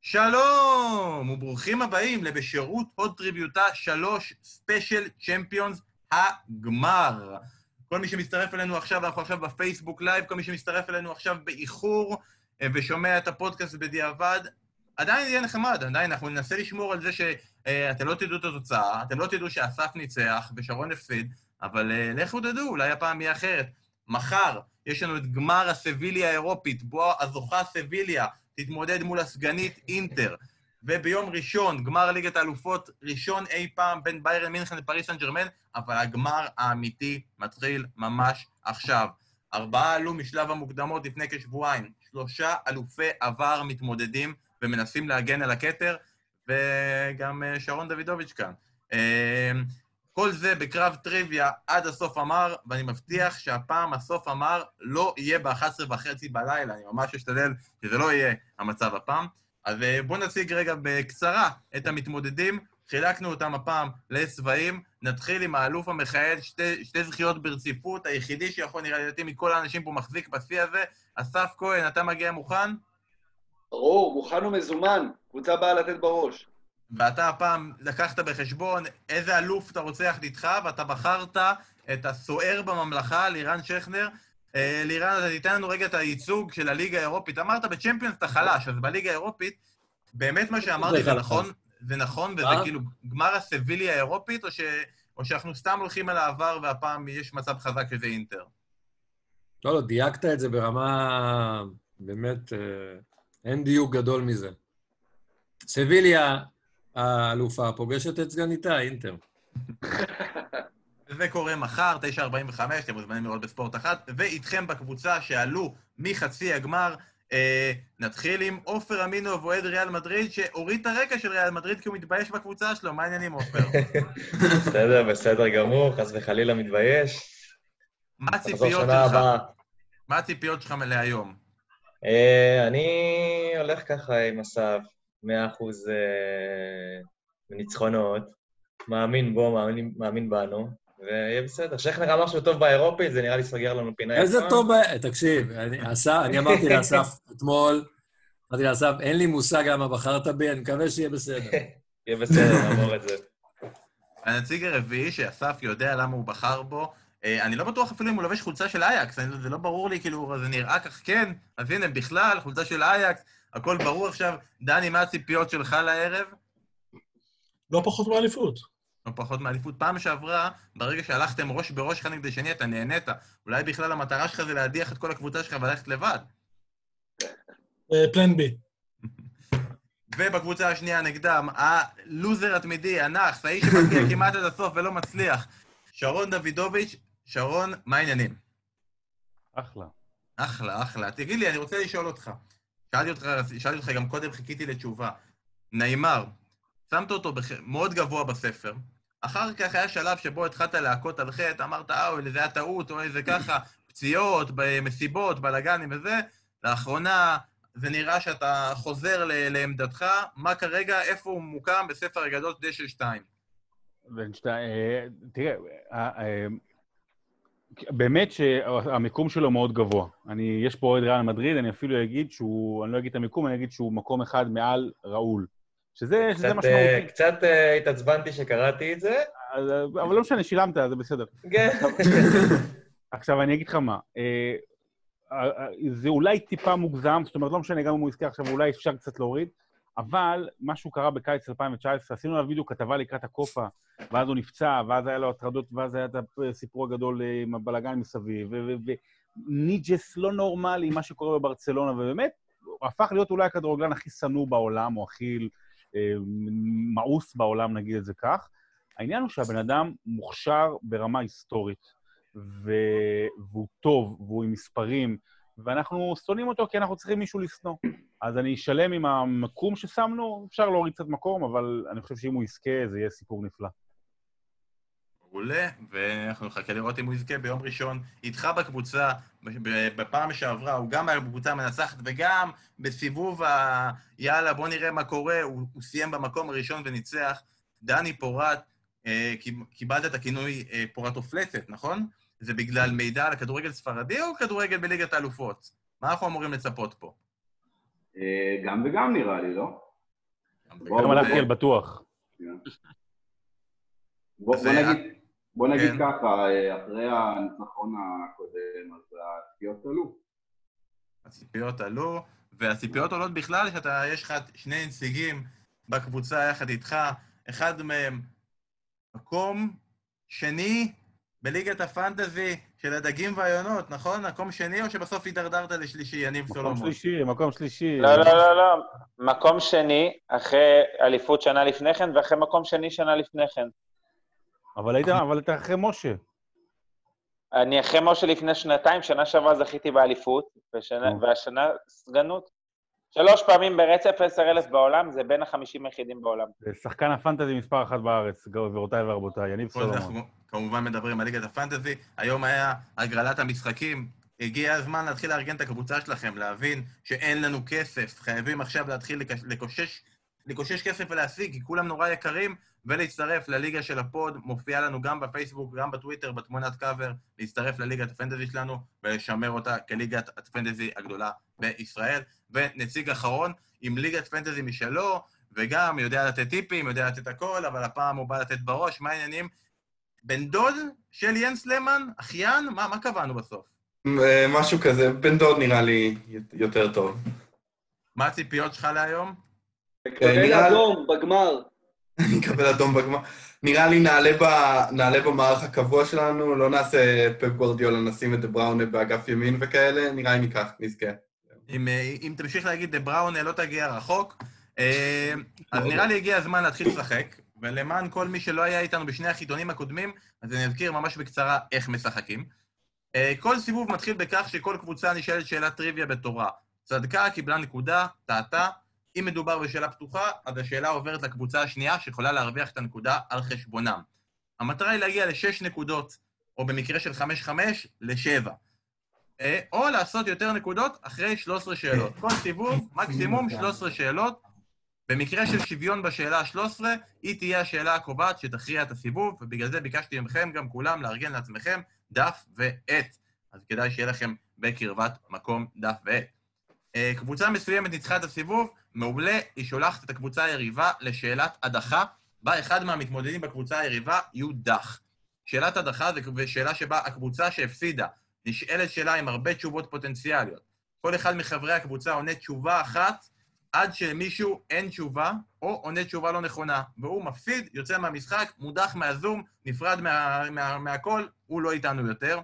שלום, וברוכים הבאים לבשירות הוד טריוויותה 3 special Champions הגמר. כל מי שמצטרף אלינו עכשיו, אנחנו עכשיו בפייסבוק live, כל מי שמצטרף אלינו עכשיו באיחור אה, ושומע את הפודקאסט בדיעבד, עדיין יהיה נחמד, עדיין אנחנו ננסה לשמור על זה שאתם לא תדעו את התוצאה, אתם לא תדעו שאסף ניצח ושרון הפסיד, אבל אה, לכו תדעו, אולי הפעם יהיה אחרת. מחר יש לנו את גמר הסביליה האירופית, בו הזוכה סביליה תתמודד מול הסגנית אינטר. וביום ראשון, גמר ליגת האלופות, ראשון אי פעם בין ביירן מינכן לפריס סן ג'רמן, אבל הגמר האמיתי מתחיל ממש עכשיו. ארבעה עלו משלב המוקדמות לפני כשבועיים. שלושה אלופי עבר מתמודדים ומנסים להגן על הכתר, וגם אה, שרון דוידוביץ' כאן. כל זה בקרב טריוויה עד הסוף אמר, ואני מבטיח שהפעם הסוף אמר לא יהיה ב-11 וחצי בלילה, אני ממש אשתדל שזה לא יהיה המצב הפעם. אז אה, בואו נציג רגע בקצרה את המתמודדים. חילקנו אותם הפעם לצבעים. נתחיל עם האלוף המכהן, שתי, שתי זכיות ברציפות, היחידי שיכול נראה לדעתי מכל האנשים פה מחזיק בשיא הזה. אסף כהן, אתה מגיע מוכן? ברור, מוכן ומזומן. קבוצה באה לתת בראש. ואתה הפעם לקחת בחשבון איזה אלוף אתה רוצה יחד איתך, ואתה בחרת את הסוער בממלכה, לירן שכנר. אה, לירן, אתה תיתן לנו רגע את הייצוג של הליגה האירופית. אמרת בצ'מפיונס אתה חלש, אז בליגה האירופית, באמת מה שאמרתי זה נכון, זה נכון, וזה כאילו גמר הסביליה האירופית, או, ש... או שאנחנו סתם הולכים על העבר והפעם יש מצב חזק שזה אינטר? לא, לא, דייקת את זה ברמה... באמת, אה, אין דיוק גדול מזה. סביליה האלופה פוגשת את סגניתה, אינטר. זה קורה מחר, 9.45, אתם מוזמנים לראות בספורט אחת, ואיתכם בקבוצה שעלו מחצי הגמר, אה, נתחיל עם עופר אמינו, אוהד ריאל מדריד, שהוריד את הרקע של ריאל מדריד כי הוא מתבייש בקבוצה שלו. מה העניינים, עופר? בסדר, בסדר גמור, חס וחלילה מתבייש. מה הציפיות שלך? מה הציפיות שלך להיום? אה, אני הולך ככה עם אסף, 100% בניצחונות, מאמין בו, מאמין, מאמין בנו, ויהיה בסדר. שכנר אמר שהוא טוב באירופית, זה נראה לי סוגר לנו פינה יפה. איזה טוב. תקשיב, אני, אסף, אני אמרתי לאסף אתמול, אמרתי לאסף, אין לי מושג למה בחרת בי, אני מקווה שיהיה בסדר. יהיה בסדר, נעבור את זה. הנציג הרביעי, שאסף יודע למה הוא בחר בו, אה, אני לא בטוח אפילו אם הוא לובש חולצה של אייקס, זה לא ברור לי, כאילו, זה נראה כך כן, אז הנה, בכלל, חולצה של אייקס, הכל ברור עכשיו. דני, מה הציפיות שלך לערב? לא פחות מאליפות. לא פחות מאליפות. פעם שעברה, ברגע שהלכתם ראש בראש אחד נגד השני, אתה נהנית. אולי בכלל המטרה שלך זה להדיח את כל הקבוצה שלך וללכת לבד. פלן בי. ובקבוצה השנייה נגדם, הלוזר התמידי, הנאחס, האיש שמגיע כמעט עד הסוף ולא מצליח, שרון דוידוביץ'. שרון, מה העניינים? אחלה. אחלה, אחלה. תגיד לי, אני רוצה לשאול אותך. שאלתי אותך, שאלתי אותך גם קודם, חיכיתי לתשובה. נעימר, שמת אותו בח... מאוד גבוה בספר, אחר כך היה שלב שבו התחלת להכות על חטא, אמרת, אה, זה היה טעות, או איזה ככה, פציעות, מסיבות, בלאגנים וזה, לאחרונה זה נראה שאתה חוזר ל- לעמדתך, מה כרגע, איפה הוא מוקם בספר הגדול דשא 2? תראה, באמת שהמיקום שלו מאוד גבוה. אני, יש פה אוהד ריאל מדריד, אני אפילו אגיד שהוא, אני לא אגיד את המיקום, אני אגיד שהוא מקום אחד מעל ראול. שזה, שזה קצת, משמעותי. קצת uh, התעצבנתי שקראתי את זה. אבל לא משנה, שילמת, זה בסדר. כן. עכשיו, אני אגיד לך מה. זה אולי טיפה מוגזם, זאת אומרת, לא משנה, גם אם הוא יזכה עכשיו, אולי אפשר קצת להוריד, אבל משהו קרה בקיץ 2019, עשינו עליו וידאו כתבה לקראת הקופה, ואז הוא נפצע, ואז היה לו הטרדות, ואז היה את הסיפור הגדול עם הבלאגן מסביב, וניג'ס לא נורמלי, מה שקורה בברצלונה, ובאמת, הוא הפך להיות אולי הכדורגלן הכי שנוא בעולם, או הכי אה, מאוס בעולם, נגיד את זה כך. העניין הוא שהבן אדם מוכשר ברמה היסטורית, ו... והוא טוב, והוא עם מספרים, ואנחנו שונאים אותו כי אנחנו צריכים מישהו לשנוא. אז אני אשלם עם המקום ששמנו, אפשר להוריד קצת מקום, אבל אני חושב שאם הוא יזכה, זה יהיה סיפור נפלא. מעולה, ואנחנו נחכה לראות אם הוא יזכה ביום ראשון איתך בקבוצה. בפעם שעברה הוא גם היה בקבוצה מנצחת, וגם בסיבוב ה... יאללה, בוא נראה מה קורה, הוא, הוא סיים במקום הראשון וניצח. דני פורט, אה, קיבלת את הכינוי אה, פורט אופלצת, נכון? זה בגלל מידע על הכדורגל ספרדי או כדורגל בליגת האלופות? מה אנחנו אמורים לצפות פה? אה, גם וגם נראה לי, לא? גם. על בטוח. בוא, אה, נגיד, בוא נגיד כן. ככה, אה, אחרי הניצחון הקודם, אז הציפיות עלו. הציפיות עלו, והציפיות עולות בכלל, שאתה, יש לך שני נציגים בקבוצה יחד איתך, אחד מהם מקום שני בליגת הפנטזי של הדגים והיונות, נכון? מקום שני, או שבסוף הידרדרת לשלישי, יניב מקום סולומון? שלישי, מקום שלישי. לא, לא, לא, לא. מקום שני, אחרי אליפות שנה לפני כן, ואחרי מקום שני שנה לפני כן. אבל היית, אבל אתה אחרי משה. אני אחרי משה לפני שנתיים, שנה שעברה זכיתי באליפות, ושנה. והשנה סגנות. שלוש פעמים ברצף, עשר אלף בעולם, זה בין החמישים היחידים בעולם. זה שחקן הפנטזי מספר אחת בארץ, גבירותיי ורבותיי, יניב סולומון. אנחנו כמובן מדברים על ליגת הפנטזי. היום היה הגרלת המשחקים. הגיע הזמן להתחיל לארגן את הקבוצה שלכם, להבין שאין לנו כסף. חייבים עכשיו להתחיל לקושש, לקושש כסף ולהשיג, כי כולם נורא יקרים, ולהצטרף לליגה של ה pod. מופיע לנו גם בפייסבוק, גם בטוויטר, בתמונת קאבר, להצטרף לליגת הפנטזי שלנו ולשמר אותה כליגת הפנטזי הגדולה בישראל. ונציג אחרון עם ליגת פנטזי משלו, וגם יודע לתת טיפים, יודע לתת הכל, אבל הפעם הוא בא לתת בראש, מה העניינים? בן דוד של יאנס למן? אחיין? מה, מה קבענו בסוף? אה, משהו כזה, בן דוד נראה לי יותר טוב. מה הציפיות שלך להיום? מקבל נראה- אדום בגמר. אני אקבל אדום בגמר. נראה לי נעלה, ב, נעלה במערך הקבוע שלנו, לא נעשה פפ גורדיולה, נשים את בראונה באגף ימין וכאלה, נראה לי ניקח, נזכה. אם, אה, אם תמשיך להגיד דה בראון, לא תגיע רחוק. אה, אז נראה לי הגיע הזמן להתחיל לשחק, ולמען כל מי שלא היה איתנו בשני החידונים הקודמים, אז אני אזכיר ממש בקצרה איך משחקים. אה, כל סיבוב מתחיל בכך שכל קבוצה נשאלת שאלת טריוויה בתורה. צדקה, קיבלה נקודה, טעתה. אם מדובר בשאלה פתוחה, אז השאלה עוברת לקבוצה השנייה, שיכולה להרוויח את הנקודה על חשבונם. המטרה היא להגיע לשש נקודות, או במקרה של חמש-חמש, לשבע. אה, או לעשות יותר נקודות אחרי 13 שאלות. כל סיבוב, מקסימום 13 שאלות. במקרה של שוויון בשאלה ה-13, היא תהיה השאלה הקובעת שתכריע את הסיבוב, ובגלל זה ביקשתי מכם גם כולם לארגן לעצמכם דף ועט. אז כדאי שיהיה לכם בקרבת מקום דף ועט. אה, קבוצה מסוימת ניצחה את הסיבוב, מעולה, היא שולחת את הקבוצה היריבה לשאלת הדחה, בה אחד מהמתמודדים בקבוצה היריבה יודח. שאלת הדחה זו שאלה שבה הקבוצה שהפסידה נשאלת שאלה עם הרבה תשובות פוטנציאליות. כל אחד מחברי הקבוצה עונה תשובה אחת, עד שלמישהו אין תשובה, או עונה תשובה לא נכונה, והוא מפסיד, יוצא מהמשחק, מודח מהזום, נפרד מה, מה, מהכל, הוא לא איתנו יותר.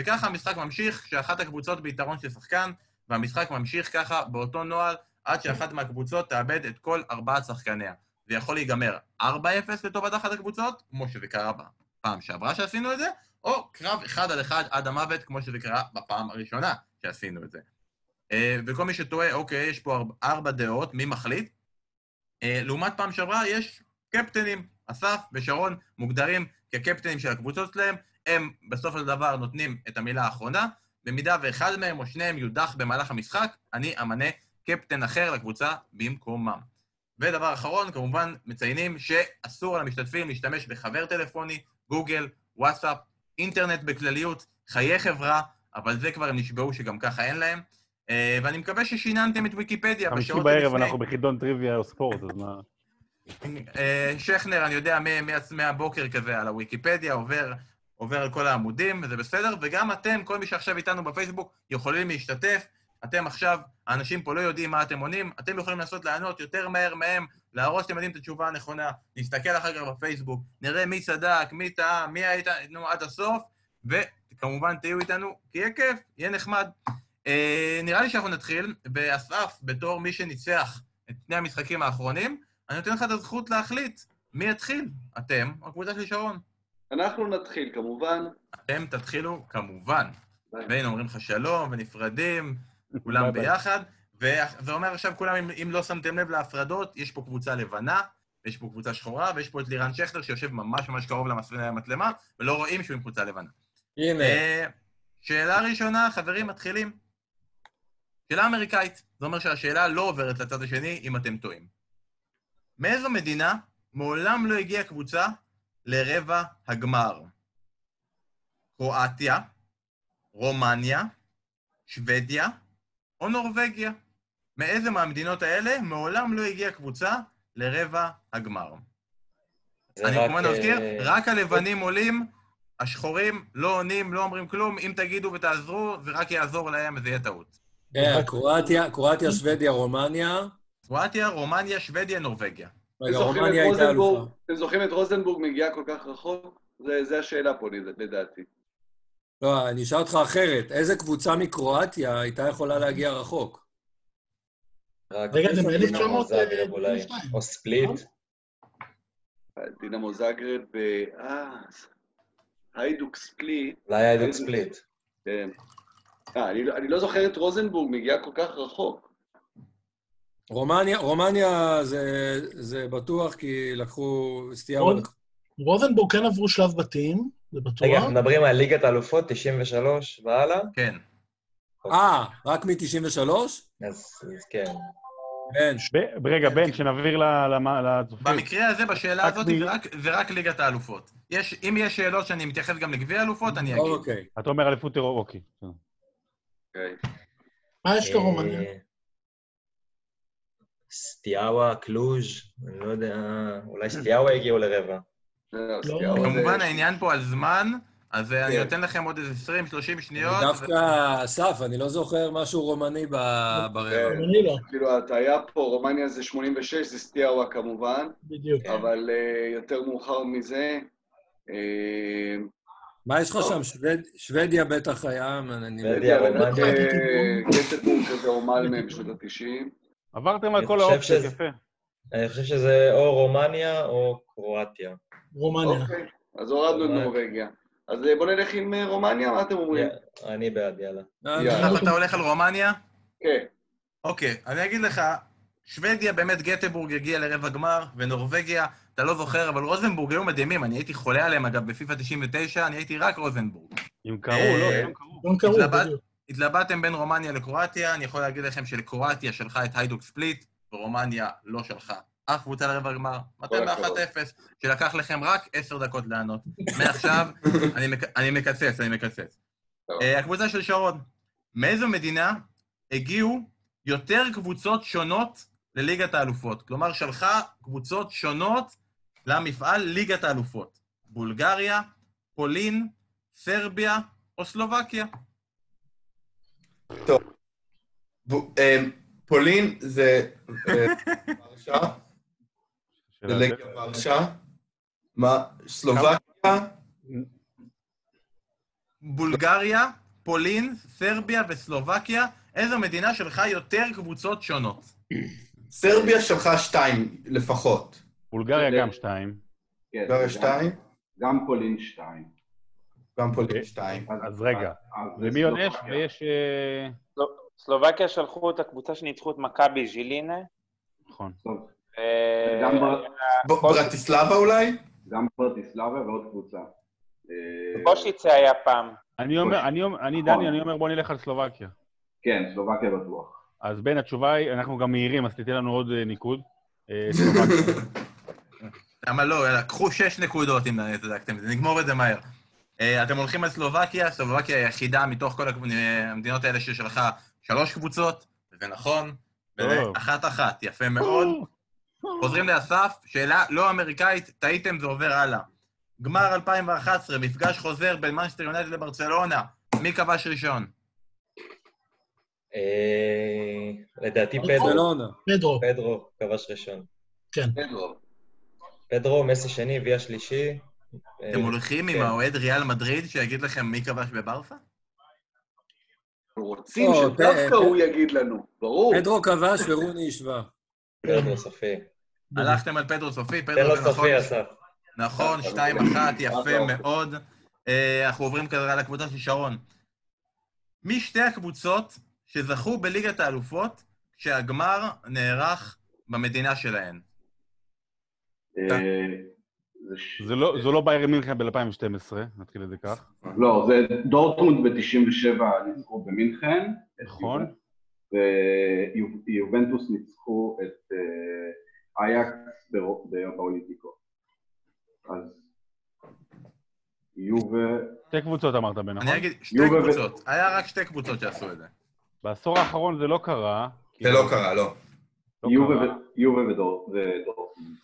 וככה המשחק ממשיך, שאחת הקבוצות ביתרון של שחקן, והמשחק ממשיך ככה באותו נוהל, עד שאחת מהקבוצות תאבד את כל ארבעת שחקניה. זה יכול להיגמר 4-0 לטובת אחת הקבוצות, כמו שזה קרה בפעם שעברה שעשינו את זה, או קרב אחד על אחד עד המוות, כמו שזה קרה בפעם הראשונה שעשינו את זה. אה, וכל מי שטועה, אוקיי, יש פה ארבע, ארבע דעות, מי מחליט? אה, לעומת פעם שעברה, יש קפטנים. אסף ושרון מוגדרים כקפטנים של הקבוצות שלהם, הם בסופו של דבר נותנים את המילה האחרונה. במידה ואחד מהם או שניהם יודח במהלך המשחק, אני אמנה קפטן אחר לקבוצה במקומם. ודבר אחרון, כמובן מציינים שאסור למשתתפים להשתמש בחבר טלפוני, גוגל, וואטסאפ, אינטרנט בכלליות, חיי חברה, אבל זה כבר הם נשבעו שגם ככה אין להם. אה, ואני מקווה ששיננתם את ויקיפדיה חמישי בשעות בערב שלפני. אנחנו בחידון טריוויה או ספורט, אז מה... אה, שכנר, אני יודע, מהבוקר כזה על הוויקיפדיה, עובר, עובר על כל העמודים, וזה בסדר, וגם אתם, כל מי שעכשיו איתנו בפייסבוק, יכולים להשתתף. אתם עכשיו, האנשים פה לא יודעים מה אתם עונים, אתם יכולים לנסות לענות יותר מהר מהם, להראות שאתם יודעים את התשובה הנכונה, נסתכל אחר כך בפייסבוק, נראה מי צדק, מי טעה, מי היית, נו, עד הסוף, וכמובן תהיו איתנו, כי יהיה כיף, יהיה נחמד. אה, נראה לי שאנחנו נתחיל, ואסף, בתור מי שניצח את שני המשחקים האחרונים, אני נותן לך את הזכות להחליט מי יתחיל, אתם או הקבוצה של שרון. אנחנו נתחיל, כמובן. אתם תתחילו כמובן. והנה אומרים לך שלום ונפרדים, כולם ביי ביי. וזה אומר עכשיו כולם, אם, אם לא שמתם לב להפרדות, יש פה קבוצה לבנה, יש פה קבוצה שחורה, ויש פה את לירן שכטר שיושב ממש ממש קרוב למצלמה, ולא רואים שהוא עם קבוצה לבנה. הנה, אה, שאלה ראשונה, חברים, מתחילים. שאלה אמריקאית. זה אומר שהשאלה לא עוברת לצד השני אם אתם טועים. מאיזו מדינה מעולם לא הגיעה קבוצה לרבע הגמר? קרואטיה, רומניה, שוודיה או נורבגיה? מאיזה מהמדינות האלה מעולם לא הגיעה קבוצה לרבע הגמר? זה אני כמובן מזכיר, אה, רק הלבנים עולים, השחורים לא עונים, לא אומרים כלום, אם תגידו ותעזרו, זה רק יעזור להם וזה יהיה טעות. כן, קרואטיה, קרואטיה, שוודיה, רומניה. קרואטיה, רומניה, שוודיה, נורבגיה. רגע, אתם זוכרים את רומניה הייתה רוזנבורג? אלופה. אתם זוכרים את רוזנבורג מגיעה כל כך רחוק? זה- זה השאלה פה לדעתי. לא, אני אשאל אותך אחרת. איזה קבוצה מקרואטיה הייתה יכולה להגיע רחוק? רק רגע, זה דינמו מ-1992. זאגרב אולי, או ספליט. דינמו זאגרב, ב- אה, היידוק ספליט, אולי היה דוק ספליט. כן. אה, אני לא- אני לא זוכר את רוזנבורג מגיעה כל כך רחוק. רומניה, רומניה זה, זה בטוח כי לקחו סטייה... רוזנבורג כן עברו שלב בתים, זה בטוח. רגע, אנחנו מדברים על ליגת האלופות, 93 והלאה? כן. אה, רק מ-93? אז כן. כן, ב- רגע, בן, למ- לצופים. במקרה הזה, בשאלה הזאת, זה רק- ליגת האלופות. יש, אם יש שאלות שאני מתייחס גם לגביע האלופות, אני אגיד. אוקיי. אתה אומר אליפות טרור, אוקיי. אוקיי. מה יש לרומניה? אה, סטיאבה, קלוז', אני לא יודע, אולי סטיאבה הגיעו לרבע. לא, לא. כמובן, העניין פה על זמן, אז אה, אני כן. נותן לכם עוד איזה 20-30 שניות. דווקא, אסף, אני לא זוכר משהו רומני ב- ברבע. כן. אני לא, כאילו, ההטעיה פה, רומניה זה 86, זה סטיאבה כמובן, בדיוק. אבל אה, יותר מאוחר מזה, אה, מה יש לך שם? שווד- שוודיה בטח היה, אני... שוודיה, רומניה. אה, גטנבורג כזה או מלמה בשנות ה-90. עברתם על אני כל האופציות, שזה- יפה. אני חושב שזה או רומניה או קרואטיה. רומניה. אוקיי, אז הורדנו את. נורבגיה. אז אה, בוא נלך עם אה, רומניה, מה אתם אומרים? אני בעד, יאללה. יאללה. עכשיו אתה הולך על רומניה? כן. אוקיי, אני אגיד לך, שוודיה באמת גטבורג הגיע לרבע גמר, ונורבגיה, אתה לא זוכר, אבל רוזנבורג היו מדהימים, אני הייתי חולה עליהם אגב בפיפ"א 99, אני הייתי רק רוזנבורג. אם קראו, לא, אה, אם קראו. התלבטתם בין רומניה לקרואטיה, אני יכול להגיד לכם שלקרואטיה שלחה את היידוק ספליט, ורומניה לא שלחה אף קבוצה לרבע גמר. אתם הכבוד. ב-1-0, שלקח לכם רק עשר דקות לענות. מעכשיו, אני מק- אני מקצץ, אני מקצץ. טוב. אה, הקבוצה של שרון, מאיזו מדינה הגיעו יותר קבוצות שונות לליגת האלופות? כלומר, שלחה קבוצות שונות למפעל ליגת האלופות. בולגריה, פולין, סרביה או סלובקיה. ב- אה, פולין זה אה, ורשה, זה שאלה לגיה ורשה. מה, סלובקיה? בולגריה, פולין, סרביה וסלובקיה, איזו מדינה שלחה יותר קבוצות שונות? סרביה שלחה שתיים לפחות. בולגריה גם שתיים. כן, גריה גם- שתיים, גם פולין 2. גם פולין אוקיי. שתיים. אז רגע, ומי עוד יש? ויש... אה, סלובקיה שלחו את הקבוצה שניצחו את מכבי ז'ילינה. נכון. אה, גם ב- ברטיסלבה אולי? גם ברטיסלבה ועוד קבוצה. אה, בושיצה היה פעם. אני אומר, אני אומר- אני דני, אני אומר בוא נלך על סלובקיה. כן, סלובקיה בטוח. אז בין התשובה היא, אנחנו גם מהירים, אז תיתן לנו עוד אה, ניקוד. אה, סלובקיה. למה לא? קחו שש נקודות אם צדקתם, נגמור את זה מהר. אה, אתם הולכים על סלובקיה, סלובקיה היא היחידה מתוך כל אה, המדינות האלה ששלחה שלוש קבוצות, וזה נכון. אחת-אחת, יפה מאוד. חוזרים לאסף, שאלה לא אמריקאית, טעיתם, זה עובר הלאה. גמר 2011, מפגש חוזר בין מנצ'סטר יונייטד לברצלונה, מי כבש ראשון? אה, לדעתי פדרו. פדרו, פדרו כבש ראשון. פדרו. פדרו, מסי שני, ויה שלישי. אה, אתם הולכים עם כן. האוהד ריאל מדריד שיגיד לכם מי כבש בברסה? רוצים לא, שדווקא הוא יגיד לנו, ברור. פדרו כבש ורוני השווה. פדרו סופי. הלכתם על פדרו סופי, פדרו זה נכון. נכון, אה, שתיים אה, אחת, אה, יפה אה, מאוד. אה, אנחנו עוברים כרגע לקבוצה של שרון. מי שתי הקבוצות שזכו בליגת האלופות כשהגמר נערך במדינה שלהן? אה, זה לא- זו לא בייר מינכן ב-2012, נתחיל את זה כך. לא, זה דורטמונד ב-97 ניצחו במינכן. נכון. ויובנטוס ניצחו את אה, אייקס ברו- ב- באולימפיקו. אז יובה, שתי קבוצות אמרת, בן, נכון? אני אגיד שתי קבוצות. היה רק שתי קבוצות שעשו את זה. בעשור האחרון זה לא קרה, זה לא קרה, לא. לא יובה ודורטמונד.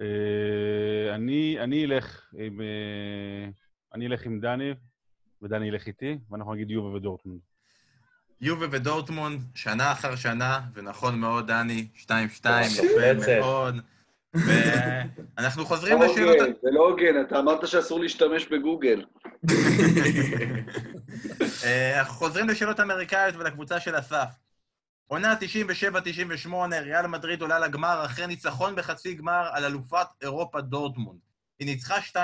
אה, אני אני אלך עם... אה, אני אלך עם דני, ודני ילך איתי, ואנחנו נגיד יובה ודורטמונד. יובה ודורטמונד, שנה אחר שנה, ונכון מאוד, דני, 2-2, מפלצת. יפה מאוד. ואנחנו חוזרים לא לשאלות... זה לא הוגן, אתה אמרת שאסור להשתמש בגוגל. אה, אנחנו חוזרים לשאלות אמריקאיות ולקבוצה של אסף. עונה 97-98, ריאל מדריד עולה לגמר אחרי ניצחון בחצי גמר על אלופת אירופה דורטמונד. היא ניצחה 2-0.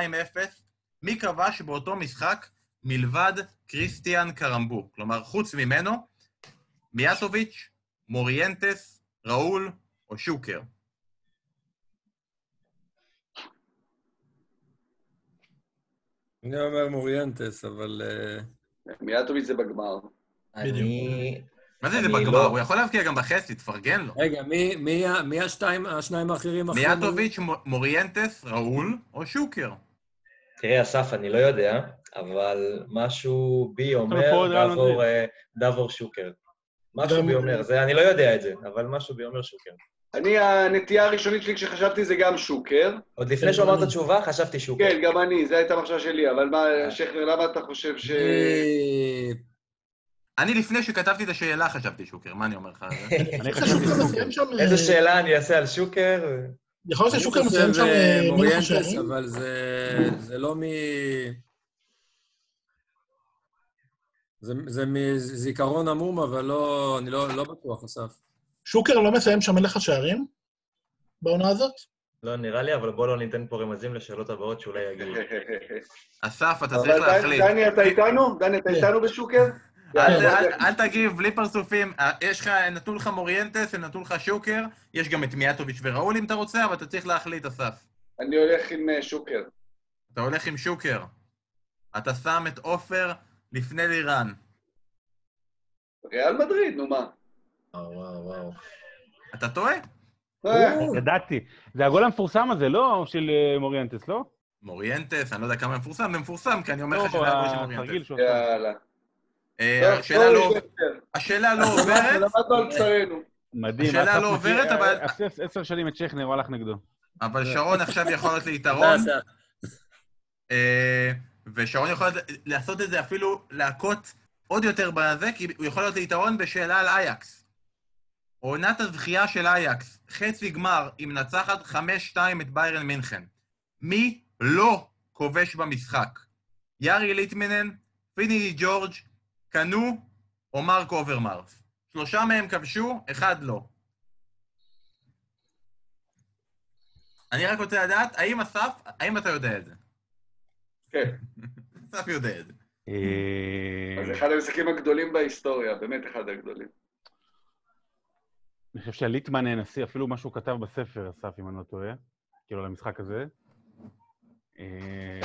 מי כבש באותו משחק מלבד קריסטיאן קרמבו? כלומר, חוץ ממנו, מיאטוביץ', מוריינטס, ראול או שוקר? אני אומר מוריינטס, אבל... אה, מיאטוביץ' זה בגמר. אני... מה זה זה בגמר? לא- הוא יכול להבקיע גם בחצי, תפרגן לו. רגע, מי- השניים האחרים? מיאטוביץ', מו- מוריינטס, ראול או שוקר? תראה, אסף, אני לא יודע, אבל משהו בי אומר דבור. אה, דבור שוקר. משהו בי אומר, זה, אני לא יודע את זה, אבל משהו בי אומר שוקר. אני, הנטייה הראשונית שלי כשחשבתי זה גם שוקר. עוד לפני שהוא אמר את התשובה, חשבתי שוקר. כן, גם אני, זו הייתה המחשבה שלי, אבל מה, שכנר, למה אתה חושב ש... אני- לפני שכתבתי את השאלה חשבתי שוקר, מה אני אומר לך? אני חשבתי שוקר שם... איזה אה, שאלה אני אעשה על שוקר? יכול להיות ששוקר מסיים שם אה, אה, מוריינטס? אבל זה- זה לא מ... זה- זה מזיכרון עמום, אבל לא, אני לא לא בטוח, אסף. שוקר לא מסיים שם מלך השערים? בעונה הזאת? לא נראה לי, אבל בוא לא ניתן פה רמזים לשאלות הבאות שאולי יגיעו. אסף, אתה צריך להחליט. דני, אתה איתנו? דני, אתה כן. איתנו בשוקר? אל- תגיב, בלי פרצופים. אה, יש לך, נתנו לך מוריינטס, נתנו לך שוקר, יש גם את מיאטוביץ' וראול אם אתה רוצה, אבל אתה צריך להחליט, אסף. אני הולך עם אה, שוקר. אתה הולך עם שוקר. אתה שם את עופר לפני לירן. ריאל מדריד, נו מה. וואו, וואו, וואו. אתה טועה? אה, ידעתי. זה הגול המפורסם הזה, לא? של אה, מוריינטס, לא? מוריינטס, אני לא יודע כמה מפורסם, זה מפורסם, כי אני אומר לא, לך שזה הגול של התרגיל מוריינטס. יאללה. אה, השאלה לא- שוקר. השאלה לא עוברת, למדנו על בשרנו. מדהים. השאלה לא עוברת, אבל- אה, עש- עשר שנים את שכנר, הוא הלך נגדו. אבל שרון עכשיו יכול להיות ליתרון. אה, ושרון יכול לעשות את זה אפילו להכות עוד יותר בזה, כי הוא יכול להיות ליתרון בשאלה על אייקס. עונת הזכייה של אייקס, חצי גמר, היא מנצחת 5-2 את ביירן מינכן. מי לא כובש במשחק? יארי ליטמנן, פינידי ג'ורג', קנו או מרק אוברמרס? שלושה מהם כבשו, אחד לא. אני רק רוצה לדעת, האם אסף, האם אתה יודע את זה? כן. אסף יודע את זה. אה, זה אחד המשחקים הגדולים בהיסטוריה, באמת אחד הגדולים. אני חושב שהליטמן הנשיא, אפילו מה שהוא כתב בספר, אסף, אם אני לא טועה, כאילו, על המשחק הזה. אה,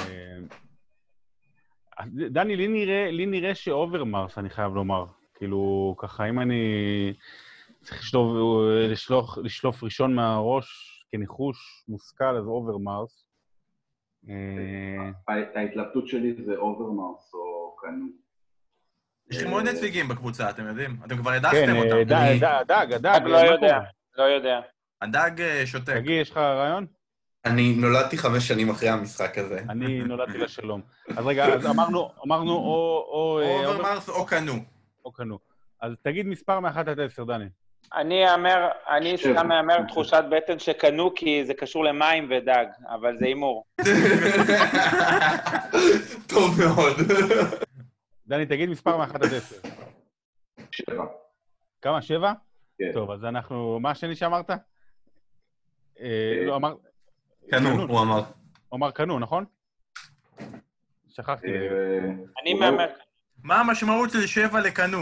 אז דני, לי נראה, לי נראה שאוברמרס, אני חייב לומר. כאילו, ככה, אם אני צריך לשלוף, לשלוף, לשלוף ראשון מהראש כניחוש מושכל, אז אוברמרס. אה, ההתלבטות שלי זה אוברמרס או קנו. יש לכם עוד נציגים בקבוצה, אתם יודעים? אתם כבר כן, הדחתם אה, אותם. דג, אני- דג, דג, הדג. רק לא מה יודע? לא יודע. הדג אה, שותק. תגיד, יש לך רעיון? אני נולדתי חמש שנים אחרי המשחק הזה. אני נולדתי לשלום. אז רגע, אז אמרנו, אמרנו או... או אה, אובר- אוברמרס או קנו. או קנו. אז תגיד מספר מאחת עד עשר, דני. אני אאמר, אני שבע. סתם מהמר תחושת בטן שקנו כי זה קשור למים ודג, אבל זה הימור. טוב מאוד. דני, תגיד מספר מאחת עד עשר. שבע. כמה? שבע? כן. טוב, אז אנחנו... מה השני שאמרת? אה, לא, אמר... קנו, הוא אמר. הוא אמר קנו, נכון? שכחתי. אה, אני מהמר. מה המשמעות של שבע לקנו?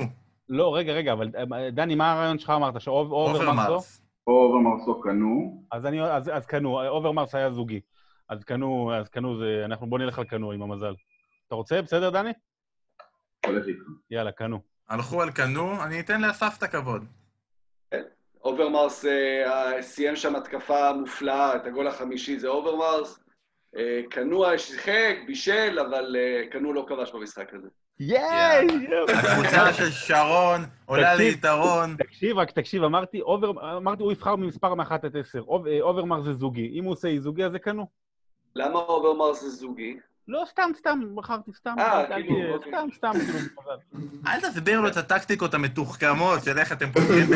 לא, רגע, רגע, אבל אה, דני, מה הרעיון שלך אמרת? שאוברמרס? אוברמרס. או קנו. אז אני... אז אז קנו, אוברמרס היה זוגי. אז קנו, אז קנו זה... אנחנו בוא נלך על קנו עם המזל. אתה רוצה? בסדר, דני? הולך איתך. יאללה, קנו. הלכו על קנו, אני אתן לאסף את הכבוד. אוברמרס אה, סיים שם התקפה מופלאה, את הגול החמישי זה אוברמרס. אה, קנו שיחק, בישל, אבל אה, קנו לא כבש במשחק הזה. ייי! הקבוצה של שרון עולה. ליתרון. תקשיב, רק תקשיב, אמרתי, אובר, אמרתי, הוא יבחר ממספר מ-1 עד 10. אוב- אה, אוברמר זה זוגי. אם הוא עושה אי זוגי, אז זה קנו. למה אוברמר זה זוגי? לא, סתם, סתם, בחרתי סתם. אה, אל כאילו, תהיה- אוקיי. סתם, סתם, כאילו. אל תסביר לו את הטקטיקות המתוחכמות של איך אתם פותחים.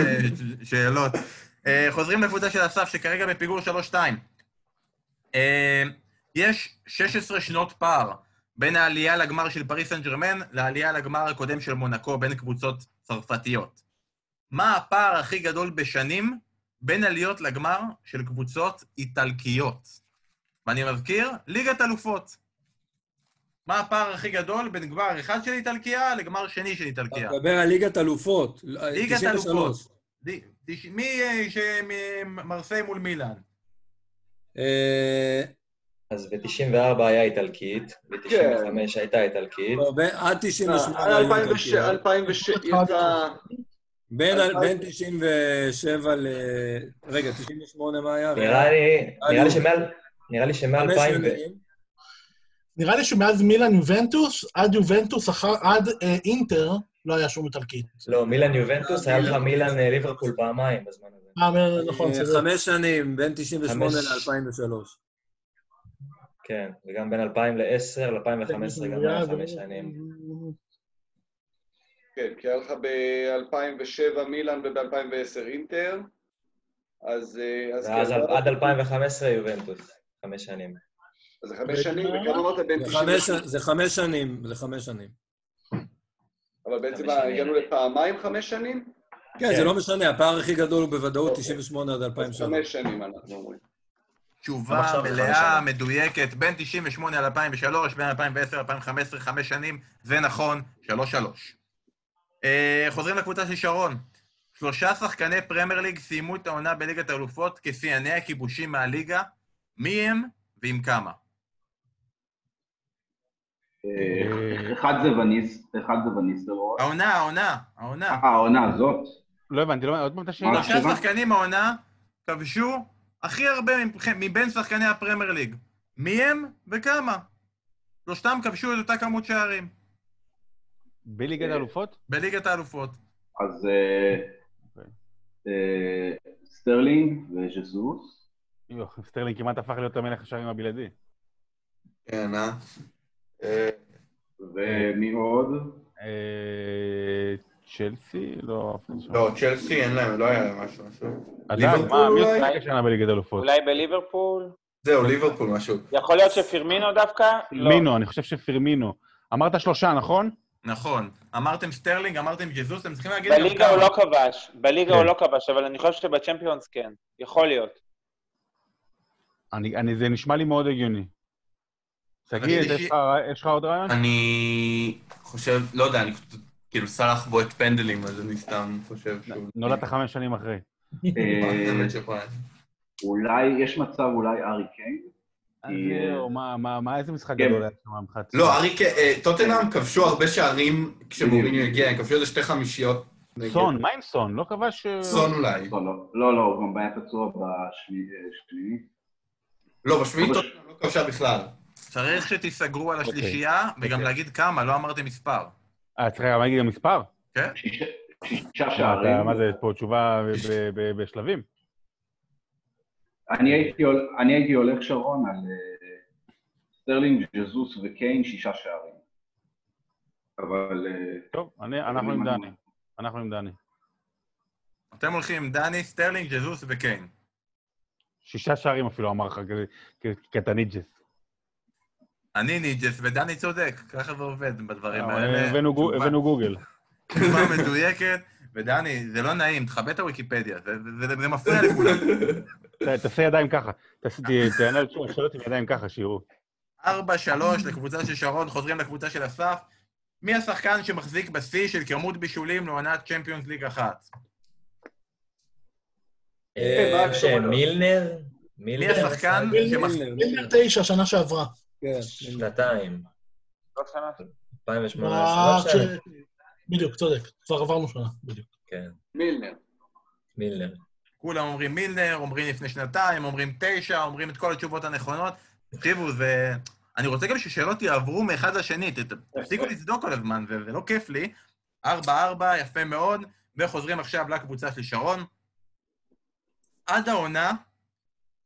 אה, חוזרים לקבוצה של אסף, שכרגע בפיגור 3-2. אה, יש 16 שנות פער בין העלייה לגמר של פריס סן ג'רמן לעלייה לגמר הקודם של מונקו בין קבוצות צרפתיות. מה הפער הכי גדול בשנים בין עליות לגמר של קבוצות איטלקיות? ואני מזכיר, ליגת אלופות. מה הפער הכי גדול בין גמר אחד של איטלקיה לגמר שני של איטלקיה? אתה מדבר על ליגת אלופות. ליגת 93. אלופות. מי אה, שמרסיי מול מילאן? אה, אז ב-94 היה איטלקית, ב-95 הייתה איטלקית. לא, עד 98 אה, היו 2006, איטלקיות. 2006, יצא... בין אלפיים- בין 97 ל... רגע, 98 מה היה? נראה לי, שמעל... נראה לי חמש שמ-2000... שנים. נראה לי שמאז מילאן יובנטוס, עד יובנטוס, אחר, עד אה, אינטר, לא היה שום איטלקית. לא, מילאן יובנטוס, היה לך מילאן אה, ליברפול פעמיים בזמן הזה. אה, נכון, אה. חמש שנים, בין 98 חמש. ל-2003. כן, וגם בין 2010 ל-2015 גם היה חמש שנים. כן, כי היה לך ב-2007 מילאן וב-2010 אינטר, אז... אה, אז ואז כן, עד 2015 יובנטוס, חמש שנים. אז זה חמש שנים, וכמה אמרת בין זה 90... חמש- שנים, זה חמש שנים. אבל בעצם. הגענו לפעמיים חמש שנים? כן, זה לא משנה, הפער הכי גדול הוא בוודאות 98 עד אז 2003. חמש שנים אנחנו אומרים. תשובה מלאה. מדויקת, בין 98 ל-2003, בין 2010 ל-2015, חמש שנים, זה נכון, 3-3. אה, חוזרים לקבוצה של שרון. שלושה שחקני פרמייר ליג סיימו את העונה בליגת האלופות כשיאני הכיבושים מהליגה. מי הם ועם כמה? אה, אחד זה ון ניס, אחד זה ון ניסטלרוי. העונה, העונה, העונה. אה, העונה הזאת. לא הבנתי, לא, עוד פעם את השאלה. מה? שלושה? שחקנים העונה כבשו הכי הרבה מבין שחקני הפרמייר ליג. מי הם וכמה? שלושתם כבשו את אותה כמות שערים בליגת האלופות? בליגת האלופות. אז אה, אוקיי. אה, סטרלינג וז'זוס. סטרלינג כמעט הפך להיות המלך השערים הבלעדי. כן, אה? אה, ומי עוד? צ'לסי? לא. לא, צ'לסי אין להם, לא היה להם משהו. עדיין, מה, מי אולי? משחק השנה בליגת האלופות? אולי בליברפול? זהו, ליברפול משהו. יכול להיות שפירמינו דווקא? לא. פירמינו, אני חושב שפירמינו. אמרת שלושה, נכון? נכון. אמרתם סטרלינג, אמרתם ג'זוס, אתם צריכים להגיד... בליגה הוא. לא כבש, בליגה כן. הוא לא כבש, אבל אני חושב שבצ'מפיונס כן. יכול להיות. אני, אני, זה נשמע לי מאוד הגיוני. תגיד, יש לך עוד רעיון? אני חושב, לא יודע, אני כאילו סלאח בועט פנדלים, אז אני סתם חושב שהוא... נולדת חמש שנים אחרי. אה, אולי, יש מצב אולי ארי קיין? זהו, מה, מה, מה, איזה משחק כן. גדול היה שם מבחינת... לא, אריק, אה, טוטנאם כבשו הרבה שערים כשמוריניו הגיע, הם כבשו איזה שתי חמישיות. סון, מה עם סון? לא כבש... אה, סון אולי. לא, לא, לא, לא, הוא גם היה פצוע בשמיני. לא, בשביעית טוטנאם לא כבשה בכלל. צריך שתיסגרו על אוקיי. השלישייה, וגם אוקיי. להגיד כמה, לא אמרתם מספר. אה, צריך להגיד גם מספר? כן? שישה שערים. אתה- מה זה, פה תשובה ב- ב- בשלבים? אני הייתי הול- אני הייתי הולך, שרון, על אה, סטרלינג, ז'זוס וקיין, שישה שערים. אבל... אה, טוב, אני- אנחנו עם דני. אנחנו עם דני. אתם הולכים עם דני, סטרלינג, ג'זוס וקיין. שישה שערים אפילו אמר לך, כזה- כ- כי אתה ניג'ס. אני ניג'ס ודני צודק, ככה זה עובד בדברים אבל האלה. הבאנו גוגל. תשובה מדויקת, ודני, זה לא נעים, תכבד את הוויקיפדיה, זה- זה זה מפריע לכולם. תעשה ידיים ככה. תענה על שאלות עם ידיים ככה, שיראו. 4-3 לקבוצה של שרון, חוזרים לקבוצה של אסף. מי השחקן שמחזיק בשיא של כמות בישולים לעונת צ'מפיונס ליג אחת? אה? מילנר? מי? השחקן. שמחזיק... מילנר תשע, שנה שעברה. כן. שנתיים. לא שנה. 2018. אה, לא משנה. בדיוק, צודק. כבר עברנו שנה, בדיוק. כן, מילנר. מילנר. כולם אומרים מילנר, אומרים לפני שנתיים, אומרים תשע, אומרים את כל התשובות הנכונות. תקשיבו, זה... אני רוצה גם ששאלות יעברו מאחד לשני, תפסיקו לצדוק כל הזמן, זה זה לא כיף לי. ארבע ארבע, יפה מאוד, וחוזרים עכשיו לקבוצה של שרון. עד העונה,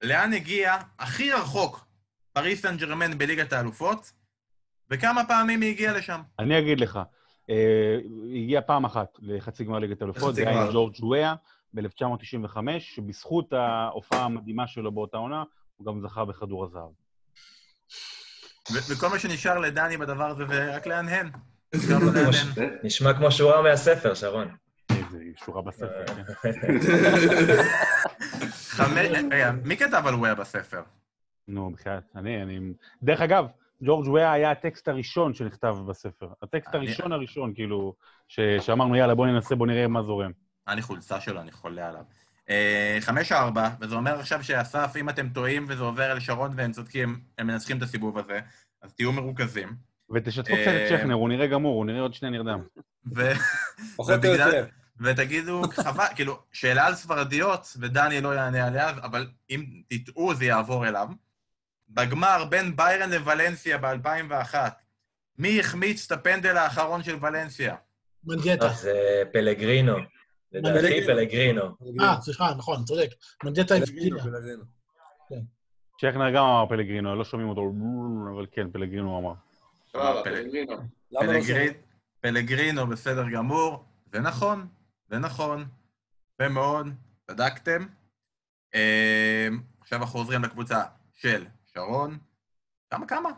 לאן הגיע הכי רחוק פריס סן ג'רמן בליגת האלופות, וכמה פעמים היא הגיעה לשם? אני אגיד לך, אה, הגיע פעם אחת לחצי גמר ליגת אלופות, לחצי זה היה עם. ג'ורג' וויה ב-1995, שבזכות ההופעה המדהימה שלו באותה עונה, הוא גם זכה בכדור הזהב. ו- וכל מה שנשאר לדני בדבר הזה זה רק להנהן. לא. נשמע כמו שורה מהספר, שרון. איזה שורה בספר, כן. חמש... רגע, מי כתב על וויה בספר? נו, בחייאת, אני, אני... דרך אגב, ג'ורג' וויה היה הטקסט הראשון שנכתב בספר. הטקסט אני- הראשון הראשון, כאילו, ש... שאמרנו, יאללה, בוא ננסה, בוא נראה מה זורם. לי חולצה שלו, אני חולה עליו. אה, חמש ארבע, וזה אומר עכשיו שאסף, אם אתם טועים וזה עובר אל שרון והם צודקים, הם מנצחים את הסיבוב הזה, אז תהיו מרוכזים. ותשתפו קצת אה, את שכנר, הוא נראה גמור, הוא נראה עוד שנייה נרדם. ותגידו, חבל, כאילו, שאלה על ספרדיות, ודני לא יענה עליה, אבל אם תטעו זה יעבור אליו. בגמר בין ביירן לוולנסיה ב-2001, מי החמיץ את הפנדל האחרון של ולנסיה? מנגטה. אה, זה פלגרינו. לדעתי פלגרינו. אה, סליחה, נכון, צודק. מנגטה הבקיע. שכנר גם אמר פלגרינו, לא שומעים אותו, אבל כן, פלגרינו אמר. פלגרינו. למה לא פלגרי- פלגרינו, בסדר גמור, זה נכון, זה נכון, יפה מאוד, צדקתם. אה, עכשיו אנחנו חוזרים לקבוצה של שרון. כמה כמה?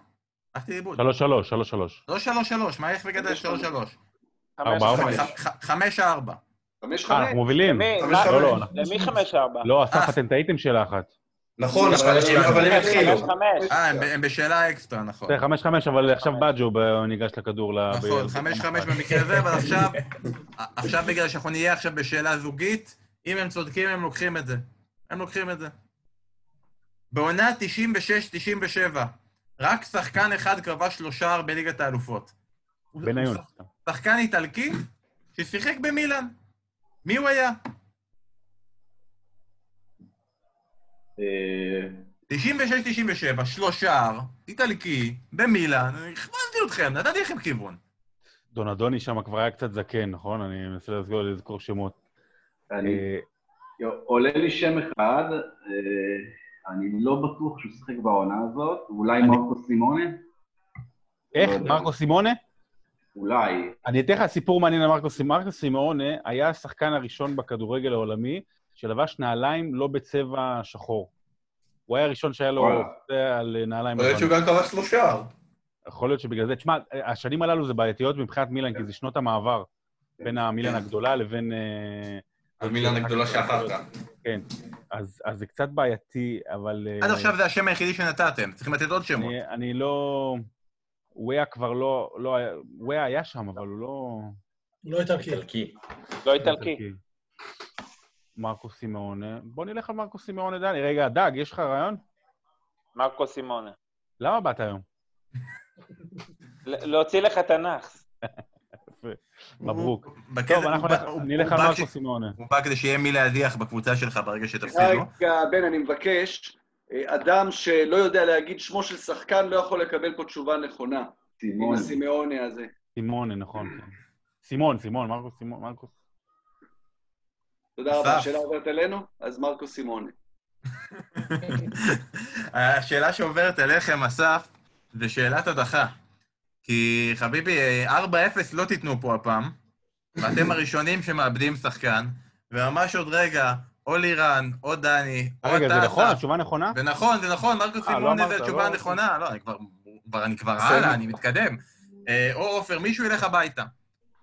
הלכתי לאיבוד. שלוש שלוש, שלוש שלוש. לא שלוש שלוש, מה איך וגדל חמש, שלוש שלוש? חמש, ארבע, ארבע. חמש. ח- ח- חמש ארבע. חמש אה, חמש. אנחנו מובילים. למי? חמש, מה- חמש. לא, לא, אנחנו- למי חמש ארבע? לא, אסף, אה. אתם טעיתם שאלה אחת. נכון, אבל הם- חמש. אה, הם בשאלה אקסטרה, נכון. זה חמש חמש, אבל עכשיו בג'ו ניגש לכדור ל... נכון, ב- חמש חמש במקרה הזה, אבל עכשיו, עכשיו בגלל שאנחנו נהיה עכשיו בשאלה זוגית, אם הם צודקים, הם לוקחים את זה. הם לוקחים את זה. בעונה 96-97, רק שחקן אחד כבש לו שער בליגת האלופות. בניון. שחקן איטלקי ששיחק במילאן. מי הוא היה? אה, 96-97, שלוש שער, איטלקי, במילאן, הכוונתי אתכם, נתתי לכם כיוון. דונדוני שם כבר היה קצת זקן, נכון? אני מנסה לזכור- לזכור שמות. אני, אה, עולה לי שם אחד, אה, אני לא בטוח שהוא שיחק בעונה הזאת, אולי אני- מרקו סימונה? איך? לא. מרקו סימונה? אולי. אני אתן לך סיפור מעניין על מרקו סימונה. מרקו סימונה היה השחקן הראשון בכדורגל העולמי שלבש נעליים לא בצבע שחור. הוא היה הראשון שהיה לו על נעליים יכול להיות שהוא. גם כבש לו שער. יכול להיות שבגלל זה... תשמע, השנים הללו זה בעייתיות מבחינת מילאן, כי זה שנות המעבר בין המילאן כן. הגדולה לבין... אה, המילן הגדולה שאחר כך. כן. אז אז זה קצת בעייתי, אבל... אה, עד עכשיו זה השם היחידי שנתתם, צריכים לתת עוד שמות. אני, אני לא... וויה כבר לא... לא היה... וויה היה שם, אבל הוא לא... לא איטלקי. איטלקי. לא איטלקי. מרקו סימאונה. בוא נלך על מרקו סימאונה, דני. רגע, דג, יש לך רעיון? מרקו סימונה. למה באת היום? להוציא לך את הנאחס. מברוק. טוב, אנחנו נלך- על מרקו סימאונה. הוא בא כדי שיהיה מי להדיח בקבוצה שלך ברגע שתפסידו. רגע, בן, אני מבקש, אה, אדם שלא יודע להגיד שמו של שחקן לא יכול לקבל פה תשובה נכונה. עם סימונה. הסימאוני הזה. סימונה, נכון. כן. סימון, סימון, מרקו סימון, מרקו... תודה רבה. השאלה עוברת אלינו? אז מרקו סימוני. השאלה שעוברת אליכם, אסף, זה שאלת הדחה. כי חביבי, 4-0 לא תיתנו פה הפעם, ואתם הראשונים שמאבדים שחקן, וממש עוד רגע, או לירן, או דני, או רגע, אתה, זה נכון? התשובה נכונה? זה נכון, זה נכון, מרקו לא סימונה אמרת, זה התשובה לא- הנכונה. לא, אני כבר. הלאה, אני מתקדם. אה, או עופר, מישהו ילך הביתה.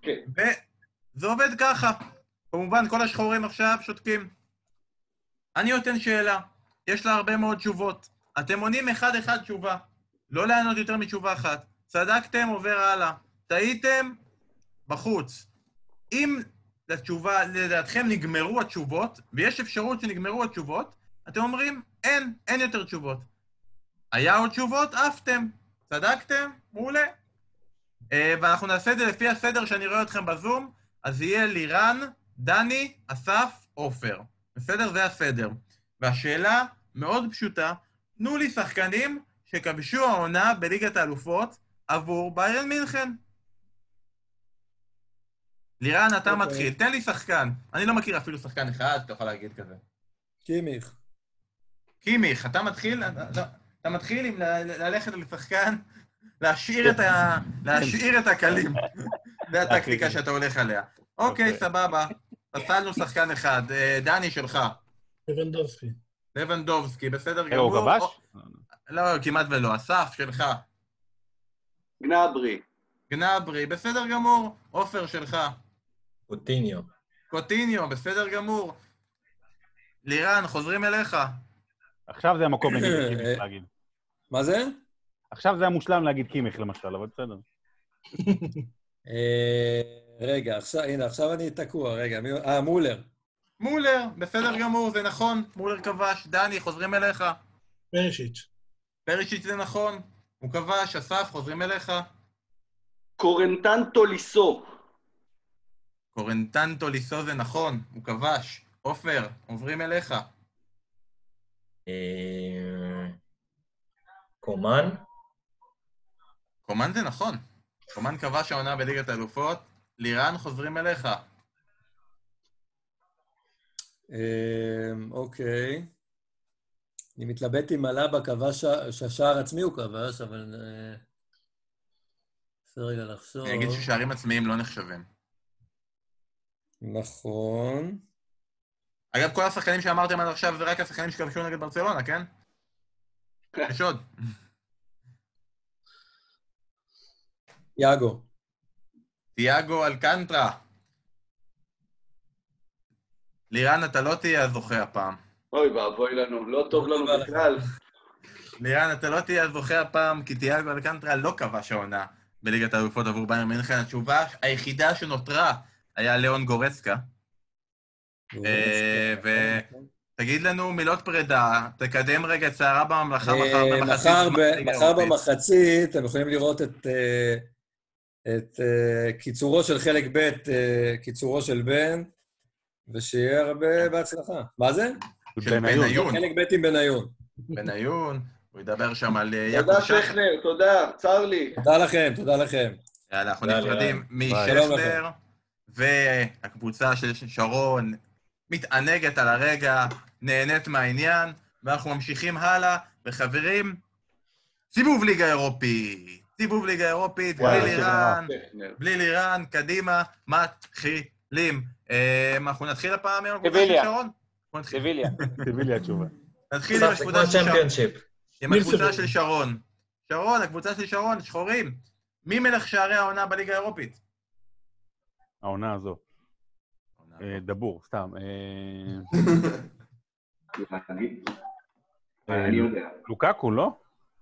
כן. וזה עובד ככה. כמובן, כל השחורים עכשיו שותקים. אני נותן שאלה, יש לה הרבה מאוד תשובות. אתם עונים אחד-אחד תשובה. לא לענות יותר מתשובה אחת. צדקתם, עובר הלאה. טעיתם, בחוץ. אם לתשובה, לדעתכם נגמרו התשובות, ויש אפשרות שנגמרו התשובות, אתם אומרים, אין, אין יותר תשובות. היה עוד תשובות? עפתם. צדקתם? מעולה. אה, ואנחנו נעשה את זה לפי הסדר שאני רואה אתכם בזום, אז יהיה לירן, דני, אסף, עופר. בסדר? זה הסדר. והשאלה מאוד פשוטה, תנו לי שחקנים שכבשו העונה בליגת האלופות עבור ביירן מינכן. לירן, אתה אוקיי. מתחיל. תן לי שחקן. אני לא מכיר אפילו שחקן אחד שאתה יכול להגיד כזה. קימיך. קימיך, אתה מתחיל, אתה, אתה מתחיל עם ל- ל- ללכת לשחקן, להשאיר את, ה, להשאיר את הקלים. זה הטקטיקה שאתה הולך עליה. אוקיי, אוקיי. סבבה. פסלנו שחקן אחד. אה, דני שלך. לבנדובסקי. לבנדובסקי, בסדר הוא גמור. כבש? או- לא, כמעט ולא. אסף, שלך. גנברי. גנברי, בסדר גמור. עופר, שלך. פוטיניו. קוטיניו, בסדר גמור. לירן, חוזרים אליך. עכשיו זה המקום להגיד קימיך להגיד. מה זה? עכשיו זה המושלם להגיד קימיך, למשל, אבל בסדר. אה, רגע, הנה, עכשיו אני תקוע, רגע, מי... אה, מולר. מולר, בסדר גמור, זה נכון. מולר כבש. דני, חוזרים אליך. פרישיץ'. פרישיץ' זה נכון. הוא כבש. אסף, חוזרים אליך. קורנטן טוליסו. קורנטנטו ליסו זה נכון. הוא כבש. עופר, עוברים אליך. אה, קומן? קומן זה נכון. קומן כבש העונה בליגת האלופות. לירן, חוזרים אליך. אה, אוקיי. אני מתלבט אם אלאבה כבש, שהשער עצמי הוא כבש, אבל... אה, בסדר רגע לחשוב. אני אגיד ששערים עצמיים לא נחשבים. נכון. אגב, כל השחקנים שאמרתם עד עכשיו זה רק השחקנים שכבשו נגד ברצלונה, כן? יש עוד. יאגו. תיאגו אלקנטרה. לירן, אתה לא תהיה הזוכה הפעם. אוי ואבוי לנו, לא טוב לנו. בכלל. לירן, אתה לא תהיה הזוכה הפעם, כי תיאגו אלקנטרה לא כבש העונה בליגת האלופות עבור בייר מינכן. התשובה היחידה שנותרה היה ליאון גורצקה. אה, ו- תגיד לנו מילות פרידה, תקדם רגע את סערה בממלכה מחר אה, במחצית. מחר גמר ב- הליגה מחר. במחצית אתם יכולים לראות את, אה, את קיצורו של חלק ב', קיצורו של בן, ושיהיה הרבה בהצלחה. מה זה? של בניון. חלק ב' עם בניון. בניון, הוא ידבר שם על אה, תודה יעקב שחר. שכנר, תודה, צר לי. תודה לכם, תודה לכם. יאללה, אנחנו נפרדים משכנר, והקבוצה של שרון מתענגת על הרגע, נהנית מהעניין, ואנחנו ממשיכים הלאה. וחברים, סיבוב ליגה אירופית. סיבוב ליגה אירופית, בלי לירן, שכנר. בלי לירן, קדימה, מתחילים. אה, אנחנו נתחיל הפעם עם הקבוצה של. שרון? סיביליה. תביא לי התשובה. נתחיל עם הקבוצה של שרון. שרון. שרון, הקבוצה של שרון, שחורים. מי מלך שערי העונה בליגה האירופית? העונה הזו. אה, דבור, סתם. אה? אה, אני יודע. לוקקו, לא?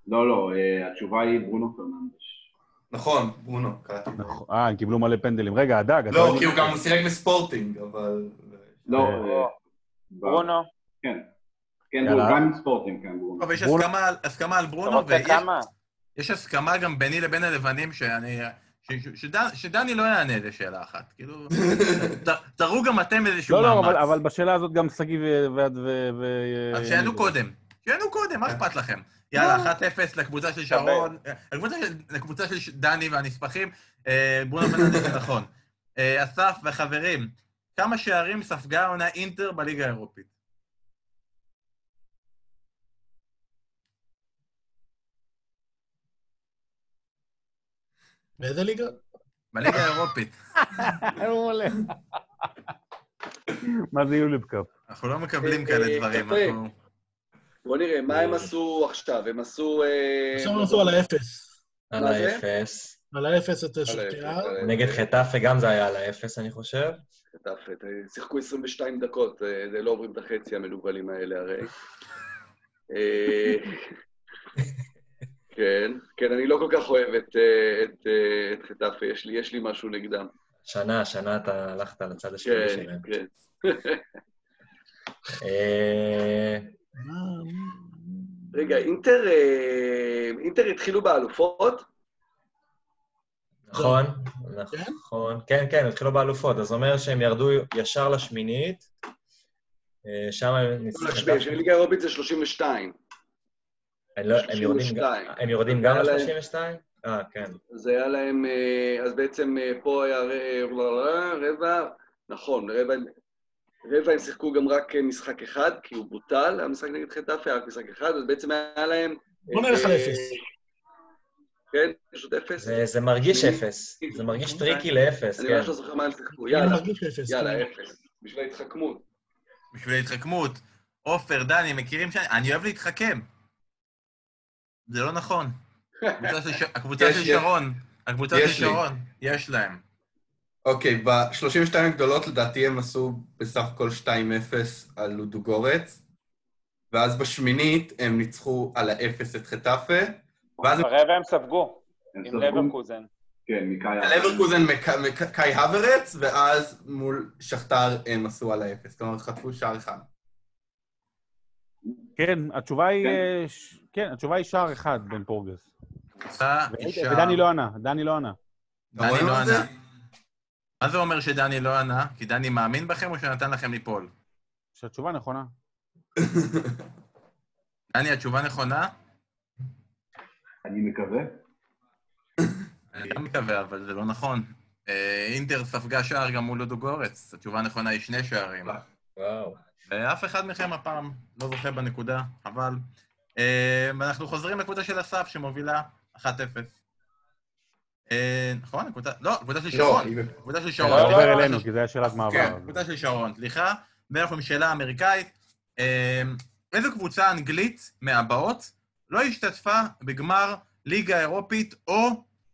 לא, לא, אה, התשובה היא ברונו פרננדש. נכון, ברונו, קראתי. נכון. אה, הם קיבלו מלא פנדלים. רגע, הדג, לא, כי הוא גם שיחק בספורטינג, אבל... לא, ברונו, כן. כן. הוא גם ספורטינג, כן, ברונו. טוב, יש ברונו- הסכמה על- הסכמה על אתה ברונו, ויש כמה? יש הסכמה גם ביני לבין הלבנים שאני... שדני לא יענה לשאלה אחת. כאילו, תראו גם אתם איזשהו לא, לא, אבל- מאמץ. אבל בשאלה הזאת גם שגיא ו- אז שיענו קודם. שיענו קודם, מה אכפת לכם? יאללה, 1-0 לקבוצה של שרון, אה, לקבוצה של- לקבוצה של ש- דני והנספחים. אה, ברונו פרננדס זה נכון. אה, אסף וחברים, כמה שערים ספגה העונה אינטר בליגה האירופית? באיזה ליגה? בליגה האירופית. מה זה יוליב קאפ? אנחנו לא מקבלים כאלה אה, דברים. אנחנו- בוא נראה, מה הם עשו עכשיו? הם עשו... אה, עכשיו הם עשו על האפס. על? האפס. על האפס את על האפס, שופטיאר. על האפס. נגד חטאפה גם זה היה על האפס, אני חושב. חטף את- שיחקו 22 דקות, אה, זה לא עוברים את החצי המנוולים האלה הרי. אה, כן, כן, אני לא כל כך אוהב את, אה, את, אה, את חטאפה, יש לי, יש לי משהו נגדם. שנה, שנה אתה הלכת לצד השני כן, שלהם. כן. אה, רגע, אינטר, אה, אינטר התחילו באלופות? נכון, נכון. כן, כן, התחילו באלופות. אז זה אומר שהם ירדו ישר לשמינית. אה, שם הם ניצחו... לא, ליגה האירופית זה 32. אני לא- הם יורדים גם- 32. הם יורדים גם היה להם- ל-32? אה, כן. אז היה להם, אה, אז בעצם אה, פה היה רבע, נכון, רבע, רבע הם שיחקו גם רק משחק אחד, כי הוא בוטל, המשחק נגד חטאפה היה רק משחק אחד, אז בעצם היה להם... בוא נלך על אפס. כן, פשוט אפס. זה- זה מרגיש אפס. זה מרגיש טריקי לאפס, אני כן. ממש לא זוכר מה הם שיחקו, אני יאללה. יאללה. אפס. בשביל ההתחכמות. בשביל ההתחכמות. עופר, דני, מכירים שאני... אני אוהב להתחכם. זה לא נכון. הקבוצה של ש-. שרון, הקבוצה של. שרון, יש להם. אוקיי, ב-32 הגדולות לדעתי הם עשו בסך הכל 2-0 על לודוגורץ, ואז בשמינית הם ניצחו על האפס את חטאפה, ואז הם- ברבע הם ספגו, הם עם לברקוזן. כן, מקאי... על לברקוזן מק- מק- קאי הוורץ, ואז מול שכתר הם עשו על האפס. כלומר, חטפו שער אחד. כן, התשובה היא... כן. כן, התשובה היא שער אחד בן פורגס. ודני לא ענה, דני לא ענה. דני לא? ענה. מה זה אומר שדני לא ענה? כי דני מאמין בכם או שנתן לכם ליפול? שהתשובה נכונה. דני, התשובה נכונה? אני מקווה. אני גם מקווה, אבל זה לא נכון. אה, אינטר ספגה שער גם מול לודוגורץ. התשובה הנכונה היא שני שערים. וואו. ואף אחד מכם הפעם לא זוכה בנקודה, אבל... אה, ואנחנו חוזרים לקבוצה של אסף שמובילה 1-0. אה, נכון? הקבוצה... לא, הקבוצה של לא, שרון. הקבוצה של זה שרון. לא, עובר לא, אלינו, כי זה היה שאלת כן, מעבר. קבוצה של שרון, סליחה. ואנחנו עם שאלה אמריקאית. איזו קבוצה אנגלית מהבאות לא השתתפה בגמר ליגה אירופית או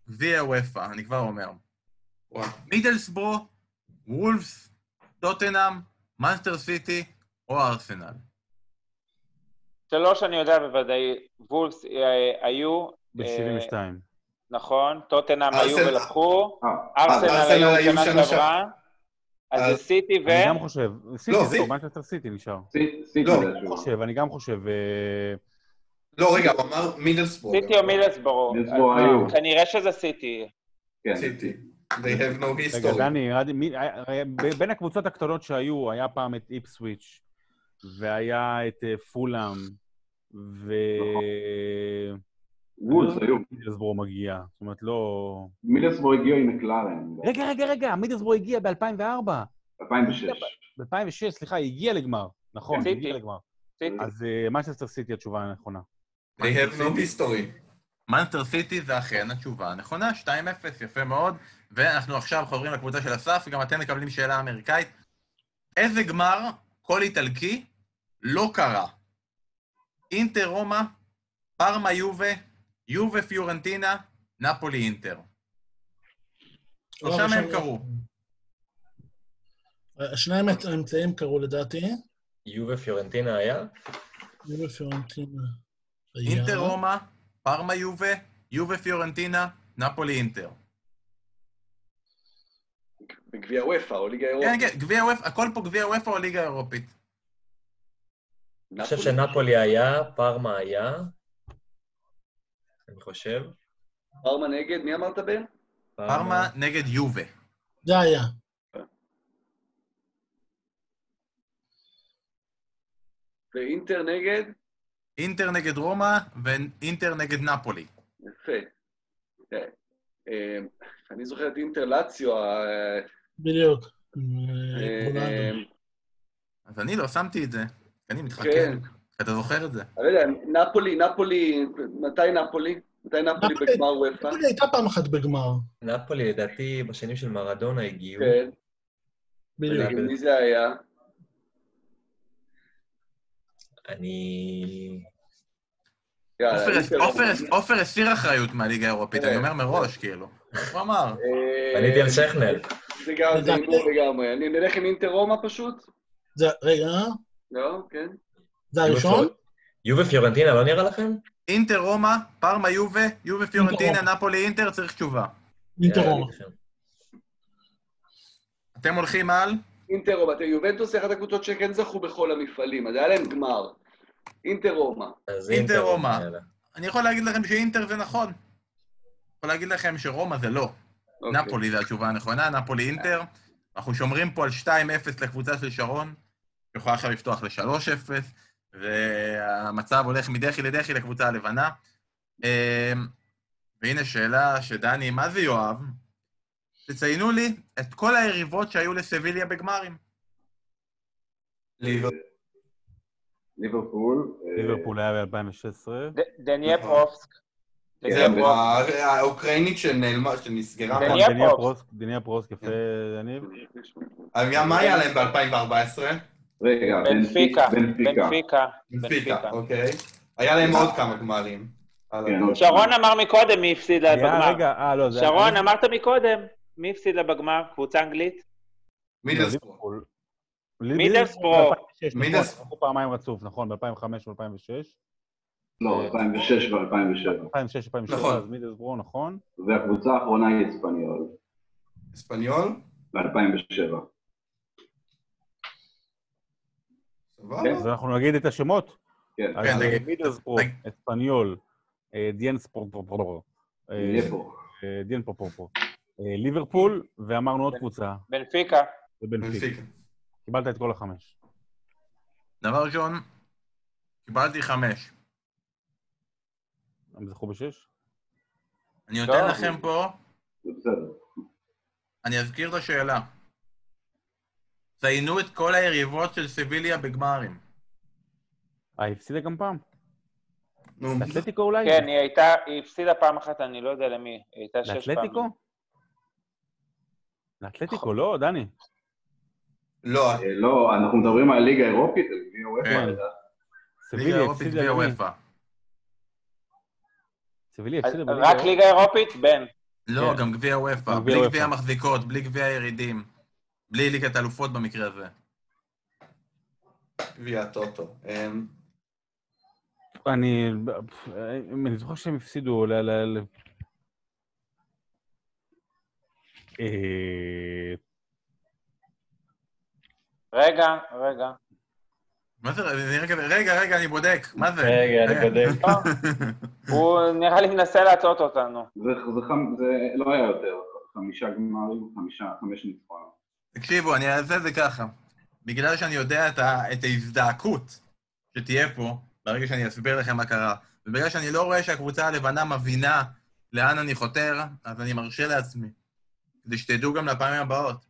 גביע וופא? אני כבר אומר. וואו. מידלסבורו, וולפס, טוטנאם, מנסטר סיטי או ארסנל. שלוש אני יודע בוודאי, וולס אה, היו, ב-72. נכון, טוטנאם היו ולקחו, אה, ארסנל היו היו שנה שנה שעברה, אז זה סיטי ו... אני גם חושב. סיטי, לא, זה- מנצ'סטר סיטי נשאר. סי- סיטי לא, זה אני. חושב, אני גם חושב. אה, לא, רגע, הוא אמר מידלסבורג. סיטי או. מידלסבורו אז היו. כנראה שזה סיטי. כן. סיטי. They have no רגע, history. דני, מי- היה- היה- ב- בין הקבוצות הקטנות שהיו, היה פעם את איפסוויץ', והיה את אה, פולאם, ו... וולס היו. מידלסבורו מגיע. זאת אומרת, לא... מידלסבורג הגיעו עם מקלרן. רגע, רגע, רגע, מידלסבורו הגיע ב-2004. 2006. ב-2006, סליחה, היא הגיעה לגמר. נכון. היא הגיעה לגמר. אז מנצ'סטר סיטי התשובה הנכונה. They have no history. מנסטר סיטי זה אכן התשובה הנכונה, 2-0, יפה מאוד. ואנחנו עכשיו חוברים לקבוצה של אסף, וגם אתם מקבלים שאלה אמריקאית. איזה גמר כל איטלקי לא קרה? אינטר רומא, פארמה יובה, יובה פיורנטינה, נפולי אינטר. שלושה לא, מהם ראשון- קרו. השניים האמצעים קרו לדעתי. יובה פיורנטינה היה? יובל פיורנטינה. אינטר רומא, פארמה יובה, יובה פיורנטינה, נפולי אינטר. בגביע וופא או ליגה כן, אירופית. כן, גביע וופא, הכל פה גביע וופא או ליגה אירופית. אני חושב שנפולי היה, פארמה היה. אני חושב. פארמה נגד, מי אמרת בן? פארמה נגד יובה. זה היה. ואינטר נגד? אינטר נגד רומא ואינטר נגד נפולי. יפה. אה, אה, אני זוכר את אינטר לאציו, בדיוק. אה, רונלדו. אז אני לא שמתי את זה. אני מתחכם. כן. אתה זוכר את זה. אני לא יודע, נפולי, נפולי, מתי נפולי? מתי נפולי בגמר וופא? נפולי הייתה פעם אחת בגמר. נפולי, לדעתי, בשנים של מרדונה הגיעו. כן, בדיוק. ונגד מי זה היה? אני... עופר- הסיר אחריות מהליגה האירופית, כן. אני אומר מראש, כאילו. הוא אמר. אה, פניתי על שכנל. זה גם, זה הימור לגמרי. אני נלך עם אינטר רומא פשוט? זה, רגע, לא? כן. זה הראשון? יובה פיורנטינה לא נראה לכם? אינטר רומא, פארמה יובה, יובה פיורנטינה. נפולי אינטר, צריך תשובה. אינטר רומא. אתם הולכים על? אינטר רומא. יובנטוס היא אחת הקבוצות שכן זכו בכל המפעלים, אז היה להם גמר. אינטר רומא. אינטר רומא. אני יכול להגיד לכם שאינטר זה נכון. יכול להגיד לכם שרומא זה לא. אוקיי. נפולי זה התשובה הנכונה, נפולי אינטר. אנחנו שומרים פה על 2-0 לקבוצה של שרון, שיכולה עכשיו לפתוח ל-3-0, והמצב הולך מדחי לדחי לקבוצה הלבנה. אה, והנה שאלה שדני, מה זה יואב? תציינו לי את כל היריבות שהיו לסביליה בגמרים. ליבר. ליברפול. אה, ליברפול היה ב-2016. ד- דנייפרובסק. כן, זה ו- ה- האוקראינית שנסגרה. נכון, דניה דנייפרובסק, יפה, יניב. היה- מה היה להם ב-2014? רגע, בנפיקה. בנפיקה. בנפיקה. אוקיי. היה להם עוד כמה גמרים. שרון אמר מקודם מי הפסיד בגמר. אה, לא. שרון, אמרת מקודם, מי הפסיד לה בגמר? קבוצה אנגלית? מידלסבורג. ב-2006, נכון, מידלסבורג. זכו פעמיים רצוף, נכון, ב-2005 ו-2006. לא, 2006 ו-2007. 2006, 2007, נכון. אז נכון. והקבוצה האחרונה היא אספניול, אספניול? ב-2007. סבבה. אז אנחנו נגיד את השמות. כן, כן, נגיד. אספניול, אה, דיאן פה. דיאן פופופו, אה, ליברפול, ואמרנו עוד קבוצה, בנפיקה. בנפיקה. קיבלת את כל החמש. דבר ראשון, קיבלתי חמש. הם זכו בשש? אני נותן טוב. לכם פה. אני אזכיר את השאלה. ציינו את כל היריבות של סביליה בגמרים. אה, היא הפסידה גם פעם? נו, לאתלטיקו אולי? כן, היא הייתה, היא הפסידה פעם אחת, אני לא יודע למי. היא הייתה שש פעמים. לאתלטיקו? לאתלטיקו, לא, דני. לא, אה, לא, אנחנו מדברים על הליגה האירופית, על גביע. וופא. ליגה סביליה אירופית גביע? וופא. סביליה הפסידה בליגה רק האירופית? ליגה אירופית? בן. לא, כן. גם גביע וופא. בלי. גביע המחזיקות, בלי גביע הירידים. בלי ליגת האלופות במקרה הזה. גביע הטוטו. אמ, אני... אני זוכר שהם הפסידו ל... ל... ל- אה, רגע, רגע. מה זה, רגע, רגע, אני בודק. מה זה? רגע, אני בודק. הוא נראה לי מנסה להטעות אותנו. זה, זה, חמ- זה לא היה יותר, חמישה גמרים, חמישה, חמש ניצחונות. תקשיבו, אני אעשה את זה ככה. בגלל שאני יודע את ההזדעקות שתהיה פה, ברגע שאני אסביר לכם מה קרה, ובגלל שאני לא רואה שהקבוצה הלבנה מבינה לאן אני חותר, אז אני מרשה לעצמי. כדי שתדעו גם לפעמים הבאות.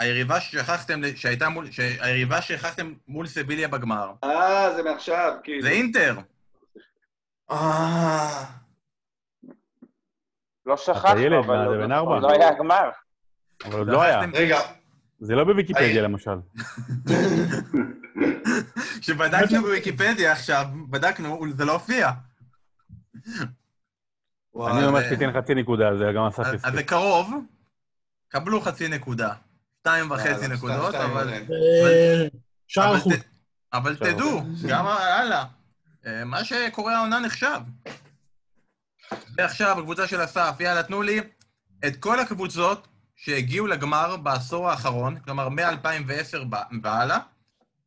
היריבה ששכחתם, שהייתה מול, היריבה שהכרחתם מול סביליה בגמר, אה, זה מעכשיו, כאילו. זה אינטר. אה... לא שכחנו, אבל? עוד לא היה גמר. אבל עוד לא היה. רגע, זה לא בוויקיפדיה, למשל. כשבדקנו בוויקיפדיה עכשיו, בדקנו, זה לא הופיע. אני זה- שתיתן חצי נקודה על זה, גם אסף אז. זה קרוב, קבלו חצי נקודה. שתיים וחצי נקודות, אבל... אה, שער אבל החוץ. ת- אבל שער תדעו, גם הלאה, אה, מה שקורה העונה נחשב. ועכשיו, הקבוצה של אסף, יאללה, תנו לי את כל הקבוצות שהגיעו לגמר בעשור האחרון, כלומר מ-2010 והלאה,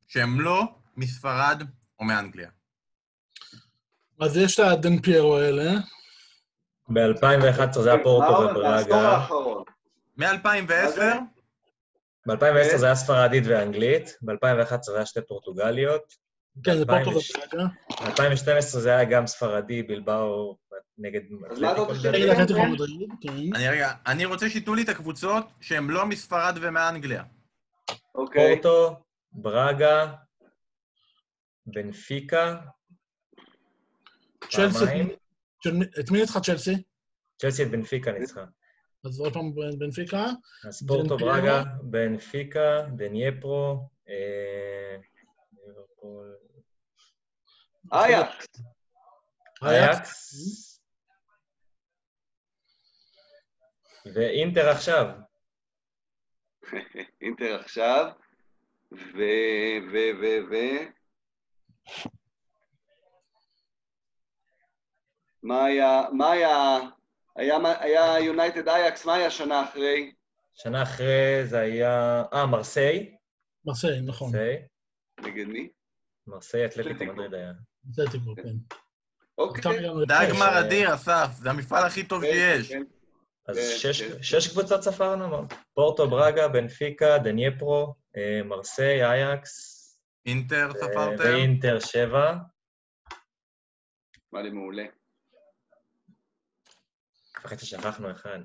שהם לא מספרד או מאנגליה. אז יש את הדן פיירו האלה. ב-2011 זה היה פורטו וברגה. האחרון? מ-2010, ב-2010 זה היה ספרדית ואנגלית, ב-2011 זה היה שתי פורטוגליות, כן, זה פורטו 2006. וברגע. ב-2012 זה היה גם ספרדי, בלבאו נגד אז מה אתה אתלטיקו רוצה מדריד. נגד כן. אני רגע, אני רוצה שייתנו לי את הקבוצות שהן לא מספרד ומאנגליה. אוקיי. פורטו, ברגה, בנפיקה, צ'לסי, את מי ניצחה צ'לסי? צ'לסי את בנפיקה ניצחה. אז עוד פעם בנפיקה. אז פורטו, בנפיקה. ברגה, בנפיקה, דנייפרו, אה, אייקס. אייקס, ואינטר עכשיו. אינטר עכשיו, ו... ו... ו... ו... מה היה... מה היה... היה, יונייטד אייקס, מה היה שנה אחרי? שנה אחרי זה היה... אה, מרסיי. מרסיי, נכון. מרסיי, נגד מי? מרסיי אתלטיקו. מדריד היה. אתלטיקו, כן. אוקיי. לפרש? גמר אדיר, אסף, זה המפעל הכי טוב כן, שיש. כן. אז כן, שש- קבוצות ספרנו, פורטו, ברגה, בנפיקה, דנייפרו, אה, מרסיי, אייקס. אינטר אה, ספרתם? ואינטר שבע. נשמע לי מעולה. אחרי ששכחנו אחד.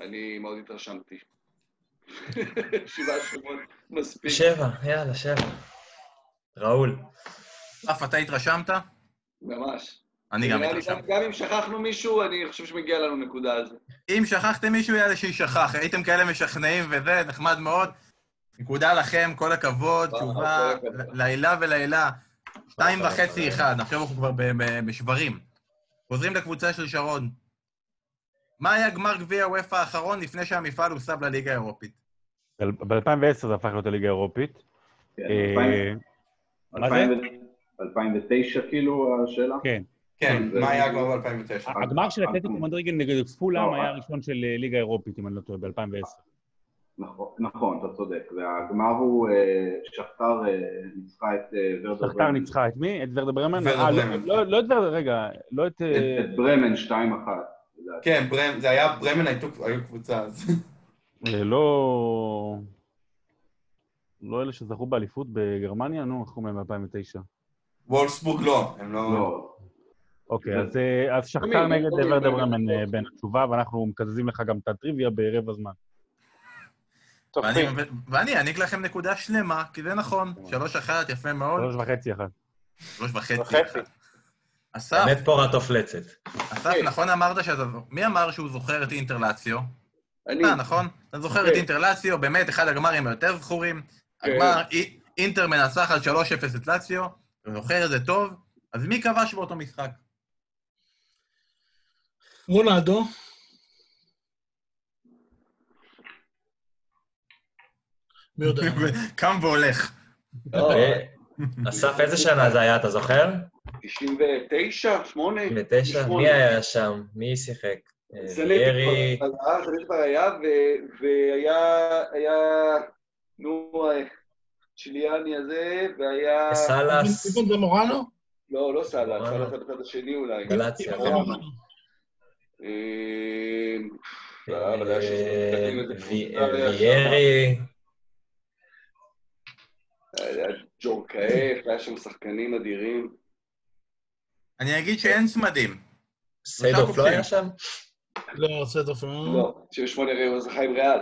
אני מאוד התרשמתי. שבעה שמות, מספיק. שבע, יאללה, שבע. ראול. אף אתה התרשמת? ממש. אני גם התרשמתי. גם אם שכחנו מישהו, אני חושב שמגיע לנו נקודה על זה. אם שכחתם מישהו, יאללה שישכח. הייתם כאלה משכנעים וזה, נחמד מאוד. נקודה לכם, כל הכבוד, תשובה. לעילה ולעילה. שתיים וחצי אחד, עכשיו אנחנו כבר בשברים. חוזרים לקבוצה של שרון. מה היה גמר גביע וופא האחרון לפני שהמפעל הוסב לליגה האירופית? ב-2010 זה הפך להיות הליגה האירופית. כן, אה, מה זה? 2009 כאילו השאלה? כן. כן, מה היה כבר ב-2009? הגמר של אתלטיקו מדריגן נגד פולאם לא, היה אה. הראשון של אה, ליגה אירופית, אם אני לא טועה, ב-2010. נכון, נכון, אתה צודק. והגמר הוא, אה, שכתר אה, ניצחה את אה, ורדר שכתר ניצחה את מי? את ורדה ברמן? ורדה לא- ברמן. לא לא את ורדה, רגע, לא את... את ברמן 2-1. לדעתי. כן, זה היה, ברמן היו קבוצה אז. לא... לא אלה שזכו באליפות בגרמניה? נו, איך קוראים להם ב-2009? וולפסבורג לא, הם לא... לא, אוקיי, אז, אז שכתר נגד ורדה. ברמן בין התשובה, ואנחנו מקזזים לך גם את הטריוויה ברבע זמן. ואני- אעניק לכם נקודה שלמה, כי זה נכון. שלוש אחת, יפה מאוד. שלוש וחצי אחת. שלוש וחצי. אחד. אסף, באמת פורת אופלצת. אסף, נכון אמרת שאתה... מי אמר שהוא זוכר את אינטרלציו? אני, אתה, נכון? אתה זוכר את כן. אינטרלציו, באמת אחד הגמרים היותר זכורים. כן. הגמר, אי- אינטר מנצח על 3-0 את לאציו, אתה זוכר את זה טוב. אז מי כבש באותו משחק? רונלדו, מי יודע? קם והולך. לא, אה, אסף, איזה שנה זה היה, אתה זוכר? 99, 8, 99? מי היה שם? מי שיחק? אה, סנטי וירי, כבר היה, והיה, היה, נו, אה, צ'יליאני הזה, והיה... סאלאס, איבן זמורנו? לא, לא סאלח, וואלה. סאלח זה בצד השני אולי. גלציה. איבן זמורנו. אה, לא, אבל היה שם שחקנים, איזה וי- קבוצה היה שם. ויירי, היה ג'ורקאף, היה שם שחקנים אדירים. אני אגיד שאין צמדים. סיידוף לא היה שם? לא, סטוף, לא. לא, 98 הוא זכה עם ריאל.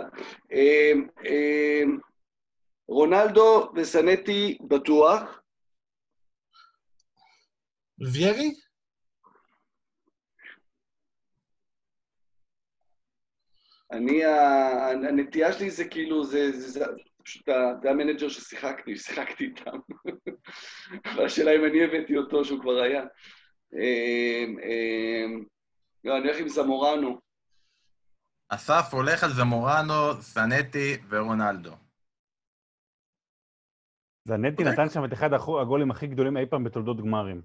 אמ, אמ, רונלדו וסנטי בטוח. ויירי? אני, הנטייה שלי זה כאילו, זה, זה, זה פשוט, זה המנג'ר ששיחקתי, ששיחקתי איתם. אבל השאלה אם אני הבאתי אותו, שהוא כבר היה. אמ, אמ, לא, אני הולך עם זמורנו. אסף הולך על זמורנו, סנטי ורונלדו. זנטי נתן שם את אחד הגולים הכי גדולים אי פעם בתולדות גמרים.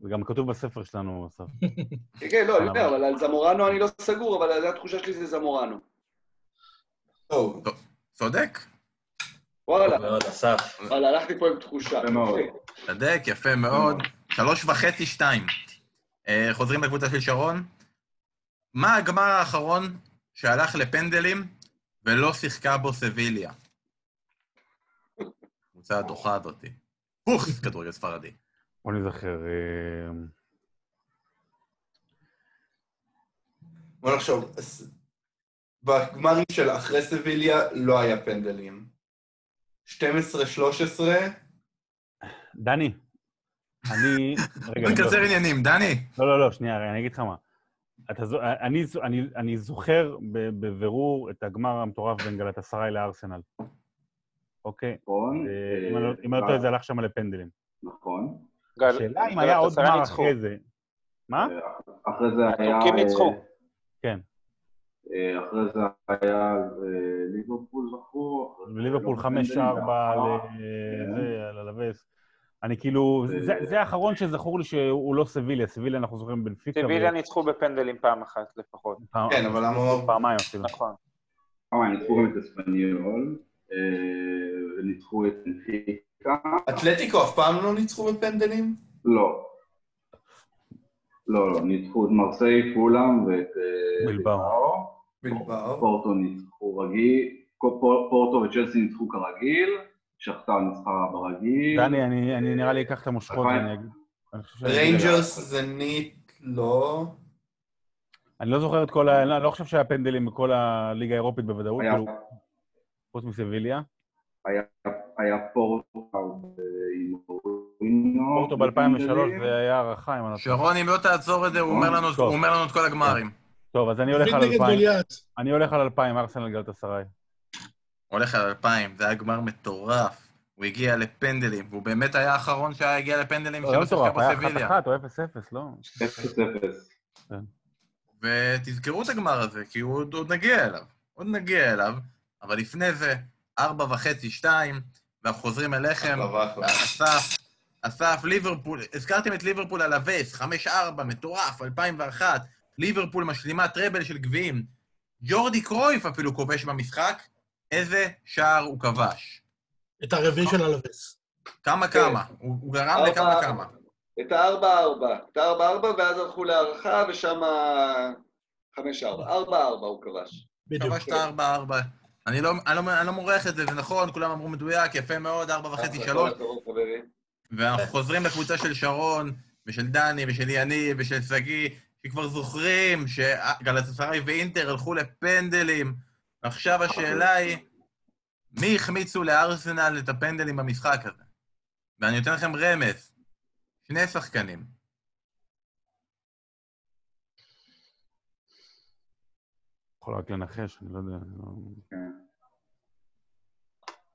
זה גם כתוב בספר שלנו, אסף. כן, כן, לא, אני יודע, אבל על זמורנו אני לא סגור, אבל התחושה שלי זה זמורנו. צודק? וואלה, טוב מאוד, אסף. וואלה, הלכתי פה עם תחושה. יפה מאוד. צודק, יפה מאוד. שלוש וחצי, שתיים. אה, חוזרים לקבוצה של שרון. מה הגמר האחרון שהלך לפנדלים ולא שיחקה בו סביליה? קבוצה הדוחה הזאתי. פוקס, כדורגל ספרדי. בוא נזכר. אה, בוא נחשוב. בגמרים של אחרי סביליה לא היה פנדלים. 12-13, דני, אני... רגע, אני- נקצר עניינים, דני. לא, לא, לא, שנייה, אני אגיד לך מה. אתה, אני, אני, אני זוכר בבירור את הגמר המטורף בין גלתסריי לארסנל. אוקיי? נכון. אה, אם אני לא- לא טועה, זה הלך שם לפנדלים. נכון. השאלה אם היה עוד גמר. אחרי זה. מה? אחרי זה היה... הטורקים אה, ניצחו. כן. אה, אחרי זה היה אה, ליברפול זכו. ליברפול לא 5-4 פנדלים, ואחר- לזה, על הלווס. אני כאילו, זה, האחרון שזכור לי שהוא לא סביליה, סביליה אנחנו זוכרים בנפיקה. סיביליה ניצחו בפנדלים פעם אחת לפחות. כן, אבל למה... פעמיים אפילו. נכון. אה, הם ניצחו גם את אספניול, אה, וניצחו את בנפיקה. אתלטיקו אף פעם לא ניצחו בפנדלים? לא. לא, לא, ניצחו את מרסיי, פולאם ואת... אה, בילבאו. בילבאו. פורטו ניצחו רגיל, פור- פורטו וצ'לסי ניצחו כרגיל, שכתר ניצחה ברגיל. דני, אני אני נראה לי אקח את המושכות אגיד... אני שאני- ריינג'רס, זנית, לא. אני לא זוכר את כל ה... אני לא חושב שהיה פנדלים בכל הליגה האירופית בוודאות, היה- כאילו, חוץ מסביליה. היה- היה פורטו. פורטו ב-2003 זה היה הערכה, אם אני לא טועה. שרון, אם לא תעצור את זה, הוא אומר. הוא אומר לנו את כל הגמרים. טוב, אז אני הולך על נגד 2000. גוליית. אני הולך על 2000, ארסנל גלטסריי. הולך על 2000, זה היה גמר מטורף. הוא הגיע לפנדלים, והוא באמת היה האחרון שהיה הגיע לפנדלים לא שלא שיחקה מטורף, היה בסביליה. 1-1 או 0-0, לא? 0-0. ותזכרו את הגמר הזה, כי הוא עוד, עוד נגיע אליו. עוד נגיע אליו, אבל לפני זה, ארבע וחצי, שתיים, ואנחנו חוזרים אליכם. אסף, אסף, ליברפול, הזכרתם את ליברפול על הווס, חמש ארבע, מטורף, 2001, ליברפול משלימה טראבל של גביעים. ג'ורדי קרויף אפילו כובש במשחק, איזה שער הוא כבש. את הרביעי של אלווס. כמה כן. כמה, הוא, הוא גרם לכמה כמה. את הארבע-ארבע. את הארבע-ארבע, ואז הלכו להערכה, ושם חמש-ארבע. ארבע-ארבע הוא כבש. בדיוק. כבשת ארבע ארבע. אני לא, אני, לא, אני לא מורח את זה, זה נכון, כולם אמרו מדויק, יפה מאוד, ארבע וחצי, אז שלוש. כל הכבוד, חברים. ואנחנו חוזרים לקבוצה של שרון, ושל דני, ושל יניב, ושל שגיא, שכבר זוכרים שגלצסראי ואינטר הלכו לפנדלים. ועכשיו השאלה היא, מי החמיצו לארסנל את הפנדלים במשחק הזה? ואני נותן לכם רמז, שני שחקנים. יכול רק לנחש, אני לא יודע. אני לא-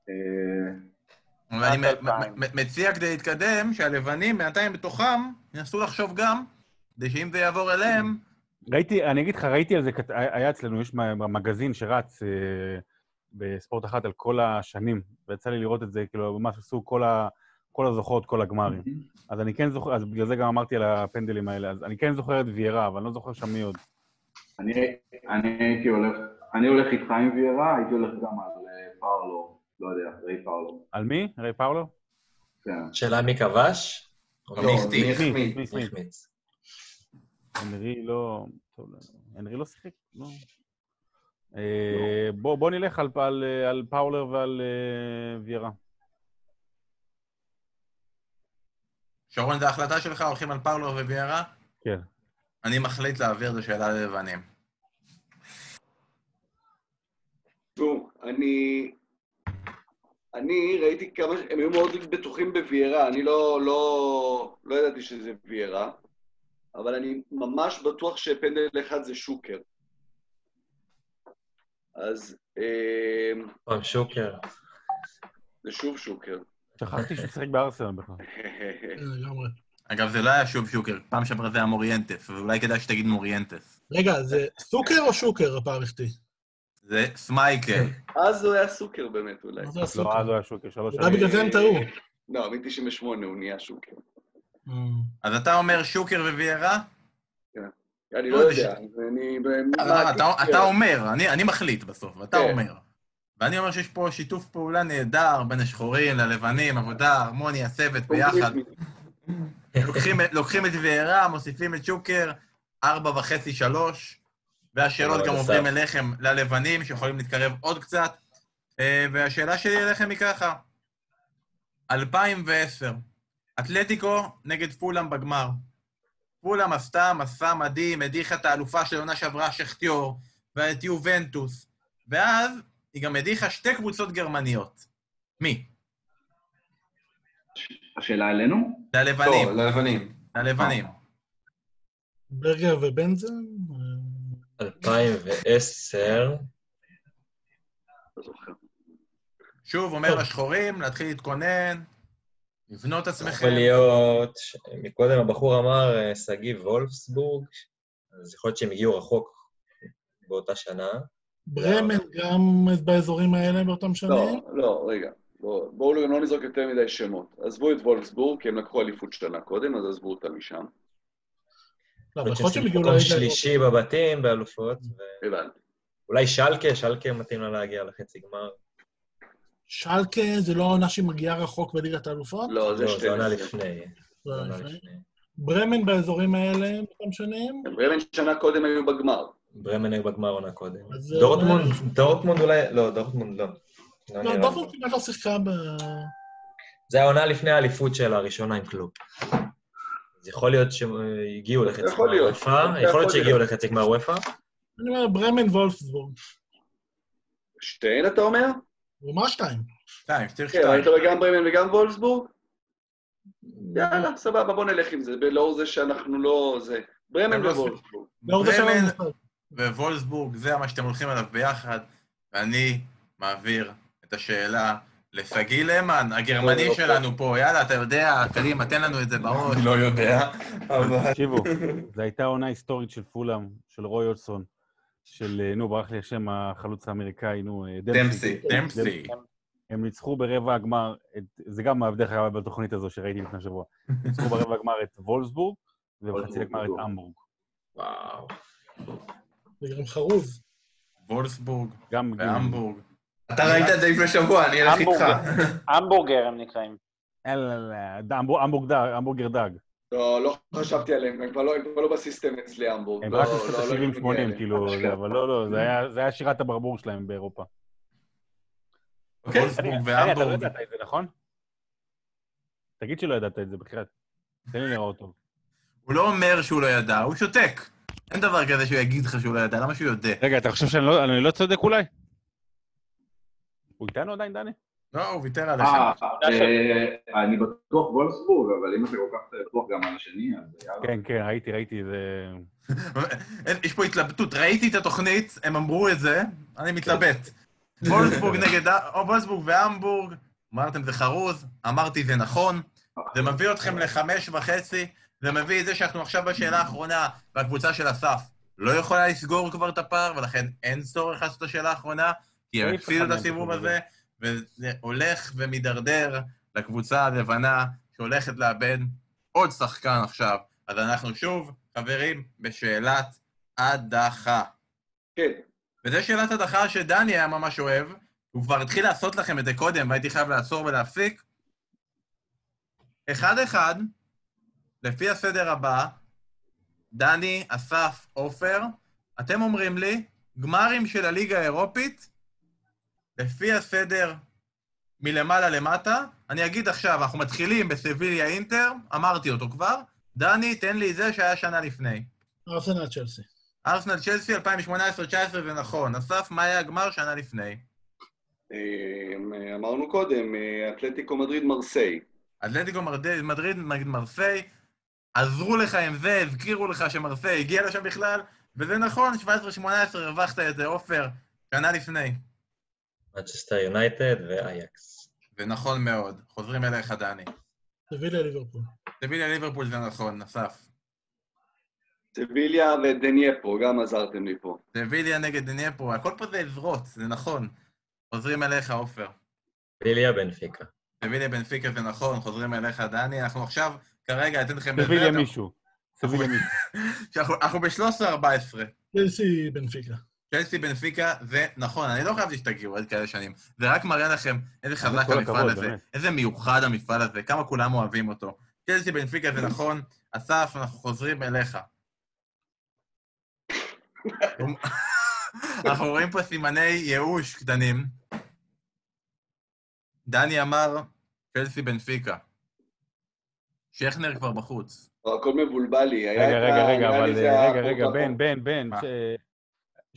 אה, ואני שנת מ- 2000. מ- מציע כדי להתקדם, שהלבנים בינתיים בתוכם ינסו לחשוב גם, כדי שאם זה יעבור אליהם, ראיתי, אני אגיד לך, ראיתי על זה, היה אצלנו, יש מגזין שרץ אה, בספורט אחת על כל השנים, ויצא לי לראות את זה, כאילו, ממש עשו כל, ה, כל הזוכות, כל הגמרים. אז אני כן זוכר, אז בגלל זה גם אמרתי על הפנדלים האלה, אז אני כן זוכר את ויירה, אבל אני לא זוכר שם מי עוד. אני אני הייתי הולך, אני הולך איתך עם ויירה, הייתי הולך גם על אה, פארלו, לא יודע, ריי פארלו. על מי? ריי פאולו? כן. שאלה מי כבש? לא? מי? החמיץ. הנרי לא... טוב, הנרי לא שיחק? לא. אה, בוא בוא נלך על- על על פאולר ועל אה, ויירה. שרון, זו החלטה שלך, הולכים על פאולו וויירה? כן. אני מחליט להעביר את השאלה ללבנים. תראו, אני... אני ראיתי כמה... הם היו מאוד בטוחים בוויירה, אני לא, לא, לא ידעתי שזה ויירה, אבל אני ממש בטוח שפנדל אחד זה שוקר. אז אה, פעם שוקר. זה שוב שוקר. שכחתי שהוא שיחק בארסנל בכלל. לגמרי. אגב, זה לא היה שוב שוקר, פעם שעברה זה היה מוריינטס, ואולי כדאי שתגיד מוריינטס. רגע, זה סוקר או שוקר הפעם החטיא? זה סמייקל. אז הוא היה סוקר באמת אולי. מה זה לא, הסוקר? אז הוא היה שוקר, שלוש אולי שנים. בגלל זה הם טעו. לא, מ-98 הוא נהיה שוקר. אה. אז אתה אומר שוקר וויירה? אני לא, לא זה יודע, אני... אתה- כן. אתה אומר, אני אני מחליט בסוף, אתה כן. אומר. ואני אומר שיש פה שיתוף פעולה נהדר בין השחורים ללבנים, עבודה, הרמוניה, צוות ביחד. לוקחים, לוקחים את ויירה, מוסיפים את שוקר, ארבע וחצי, שלוש, והשאלות גם. עוברים אליכם, ללבנים, שיכולים להתקרב עוד קצת. אה, והשאלה שלי אליכם היא ככה, 2010, אתלטיקו נגד פולאם בגמר. פולאם עשתה מסע מדהים, הדיחה את האלופה של עונה שעברה, שכטיור, ואת יובנטוס, ואז היא גם הדיחה שתי קבוצות גרמניות. מי? השאלה אלינו? ללבנים, טוב, ללבנים. ללבנים. ברגר ובנזן? אה, 2010, לא זוכר. שוב, אומר לשחורים, להתחיל להתכונן, לבנות עצמכם. יכול להיות, מקודם הבחור אמר אה, שגיא וולפסבורג, אז יכול להיות שהם הגיעו רחוק באותה שנה. ברמן גם באזורים האלה באותם לא, שנים? לא, רגע. בואו גם לא נזרוק יותר מדי שמות. עזבו את וולפסבורג, כי הם לקחו אליפות שנה קודם, אז עזבו אותה משם. לא, אבל יכול להיות שהם הגיעו לליגה שלישי בבתים, באלופות, הבנתי. ואולי שלקה, שלקה מתאים לה להגיע לחצי גמר. שלקה זה לא העונה שהיא מגיעה רחוק בליגת האלופות? לא, זה לא, זה עונה 12. לפני. לא, לפני. ברמן באזורים האלה באותם שנים? ברמן שנה קודם היו בגמר. ברמן היו בגמר עונה קודם. דורטמונד, דורטמונד אולי, לא, דורטמונד לא. לא לא. דורטמונד כמעט לא שיחקה ב... זה העונה לפני האליפות של הראשונה עם קלופ. אז יכול להיות שהגיעו לחצי יכול גמר להיות. אופ"א, יכול להיות שהגיעו. לחצי גמר אופ"א. אני אומר, ברמן וולפסבורג. שתיהן אתה אומר? ומה שתיים? שתיים, צריך כן, שתיים. היית רואה גם ברמן וגם וולפסבורג? יאללה, סבבה, בוא נלך עם זה, לאור זה שאנחנו לא... זה... ברמן לא זה ברמן מושג. ווולסבורג, זה מה שאתם הולכים עליו ביחד, ואני מעביר את השאלה לשגיא למן, הגרמני אוקיי. שלנו פה. יאללה, אתה יודע, קדימה, תן לנו את זה בראש. אני לא יודע, אבל... תקשיבו, זו הייתה עונה היסטורית של פולאם, של רוי אולסון, של, אה, נו, ברח לי השם החלוץ האמריקאי, נו, אה, דמפסי. דמפסי. הם ניצחו ברבע הגמר, את, זה גם דרך אגב בתוכנית הזו שראיתי לפני שבוע, ניצחו ברבע הגמר את וולסבורג, ובחצי הגמר את המבורג. וואו. זה גם חרוז. וולסבורג גם... והמבורג. אתה ראית את זה לפני שבוע, אני אלך איתך. המבורגר. המבורגר הם נקראים. המבורגר דג. לא, לא חשבתי עליהם, הם כבר לא- הם כבר לא בסיסטם אצלי, המבורג. הם לא- רק לא- בשנות לא הייתי מגיע ה-70-80, אליהם. כאילו, אבל לא, לא, זה היה- זה היה שירת הברבור שלהם באירופה. אוקיי? וולסבורג דני, דני, אתה לא והמבורג. ידעת את זה, נכון? תגיד שלא ידעת את זה, בחייאת. תן לי לראות טוב. הוא לא אומר שהוא לא ידע, הוא שותק. אין דבר כזה שהוא יגיד לך שהוא לא ידע, למה שהוא יודע? רגע, אתה חושב שאני אני לא צודק אולי? הוא איתנו עדיין, דני? לא, הוא ויתר עליכם. אה, אה, אני בטוח וולסבורג, אבל אם אתה כל כך בטוח גם על השני, אז יאללה. כן, כן, ראיתי, ראיתי, זה... יש פה התלבטות, ראיתי את התוכנית, הם אמרו את זה, אני מתלבט. וולסבורג נגד... או וולסבורג והמבורג, אמרתם זה חרוז, אמרתי זה נכון, זה מביא אתכם לחמש וחצי, זה מביא את זה שאנחנו עכשיו בשאלה האחרונה, והקבוצה של אסף. לא יכולה לסגור כבר את הפער, ולכן אין צורך לעשות את השאלה האחרונה, כי הם סעיף הפסידו את הסיבוב הזה, וזה הולך ומידרדר לקבוצה הלבנה, שהולכת לאבד עוד שחקן עכשיו. אז אנחנו שוב, חברים, בשאלת הדחה. כן. וזו שאלת הדחה שדני היה ממש אוהב, הוא כבר התחיל לעשות לכם את זה קודם, והייתי חייב לעצור ולהפסיק. אחד-אחד, לפי הסדר הבא, דני, אסף, עופר, אתם אומרים לי, גמרים של הליגה האירופית, לפי הסדר מלמעלה למטה, אני אגיד עכשיו, אנחנו מתחילים בסביליה אינטר, אמרתי אותו כבר, דני, תן לי זה שהיה שנה לפני. ארסנל צ'לסי. ארסנל צ'לסי 2018-2019 זה נכון. אסף, מה היה הגמר שנה לפני? אה, אמרנו קודם, אה, אתלטיקו מדריד מרסיי. אתלטיקו מדריד נגד מרסיי, עזרו לך עם זה, הזכירו לך שמרסיי הגיע לשם בכלל, וזה נכון, 17-18 הרווחת את זה, עופר, שנה לפני. מצ'סטר יונייטד ואייקס. זה נכון מאוד. חוזרים אליך, דני. סביליה ליברפול. סביליה ליברפול זה נכון, אסף. סביליה ודנייפו, גם עזרתם לי פה. סביליה נגד דניאפו, הכל פה זה עזרות, זה נכון. חוזרים אליך, עופר. ביליה בנפיקה. סביליה בנפיקה זה נכון, חוזרים אליך, דני. אנחנו עכשיו, כרגע, אתן לכם... סביליה מישהו. סביליה מישהו. אנחנו ב-13-14. צ'לסי בנפיקה. צ'לסי בנפיקה, זה נכון, אני לא חייבתי שתגיעו עוד כאלה שנים. זה רק מראה לכם איזה חזק המפעל הזה. איזה מיוחד המפעל הזה, כמה כולם אוהבים אותו. צ'לסי בנפיקה זה נכון. אסף, אנחנו חוזרים אליך. אנחנו רואים פה סימני ייאוש קטנים. דני אמר, צ'לסי בנפיקה. שכנר כבר בחוץ. הכל מבולבל לי. היה רגע, את רגע, ה- רגע, אבל רגע, רגע, בן, בן, בן.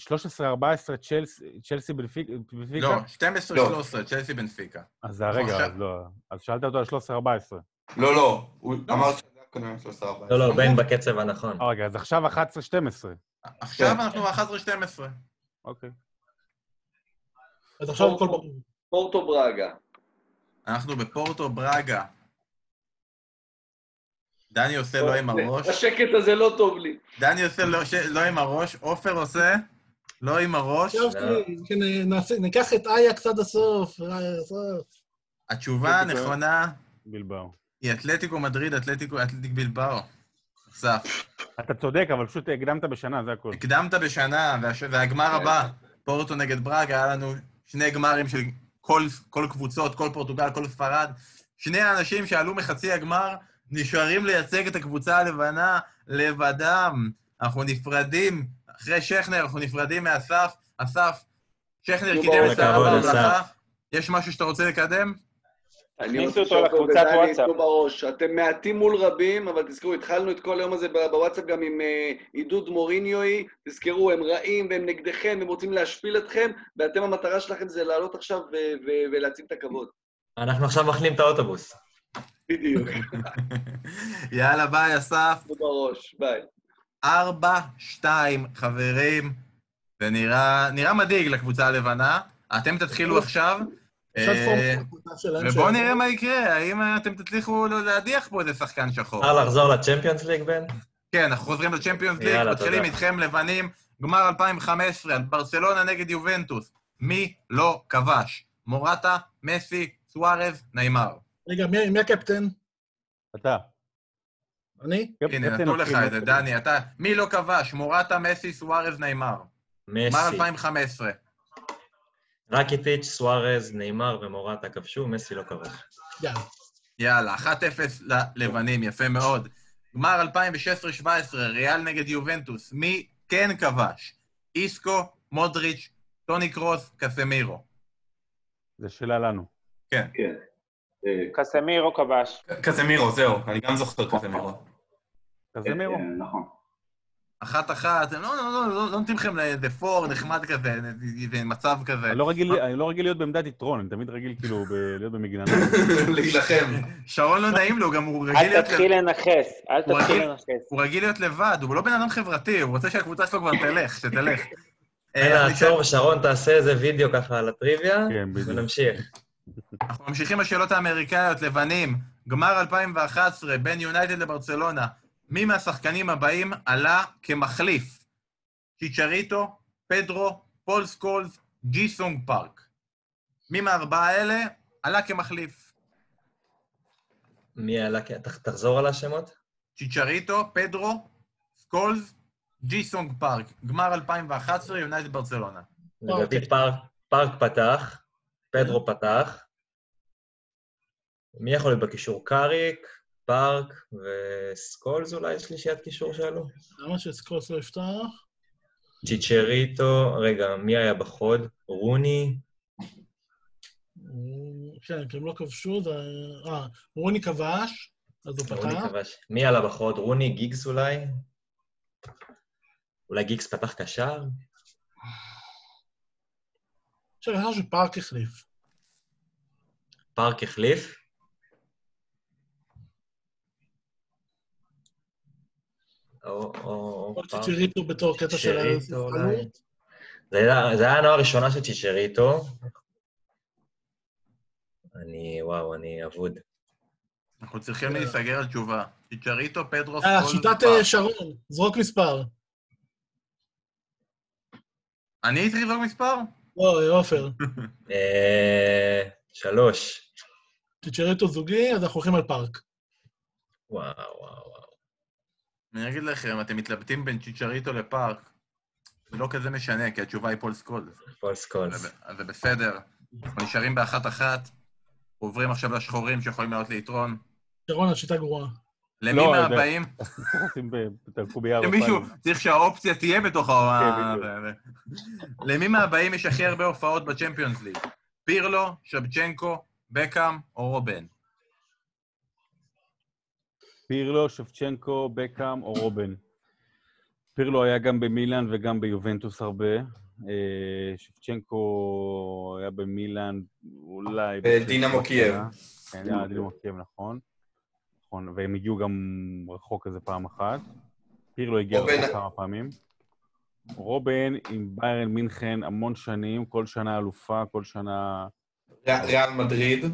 מה? ש- 13-14 צ'לסי- צ'לסי בנפיקה? לא, 12-13, צ'לסי בנפיקה. אז רגע, אז לא. אז שאלת אותו על 13-14. לא, לא, הוא אמר שזה היה קודם 13 לא, לא, בן בקצב הנכון. אה, רגע, אז עכשיו 11-12. עכשיו כן. אנחנו ב-11-12. אוקיי. אז עכשיו הכל ברור. פורטו ברגה. אנחנו בפורטו ברגה. דני עושה לא עם הראש. השקט הזה לא טוב לי. דני עושה לא. לא עם הראש, עופר עושה לא עם הראש. חשבתי, כן, נעשה- ניקח את אייקס עד הסוף. התשובה אתלטיקו. הנכונה בלבאו. היא אתלטיקו מדריד, אתלטיקו, אתלטיק בלבאו. אסף, אתה צודק, אבל פשוט הקדמת בשנה, זה הכול. הקדמת בשנה. והגמר הבא, פורטו נגד ברגה, היה לנו שני גמרים של כל, כל קבוצות, כל פורטוגל, כל ספרד. שני האנשים שעלו מחצי הגמר נשארים לייצג את הקבוצה הלבנה לבדם. אנחנו נפרדים אחרי שכנר אנחנו נפרדים מאסף. אסף, שכנר קידם את שר הממלכה. יש משהו שאתה רוצה לקדם? אני רוצה אותו לשאול לקבוצת ודני, וואטסאפ. תנו בראש. אתם מעטים מול רבים, אבל תזכרו, התחלנו את כל היום הזה בוואטסאפ גם עם אה, עידוד מוריניואי. תזכרו, הם רעים והם נגדכם, הם רוצים להשפיל אתכם, ואתם, המטרה שלכם זה לעלות עכשיו ו- ו- ולהציל את הכבוד. אנחנו עכשיו מחנים את האוטובוס. בדיוק. יאללה, ביי, אסף. תנו בראש, ביי. ארבע, שתיים, חברים. זה נראה, נראה מדאיג לקבוצה הלבנה. אתם תתחילו עכשיו. עכשיו אה. ובואו נראה מה יקרה, האם אתם תצליחו להדיח פה איזה שחקן שחור. אפשר לחזור לצ'מפיונס ליג, בן? כן, אנחנו חוזרים לצ'מפיונס ליג, מתחילים. איתכם לבנים, גמר 2015, ברצלונה נגד יובנטוס. מי לא כבש? מורטה, מסי, סוארז, נעימר. רגע, מי מי הקפטן? אתה. אני? הנה, נתנו לך את זה. דני, אתה... מי לא כבש? מורטה, מסי, סוארז. גמר מסי. 2015. רקיטיץ', סוארז, נאמר ומורטה כבשו, מסי לא כבש. יאללה. יאללה, 1-0 ללבנים, יפה מאוד. גמר 2016-2017, ריאל נגד יובנטוס. מי כן כבש? איסקו, מודריץ', טוני קרוס, קסמירו. זה שאלה לנו. כן. אה, קסמירו כבש. קזמירו, זהו, אני גם זוכר קזמירו. קזמירו. כן, נכון. אחת-אחת, לא, לא, לא, לא, לא נותנים לכם לאיזה פור נחמד כזה, איזה מצב כזה. אני לא רגיל- אני לא רגיל להיות בעמדת יתרון, אני תמיד רגיל כאילו להיות במגננה. להילחם. שרון לא נעים לו, גם הוא רגיל אל להיות... תתחיל לנכס, אל הוא תתחיל רגיל- לנכס. הוא רגיל להיות לבד, הוא לא בן אדם חברתי, הוא רוצה שהקבוצה שלו כבר תלך, שתלך. אה, יאללה, עצור, ושרון תעשה איזה וידאו ככה על הטריוויה, כן. ונמשיך. אנחנו ממשיכים בשאלות האמריקאיות, לבנים. גמר 2011 בין יונייטד לברצלונה. מי מהשחקנים הבאים עלה כמחליף? צ'יצ'ריטו, פדרו, פול סקולס, ג'י סונג פארק. מי מהארבעה האלה עלה כמחליף? מי עלה? כ- תחזור על השמות? צ'יצ'ריטו, פדרו, סקולס, ג'י סונג פארק. גמר 2011, יונייטד ברצלונה. לדעתי פארק, פארק פתח, פדרו פתח. מי יכול להיות בקישור? קאריק, פארק וסקולס אולי שלישיית קישור שעלו? למה שסקולס לא יפתח? צ'יצ'ריטו, רגע, מי היה בחוד? רוני? כן, כי הם לא כבשו, זה... אה, רוני כבש, אז הוא רוני פתח. כבש. מי עלה בחוד? רוני, גיגס אולי? אולי גיגס פתח קשר? עכשיו, אני חושב שפארק החליף. פארק החליף? או. צ'יצ'ריטו בתור קטע של. השחקנות. זה היה- הנועה הראשונה של צ'יצ'ריטו. אני, וואו, אני אבוד. אנחנו צריכים להיסגר על תשובה. צ'יצ'ריטו, פדרו, אה, סקולס, שיטת. אה, שרון, זרוק מספר. אני צריך לזרוק מספר? לא, עופר. אה, שלוש. צ'יצ'ריטו זוגי, אז אנחנו הולכים על פארק. וואו, וואו, וואו. אני אגיד לכם, אתם מתלבטים בין צ'יצ'ריטו לפארק, זה לא כזה משנה, כי התשובה היא פול סקולס. פול סקולס. זה- אז זה בסדר. אנחנו נשארים באחת-אחת, עוברים עכשיו לשחורים שיכולים לעלות ליתרון. שרון, השיטה גרועה. למי, לא, מהבאים? בפאנל. צריך שהאופציה תהיה בתוך ה... כן, למי מהבאים יש הכי הרבה הופעות בצ'מפיונס ליג? פירלו, שבצ'נקו, בקאם או רובן? פירלו, שבצ'נקו, בקאם או רובן. פירלו היה גם במילאן וגם ביובנטוס הרבה. אה, שבצ'נקו היה במילאן, אולי... בדינמו קייב. כן, היה דינמו קייב, נכון. נכון, והם הגיעו גם רחוק איזה פעם אחת. פירלו הגיע רחוק כמה פעמים. רובן עם ביירן מינכן המון שנים, כל שנה אלופה, כל שנה... ריאל מדריד.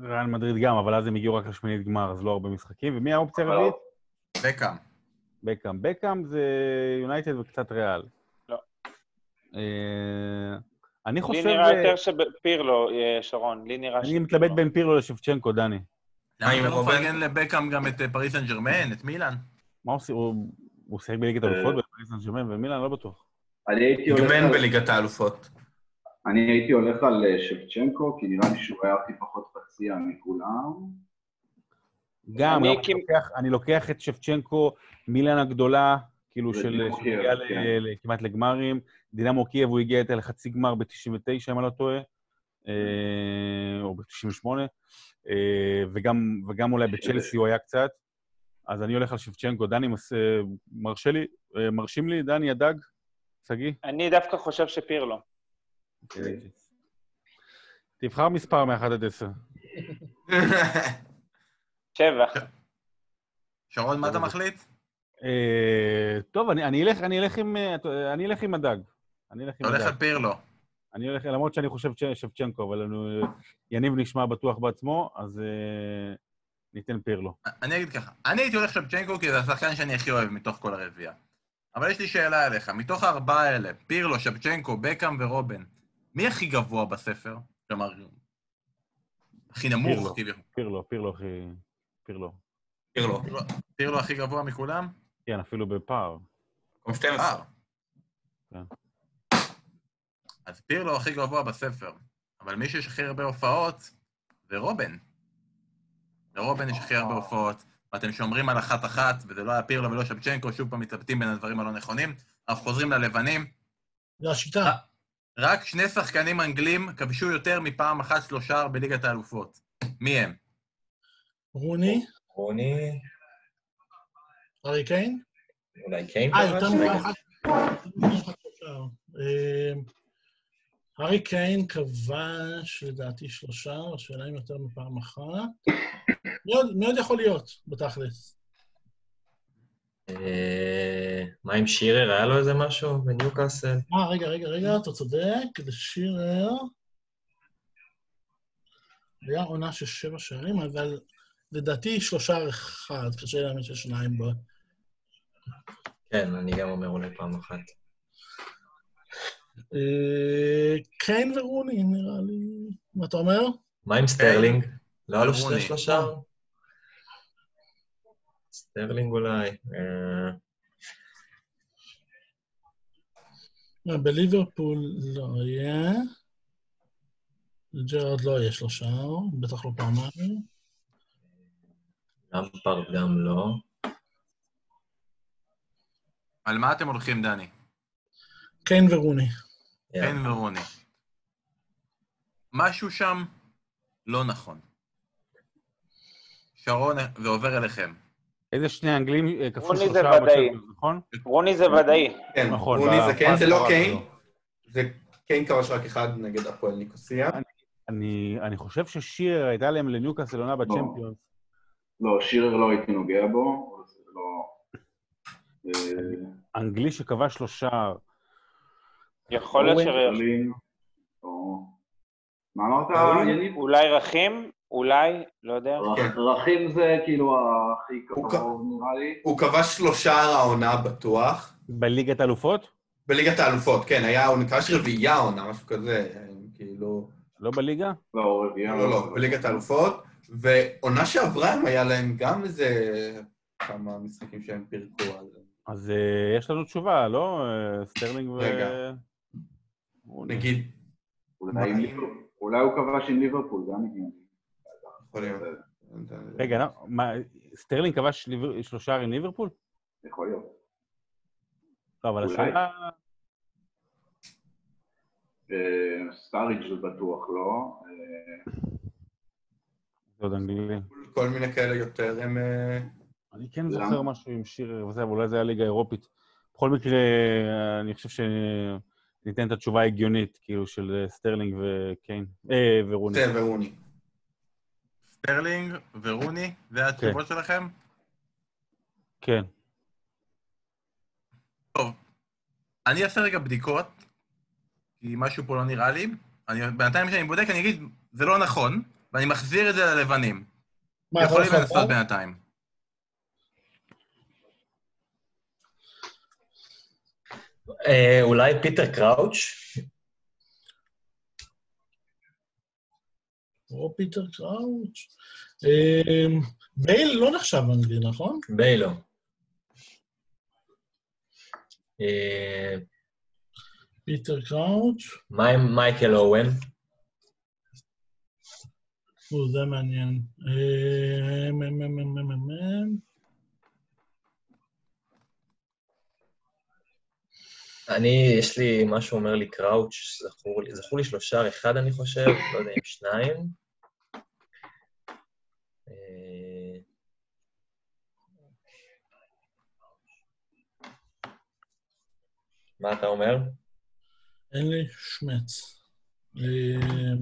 ריאל מדריד גם, אבל אז הם הגיעו רק לשמינית גמר, אז לא הרבה משחקים. ומי האופציה הרביעית? בקאם. בקאם. בקאם זה יונייטד וקצת ריאל. לא. אה, אני לי חושב... נראה יותר שפירלו, אה, שרון, לי נראה אני מתלבט בין פירלו לשבצ'נקו, דני. למה אתה לא? מפרגן לבקאם גם את אה, פריס סן ג'רמן, את מילאן? מה עושים? הוא הוא שיחק בליגת אה. אלופות בפריס סן ג'רמן ומילאן, לא בטוח. אני הייתי הולך גמן בליגת האלופות. אני הייתי הולך על אה, שבצ'נקו, כי נראה לי שהוא היה הכי פחות פציע מכולם. גם, אני כמ- לוקח- אני לוקח את שבצ'נקו, מילאן הגדולה, כאילו של... דינמו קייב, שהגיע ל- כן. ל- כמעט לגמרים. דינמו קייב, הוא הגיע איתה לחצי גמר ב-99, אם אני לא טועה, אה, או ב-98, וגם, וגם אולי בצ'לסי הוא היה קצת. אז אני הולך על שבצ'נקו. דני, מס- אה, מרשה לי, אה, מרשים לי, דני הדג? שגיא? אני דווקא חושב שפירלו. תבחר מספר מ-1 עד 10. שבע. שרון, מה אתה מחליט? טוב, אני, אני, אלך, עם, אה, אני אלך עם הדג. אתה הולך הדג. על פירלו. אני הולך, למרות שאני חושב ש- שבצ'נקו, אבל יניב נשמע בטוח בעצמו, אז אה, ניתן פירלו. אני אגיד ככה, אני הייתי הולך שבצ'נקו כי זה השחקן שאני הכי אוהב מתוך כל הרביעייה. אבל יש לי שאלה אליך, מתוך הארבעה האלה, פירלו, שבצ'נקו, בקאם ורובן, מי הכי גבוה בספר? כלומר, הכי. נמוך, כביכול. פירלו, פירלו הכי... פירלו. פירלו. פירלו- פירלו הכי גבוה מכולם? כן, אפילו בפער. מקום 12. אה. כן. אז פירלו הכי גבוה בספר, אבל מי שיש הכי הרבה הופעות זה רובן. לרובן יש הכי הרבה הופעות, ואתם שומרים על אחת-אחת, וזה לא היה פירלו ולא שבצ'נקו, שוב פעם מתלבטים בין הדברים הלא נכונים. אנחנו חוזרים ללבנים. זה השיטה. רק שני שחקנים אנגלים כבשו יותר מפעם אחת שלושה בליגת האלופות. מי הם? רוני, רוני, ארי קיין. אולי קיין אה? יותר מפעם אחת. אה, הארי קיין כבש לדעתי שלושה, השאלה אם יותר מפעם אחת. עוד יכול להיות, בתכלס? אה, מה עם שירר? היה לו איזה משהו בניוקאסל? אה, רגע, רגע, רגע, אתה צודק, לשירר. היה עונה של שבע שערים, אבל לדעתי שלושה אחד, קשה להאמין שיש שניים בו. כן, אני גם אומר אולי פעם אחת. אה, קיין ורוני, נראה לי. מה אתה אומר? מה עם סטרלינג? לא היה לו. שני שלושה? סטרלינג אולי. אה, לא, בליברפול לא יהיה. לג'רארד לא יהיה שלושה, בטח לא פעמיים. למפרד גם לא. על מה אתם הולכים, דני? קיין ורוני. חן ורוני. משהו שם לא נכון. שרון, זה עובר אליכם. איזה שני אנגלים אה, כפול רוני זה שלושה ודאי. בצ'מפיונס, נכון? רוני זה ודאי. כן, נכון, רוני זה כן, זה לא קיין. זה קיין כבש רק אחד נגד הפועל ניקוסיה. אני, אני חושב ששיר הייתה להם לניוקאסל עונה בצ'מפיונס. לא, שירר לא הייתי נוגע בו, זה לא... אה, אנגלי שכבש שלושה, יכול להיות או- מה אמרת, יניב? אולי רכים? אולי? לא יודע. כן. רכים זה כאילו הכי קרוב נראה לי. הוא כבש שלושה העונה בטוח. בליגת אלופות? בליגת האלופות, כן, היה, הוא כבש רביעייה העונה, משהו כזה, כאילו... לא בליגה? לא, רביעייה. לא, לא, בליגת האלופות. ועונה שעברה הם היה להם גם איזה כמה משחקים שהם פירקו על... אז אה, יש לנו תשובה, לא? סטרלינג ו... רגע. נגיד, אולי הוא כבש עם ליברפול, גם הגיוני. יכול להיות. רגע, לא, מה, סטרלינג כבש שלושה עם ליברפול? יכול להיות. לא, אבל. השאלה... אה, סטארידג' זה בטוח לא. אה, זה עוד אנגלי. כל מיני כאלה יותר הם... אה, אני כן? זוכר משהו עם שירר וזה, אבל אולי זה היה ליגה אירופית. בכל מקרה, אני חושב שניתן את התשובה ההגיונית, כאילו, של סטרלינג וקיין, אה, ורוני. זה ורוני. סטרלינג ורוני, זה התשובות שלכם? כן. אני אעשה רגע בדיקות, כי משהו פה לא נראה לי. אני, בינתיים כשאני בודק, אני אגיד, זה לא נכון, ואני מחזיר את זה ללבנים. מה, יכולים לנסות להפעם? בינתיים. אה, אולי פיטר קראוץ'? או פיטר קראוץ'. אה, בייל לא נחשב אנגלי, נכון? ביילו. אה, פיטר קראוץ'. מה עם מייקל אוון? או, זה מעניין. אה, מ- מ- מ- מ- מ- מ- אני, יש לי, משהו אומר לי קראוץ', זכור לי, זכור לי שלושה, אחד אני חושב, לא יודע אם שניים. אה, מה אתה אומר? אין לי שמץ. אה,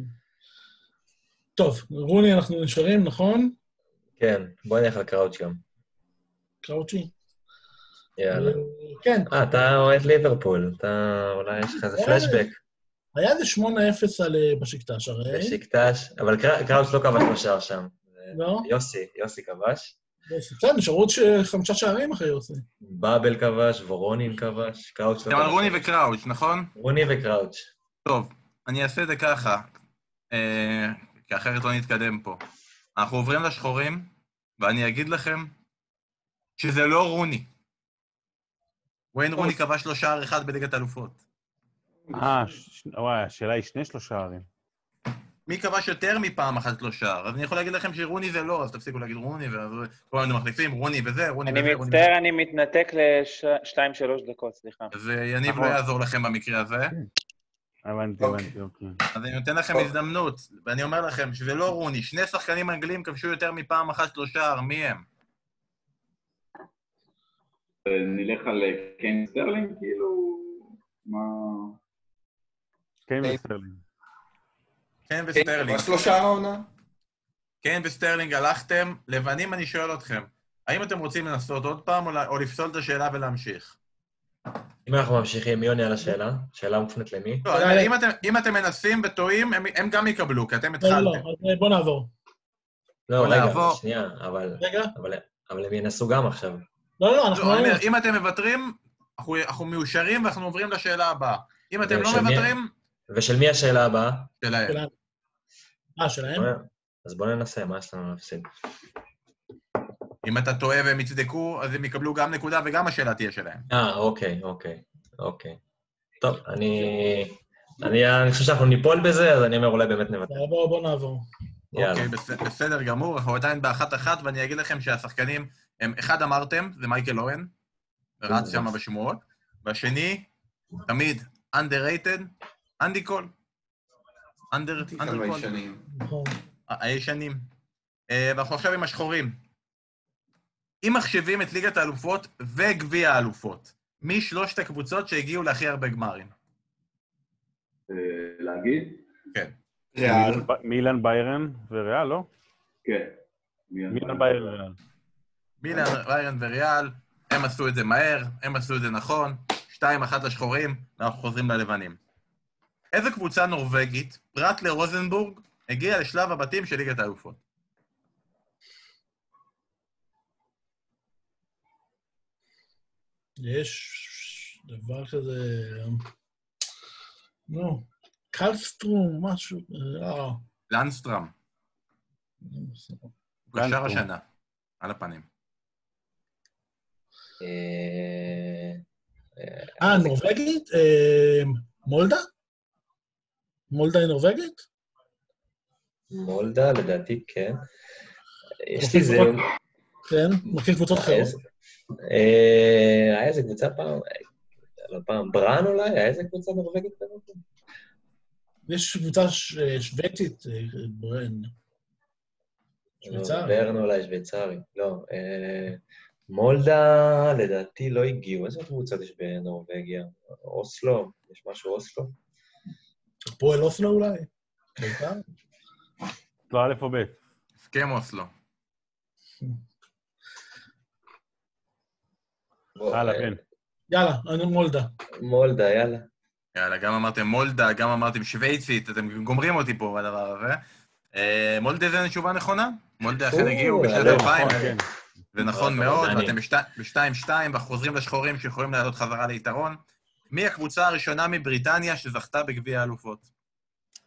טוב, רוני, אנחנו נשארים, נכון? כן, בוא נלך על קראוץ' גם. קראוצ'י? יאללה. כן, אה, אתה אוהד ליברפול, אתה, אולי יש לך איזה פלשבק. היה איזה 8-0 על אה, בשקטש הרי. בשקטש, אבל קר- קראוץ' לא כבש בשער שם. לא? יוסי, יוסי כבש. בסדר, נשארו עוד ש- חמישה שערים אחרי יוסי. באבל כבש, וורונין כבש, קראוץ' לא כבש. רוני וקראוץ', נכון? רוני וקראוץ'. טוב, אני אעשה את זה ככה, אה, כי אחרת לא נתקדם פה. אנחנו עוברים לשחורים, ואני אגיד לכם שזה לא רוני. וויין רוני כבש לו שער אחד בליגת האלופות. אה, וואי, השאלה היא שני שלושה ערים. מי כבש יותר מפעם אחת לו שער? אז אני יכול להגיד לכם שרוני זה לא, אז תפסיקו להגיד רוני, ואז כל הזמן מחליפים רוני וזה, רוני אני וזה, רוני וזה. מצטער, אני מתנתק לשתיים-שלוש דקות, סליחה. אז יניב לא נכון. יעזור לכם במקרה הזה. הבנתי, אוקיי. הבנתי, אוקיי. אז אני נותן לכם הזדמנות, ואני אומר לכם שזה לא רוני. שני שחקנים אנגלים כבשו יותר מפעם אחת לו שער, מי הם? נלך על אה, קיין סטרלינג, כאילו... מה... קיין וסטרלינג. קיין וסטרלינג. כבש לו שער העונה? קיין וסטרלינג הלכתם, לבנים אני שואל אתכם, האם אתם רוצים לנסות עוד פעם או, לפסול את השאלה ולהמשיך? אם אנחנו ממשיכים, מי עונה על השאלה? שאלה מופנית למי? לא, אם אתם, אם אתם מנסים וטועים, הם, הם גם יקבלו, כי אתם לא, לא, התחלתם. אז אה, בוא נעבור. לא, רגע. שנייה, אבל, רגע. אבל, אבל הם ינסו גם עכשיו. לא, לא, אנחנו... לא, אני אומר, אם אתם מוותרים, אנחנו, אנחנו מאושרים ואנחנו עוברים לשאלה הבאה. אם אתם לא מוותרים, ושל מי השאלה הבאה? שלהם. אה, שלהם? אז בואו ננסה, מה יש לנו להפסיד? אם אתה טועה והם יצדקו, אז הם יקבלו גם נקודה וגם השאלה תהיה שלהם. אה, אוקיי, אוקיי, אוקיי. טוב, אני... אני, אני חושב שאנחנו ניפול בזה, אז אני אומר, אולי באמת נוותר. אה, בוא נעבור. אוקיי, בס- בסדר גמור, אנחנו עדיין באחת-אחת, ואני אגיד לכם שהשחקנים, הם, אחד אמרתם, זה מייקל אוון, רץ שם בשמועות, והשני, תמיד, underrated, אנדי קול. אנדר, כמה אנדר קול. הישנים. אה, ואנחנו עכשיו עם השחורים. אם מחשבים את ליגת האלופות וגביע האלופות, מי שלושת הקבוצות שהגיעו להכי הרבה גמרים? אה, להגיד? ריאל. ב- מילאן ביירן וריאל, לא? כן. מילאן ביירן וריאל. מילן, ריירן וריאל, הם עשו את זה מהר, הם עשו את זה נכון, שתיים אחת לשחורים, ואנחנו חוזרים ללבנים. איזה קבוצה נורבגית, פרט לרוזנבורג, הגיעה לשלב הבתים של ליגת האלופות? יש דבר כזה... נו, קלסטרום, משהו... לנסטרם, הוא קשר. השנה, על הפנים. אה, אה, נורבגית? אה, מולדה? מולדה היא נורבגית? מולדה, לדעתי, כן. יש לי איזה... כן, מכיר קבוצות אחרות. אה, היה איזה קבוצה פעם, לא פעם, בראן אולי? היה איזה קבוצה נורבגית כזאת? יש קבוצה ש- שוויצית, אה, ברן. שוויצרי. ברן אולי, שוויצרי. לא. מולדה, לדעתי, לא הגיעו. איזה קבוצות יש בנורבגיה? אוסלו? יש משהו אוסלו? פועל אוסלו אולי? בית"ר? לא, א' או ב'. הסכם אוסלו. הלאה, אה, כן. יאללה, אני מולדה. מולדה, יאללה. יאללה, גם אמרתם מולדה, גם אמרתם שוויצית, אתם גומרים אותי פה בדבר הזה. אה, מולדה זה תשובה נכונה? מולדה אכן הגיעו בשנת הלו, 2000, נכון, כן. זה נכון מאוד. ואתם ב-2-2, ואנחנו חוזרים לשחורים שיכולים לעלות חזרה ליתרון. מי הקבוצה הראשונה מבריטניה שזכתה בגביע האלופות?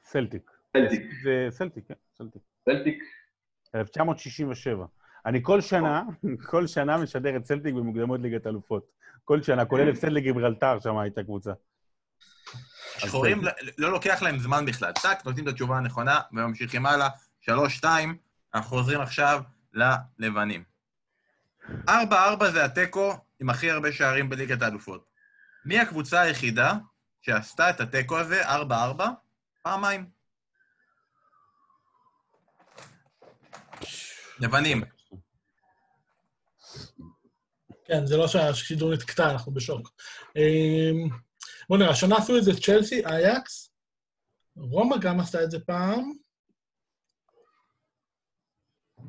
סלטיק. סלטיק. זה סלטיק, כן, סלטיק. סלטיק. 1967. אני כל שנה, כל שנה משדר את סלטיק במוקדמות ליגת אלופות. כל שנה, כולל הפסד לגיברלטר, שם הייתה קבוצה. השחורים, לא- לא לוקח להם זמן בכלל. טאק, נותנים את התשובה הנכונה וממשיכים הלאה. 3-2, אנחנו חוזרים עכשיו ללבנים. 4-4 זה התיקו עם הכי הרבה שערים בליגת האלופות. מי הקבוצה היחידה שעשתה את התיקו הזה, 4-4, פעמיים? לבנים. כן, זה לא שהשידור נתקטע, אנחנו בשוק. אמ, בוא נראה, השנה עשו את זה צ'לסי, אייקס, רומא גם עשתה את זה פעם. אה, רגע,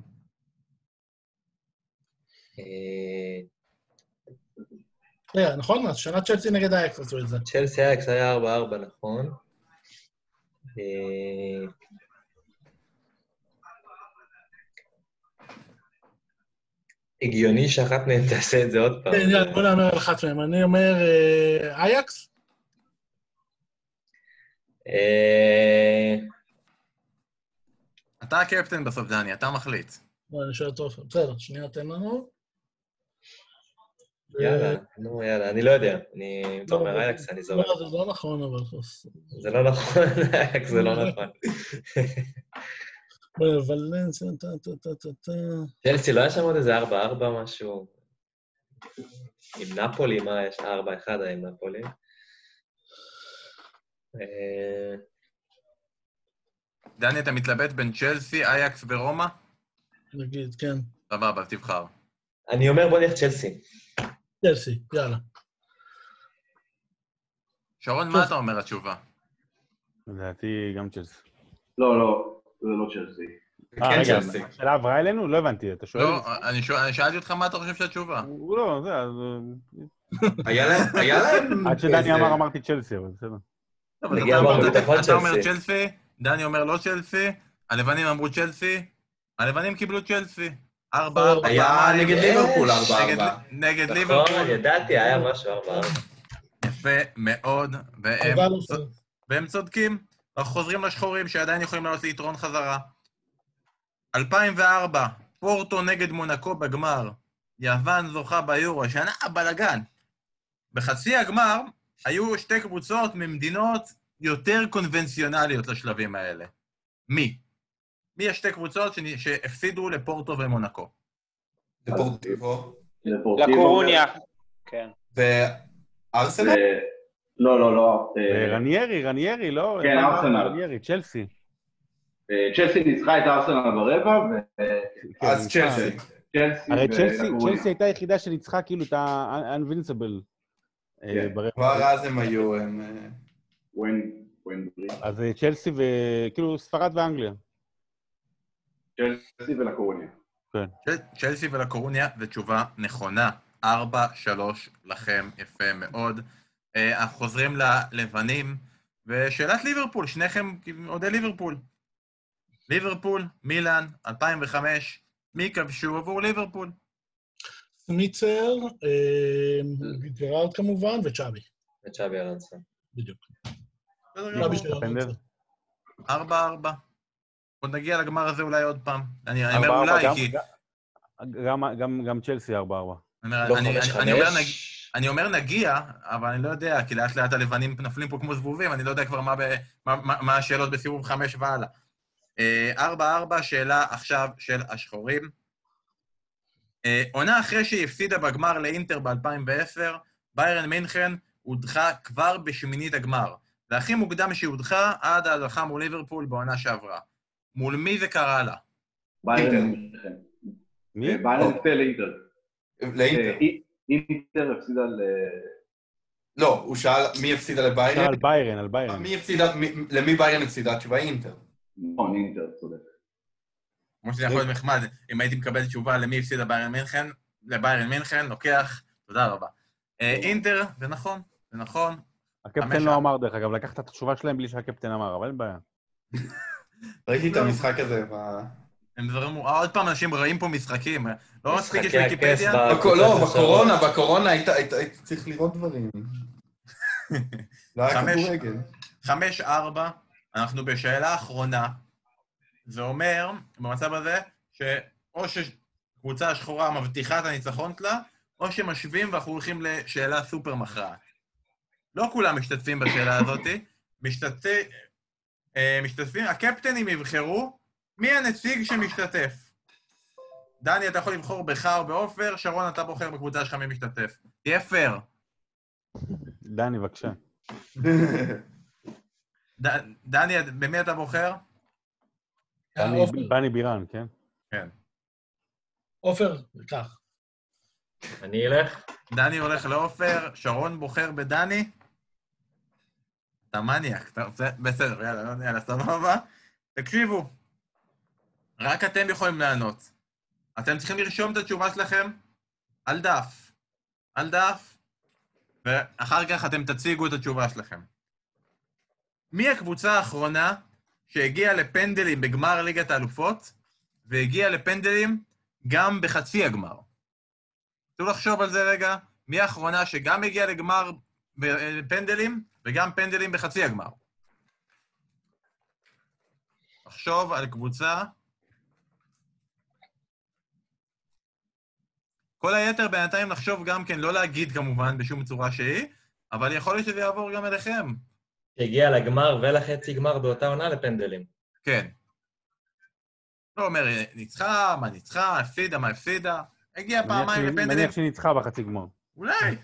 נכון? אז שנה צ'לסי נגד אייקס עשו את זה. צ'לסי אייקס היה 4-4, נכון. אה, הגיוני שאחת מהן תעשה את זה עוד פעם. כן, בוא נאמר על אחת מהן. אני אומר אה, אייקס? אה, אתה הקפטן בסוף, דני, אתה מחליט. בוא, אני שואל אותו. בסדר, שנייה, תן לנו. יאללה, נו יאללה, אני לא יודע. אני, אם אתה אומר אייקס, אני זורק. לא, זה לא נכון, אבל... זה לא נכון, אייקס זה לא נכון. בוא, ולנסיה, טה טה טה טה טה. צ'לסי, לא היה שם עוד איזה 4-4 משהו? עם נפולי, מה, יש לה 4-1 עם נפולי? אה, דני, אתה מתלבט בין צ'לסי, אייקס ורומא? נגיד, כן. סבבה, תבחר. אני אומר, בוא נלך צ'לסי. צ'לסי, יאללה. שרון, מה אתה אומר התשובה? לדעתי גם צ'לסי. לא, לא, זה לא צ'לסי. אה, כן, רגע. השאלה עברה אלינו? לא הבנתי, אתה שואל? לא, אני שאלתי אותך מה אתה חושב שהתשובה. הוא לא, זה, אז... היה להם, היה להם... אה, עד שדני אמר, אמרתי צ'לסי, אבל בסדר. נגיע אתה אומר. צ'לסי, דני אומר לא צ'לסי, הלבנים אמרו צ'לסי, הלבנים קיבלו צ'לסי. ארבע, ארבע, היה. נגד ליברפול נגד- 4-4. נגד נכון, ליברפול. ידעתי, היה משהו 4-4. יפה מאוד, והם צודקים. אנחנו חוזרים לשחורים שעדיין יכולים לעלות ליתרון חזרה. 2004, פורטו נגד מונקו בגמר. יוון זוכה ביורו, השנה הבלגן. בחצי הגמר היו שתי קבוצות ממדינות יותר קונבנציונליות לשלבים האלה. מי? מי השתי קבוצות שהפסידו לפורטו ומונקו? דפורטיבו. דפורטיבו. לקורוניה. כן. וארסנל? ו- לא, לא, לא. אה, רניירי, רניירי, לא? כן, מה- ארסנל. רניירי, צ'לסי. אה, צ'לסי ניצחה את ארסנל ברבע, כן, אז. צ'לסי. וצ'לסי הרי צ'לסי. צ'לסי הייתה היחידה שניצחה כאילו את ה-Unvincible. כן. ברבע. כבר אז הם היו, הם... אה. אז אה, צ'לסי וכאילו ספרד ואנגליה. צ'לסי ולקורוניה. צ'ל- צ'לסי ולקורוניה, זו תשובה נכונה. 4-3 לכם, יפה מאוד. אה, אנחנו חוזרים ללבנים, ושאלת ליברפול, שניכם אוהדי ליברפול. ליברפול, מילאן, 2005, מי כבשו עבור ליברפול? סמיצר, אה, גרארד כמובן, וצ'אבי. וצ'אבי אלונסו. בדיוק. בסדר צ'אבי גמור. של הפנדל. 4-4. עוד נגיע לגמר הזה אולי עוד פעם. אני אומר אולי, גם- כי... גם- צ'לסי 4-4. אני אומר- לא אני- אומר נגיע, אבל אני לא יודע, כי לאט לאט הלבנים נופלים פה כמו זבובים, אני לא יודע כבר מה, השאלות בסיבוב חמש והלאה. אה, ארבע ארבע, שאלה עכשיו של השחורים. אה, עונה אחרי שהיא הפסידה בגמר לאינטר ב-2010, ביירן מינכן הודחה כבר בשמינית הגמר. זה הכי מוקדם שהיא הודחה עד ההדחה מול ליברפול בעונה שעברה. מול מי זה קרה לה? מינכן. מי? ביירן הפסידה לאינטר. לאינטר. אה, אי- אינטר הפסידה ל... לא, הוא שאל מי הפסידה שאל לביירן? על ביירן, על ביירן. מי הפסידה, מי- למי ביירן הפסידה? התשובה היא אינטר. נכון, אינטר, צודק. כמו שזה יכול להיות נחמד, אם הייתי מקבל תשובה למי הפסידה ביירן מינכן, לביירן מינכן, לוקח, תודה רבה. אה, אינטר, זה נכון, זה נכון. הקפטן לא. אמר, דרך אגב, לקחת את התשובה שלהם בלי שהקפטן אמר, אבל אין בעיה. ראיתי את המשחק הזה ב... הם דברים, אה, עוד פעם אנשים ראים פה משחקים, לא מספיק יש ויקיפדיה? לא, בקורונה. בקורונה היית- צריך לראות דברים. לא היה חמש. כדורגל. חמש, ארבע, אנחנו בשאלה האחרונה. זה אומר, במצב הזה, שאו שקבוצה השחורה מבטיחה את הניצחון שלה, או שמשווים ואנחנו הולכים לשאלה סופר מכרעת. לא כולם משתתפים בשאלה הזאת. משתתפי, משתתפים, הקפטנים יבחרו מי הנציג שמשתתף. דני, אתה יכול לבחור בך או בעופר, שרון, אתה בוחר בקבוצה שלך מי משתתף. תהיה פייר. דני, בבקשה. ד- דני, במי אתה בוחר? דני- בירן, כן? כן. עופר, קח. אני אלך? דני הולך לעופר, שרון בוחר בדני. אתה מניאק, אתה רוצה... בסדר, יאללה, יאללה, סבבה. תקשיבו, רק אתם יכולים לענות. אתם צריכים לרשום את התשובה שלכם על דף. על דף, ואחר כך אתם תציגו את התשובה שלכם. מי הקבוצה האחרונה שהגיעה לפנדלים בגמר ליגת האלופות, והגיעה לפנדלים גם בחצי הגמר? תנו לחשוב על זה רגע, מי האחרונה שגם הגיעה לגמר בפנדלים וגם פנדלים בחצי הגמר? לחשוב על קבוצה. כל היתר בינתיים לחשוב גם כן, לא להגיד כמובן בשום צורה שהיא, אבל יכול להיות שזה יעבור גם אליכם. הגיע לגמר ולחצי גמר באותה עונה לפנדלים. כן. לא אומר, ניצחה, מה ניצחה, הפסידה, מה הפסידה. הגיע פעמיים לפנדלים. מניח שניצחה בחצי גמר. אולי.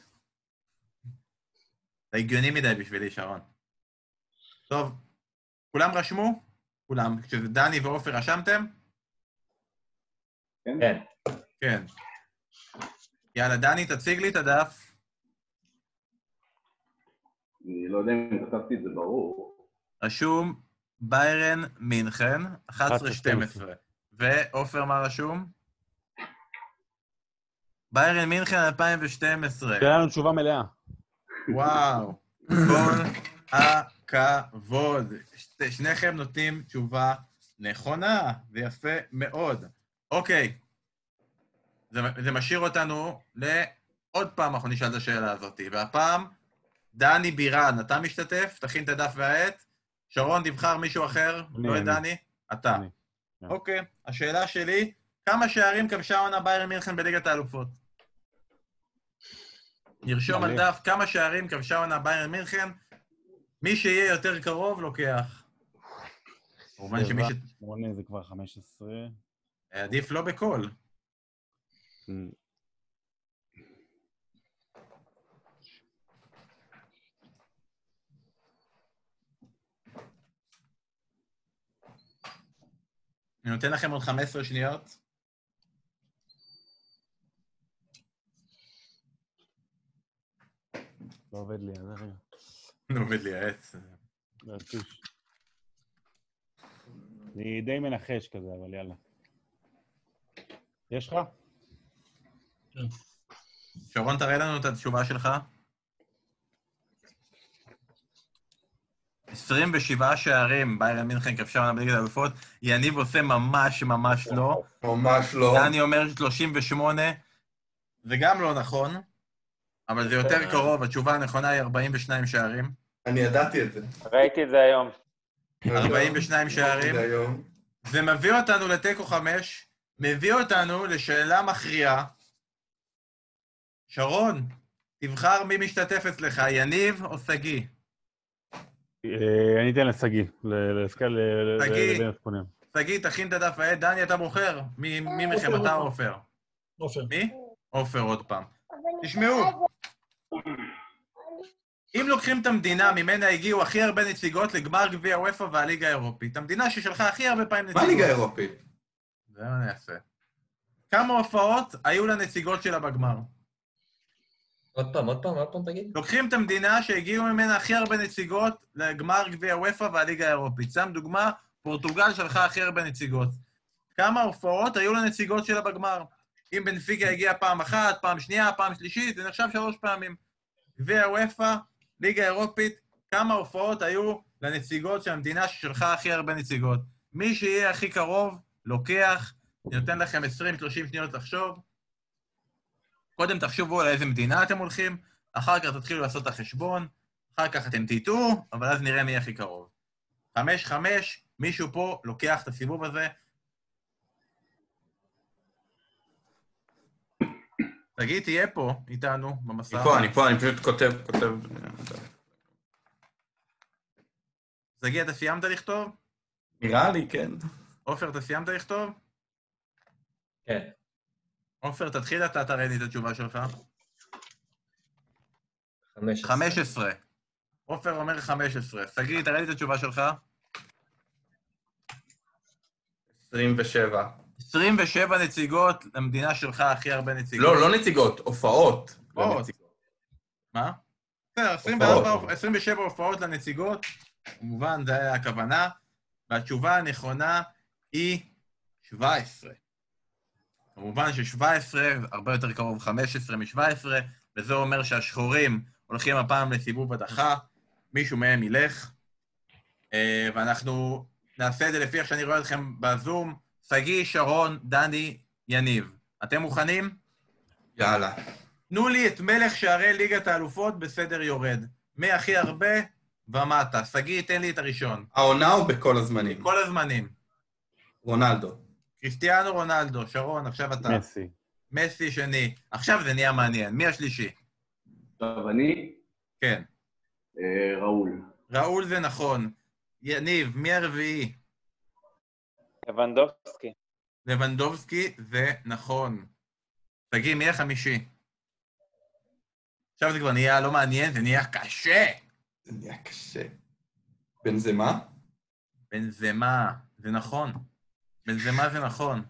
זה הגיוני מדי בשבילי, שרון. טוב, כולם רשמו? כולם. כשזה דני ועופר רשמתם? כן? כן. כן. יאללה, דני, תציג לי את הדף. אני לא יודע אם כתבתי את זה ברור. רשום ביירן מינכן, 11-12. 11-12. ועופר, מה רשום? ביירן מינכן 2012. תהיה לנו תשובה מלאה. וואו, כל הכבוד. שניכם נותנים תשובה נכונה, זה יפה מאוד. אוקיי, זה, זה משאיר אותנו לעוד פעם אנחנו נשאל את השאלה הזאת, והפעם, דני בירן, אתה משתתף? תכין את הדף והעט. שרון, תבחר מישהו אחר, לא את. דני, אתה. כן. אוקיי, השאלה שלי, כמה שערים כבשה עונה ביירן מינכן בליגת האלופות? נרשום על. דף כמה שערים כבשה עונה ביירן מינכן, מי שיהיה יותר קרוב לוקח. כמובן שמי ש... זה כבר 15. עדיף לא בקול. אמ, אני נותן לכם עוד 15 שניות. לא עובד לי, אז רגע. לא עובד לי העץ. אני די מנחש כזה, אבל יאללה. יש לך? שרון, תראה לנו את התשובה שלך. 27 שערים, ביירן מינכן כבשה עונה בליגת האלופות. יניב עושה ממש ממש לא. ממש לא. דני אומר 38, זה גם לא נכון, אבל זה יותר קרוב, התשובה הנכונה היא 42 שערים. אני ידעתי את זה. ראיתי את זה היום. 42 שערים. זה מביא אותנו לתיקו 5, מביא אותנו לשאלה מכריעה. שרון, תבחר מי משתתף אצלך, יניב או שגיא? אה, אני אתן לשגיא. לבין הספונים. שגיא, תכין את הדף העט. דני, אתה בוחר. מי מי מכם, אתה או. עופר? עופר. מי? עופר עוד פעם. תשמעו, אם לוקחים את המדינה ממנה הגיעו הכי הרבה נציגות לגמר גביע וופא והליגה האירופית, המדינה ששלחה הכי הרבה פעמים מה נציגות. ליגה אירופית? זה מה אני אעשה. כמה הופעות היו לנציגות שלה בגמר? עוד פעם, עוד פעם, עוד פעם תגיד. לוקחים את המדינה שהגיעו ממנה הכי הרבה נציגות לגמר גביע וופא והליגה האירופית. שם דוגמה, פורטוגל שלחה הכי הרבה נציגות. כמה הופעות היו לנציגות שלה בגמר? אם בנפיקה הגיעה פעם אחת, פעם שנייה, פעם שלישית, זה נחשב שלוש פעמים. גביע וופא, ליגה אירופית, כמה הופעות היו לנציגות של המדינה ששלחה הכי הרבה נציגות. מי שיהיה הכי קרוב, לוקח. נותן לכם 20-30 שניות לחשוב. קודם תחשבו על איזה מדינה אתם הולכים, אחר כך תתחילו לעשות את החשבון, אחר כך אתם תטעו, אבל אז נראה מי הכי קרוב. חמש, חמש, מישהו פה לוקח את הסיבוב הזה. תגיד, תהיה פה איתנו במסע. אני פה, אני פה, אני פשוט כותב, כותב... שגיא, אתה סיימת לכתוב? נראה לי, כן. עופר, אתה סיימת לכתוב? כן. עופר, תתחיל אתה, תראה לי את התשובה שלך. 15. 15. עופר אומר 15. שגיא, תראה לי את התשובה שלך. 27. 27 נציגות למדינה שלך, הכי הרבה נציגות. לא, לא נציגות, הופעות. הופעות. מה? בסדר, 24, הופעות. 27 הופעות לנציגות, כמובן, זו הייתה הכוונה, והתשובה הנכונה היא 17. כמובן ש-17 הרבה יותר קרוב 15 מ-17, וזה אומר שהשחורים הולכים הפעם לסיבוב הדחה, מישהו מהם ילך, אה, ואנחנו נעשה את זה לפי איך שאני רואה אתכם בזום. שגיא, שרון, דני, יניב. אתם מוכנים? יאללה. תנו לי את מלך שערי ליגת האלופות בסדר יורד. מהכי הרבה ומטה. שגיא, תן לי את הראשון. העונה או בכל הזמנים? כל הזמנים. רונלדו. קריסטיאנו רונלדו, שרון, עכשיו אתה. מסי. מסי שני. עכשיו זה נהיה מעניין. מי השלישי? עכשיו אני, כן. אה, ראול. ראול זה נכון. יניב, מי הרביעי? לבנדובסקי. לבנדובסקי זה נכון. שגיא, מי החמישי? עכשיו זה כבר נהיה לא מעניין, זה נהיה קשה. זה נהיה קשה. בנזמה? בנזמה, זה נכון. בנזמה זה נכון.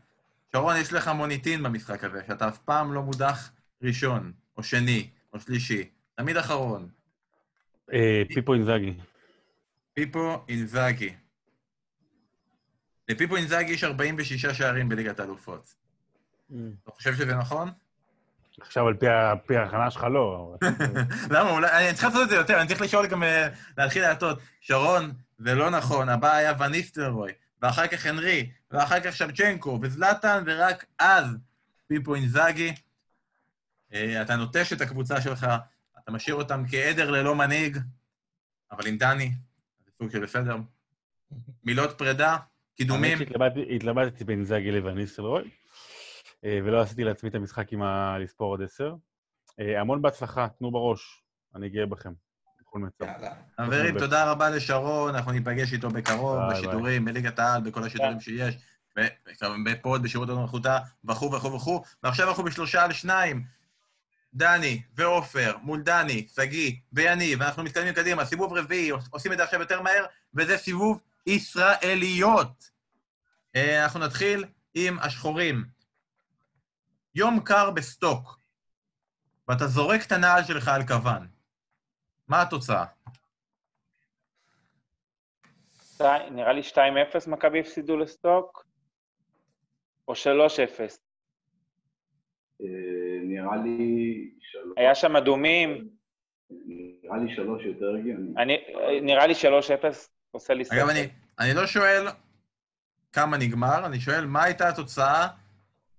שרון, יש לך מוניטין במשחק הזה, שאתה אף פעם לא מודח ראשון, או שני, או שלישי. תמיד אחרון. אה, פיפו אינזאגי. פיפו אינזאגי. לפיפו אינזאגי יש 46 שערים בליגת האלופות. אתה חושב שזה נכון? עכשיו על פי ההכנה שלך לא. למה? אולי... אני צריך לעשות את זה יותר, אני צריך לשאול גם... אה, להתחיל להטות. שרון, זה לא נכון, הבא היה וניסטלרוי, ואחר כך הנרי, ואחר כך שבצ'נקו, וזלטן, ורק אז פיפו אינזאגי. אה, אתה נוטש את הקבוצה שלך, אתה משאיר אותם כעדר ללא מנהיג, אבל עם דני, זה סוג של בסדר. מילות פרידה, קידומים. התלבטתי בין זאגי לווניסטלרוי, אה, ולא עשיתי לעצמי את המשחק עם ה... לספור עוד עשר. אה, המון בהצלחה, תנו בראש, אני גאה בכם. בכל מצב. חברים, תודה רבה לשרון, אנחנו ניפגש איתו בקרוב, בשידורים, בליגת העל, בכל השידורים שיש, בפוד, בשירות הנוכחותה, וכו' וכו' וכו'. ועכשיו אנחנו בשלושה על שניים. דני ועופר מול דני, שגיא ויניב, ואנחנו מתקדמים קדימה, סיבוב רביעי, עושים את זה עכשיו יותר מהר, וזה סיבוב ישראליות. אה, אנחנו נתחיל עם השחורים. יום קר בסטוק, ואתה זורק את הנעל שלך על כוון. מה התוצאה? נראה לי 2-0 מכבי הפסידו לסטוק, או 3-0. אה, נראה לי שלוש. היה שם אדומים, נראה לי שלוש יותר הגיוני. אני, נראה לי 3-0 עושה לי אגב, אני, אני לא שואל כמה נגמר, אני שואל מה הייתה התוצאה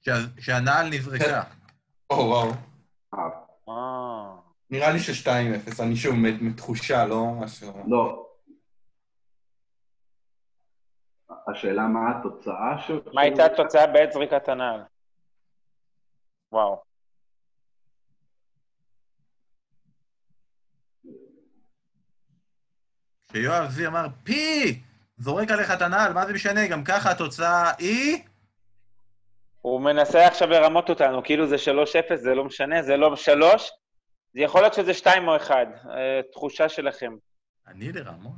שה, שהנעל נזרקה. או, וואו. אה, נראה לי ש-2-0, אני שוב מת- מתחושה, לא משהו... לא. השאלה מה התוצאה של... מה הייתה התוצאה בעת זריקת הנעל? וואו. כשיואב זי אמר, פי! זורק עליך את הנעל, מה זה משנה? גם ככה התוצאה היא... הוא מנסה עכשיו לרמות אותנו, כאילו זה 3-0, זה לא משנה, זה לא 3. זה יכול להיות שזה 2 או 1, אה, תחושה שלכם. אני לרמות?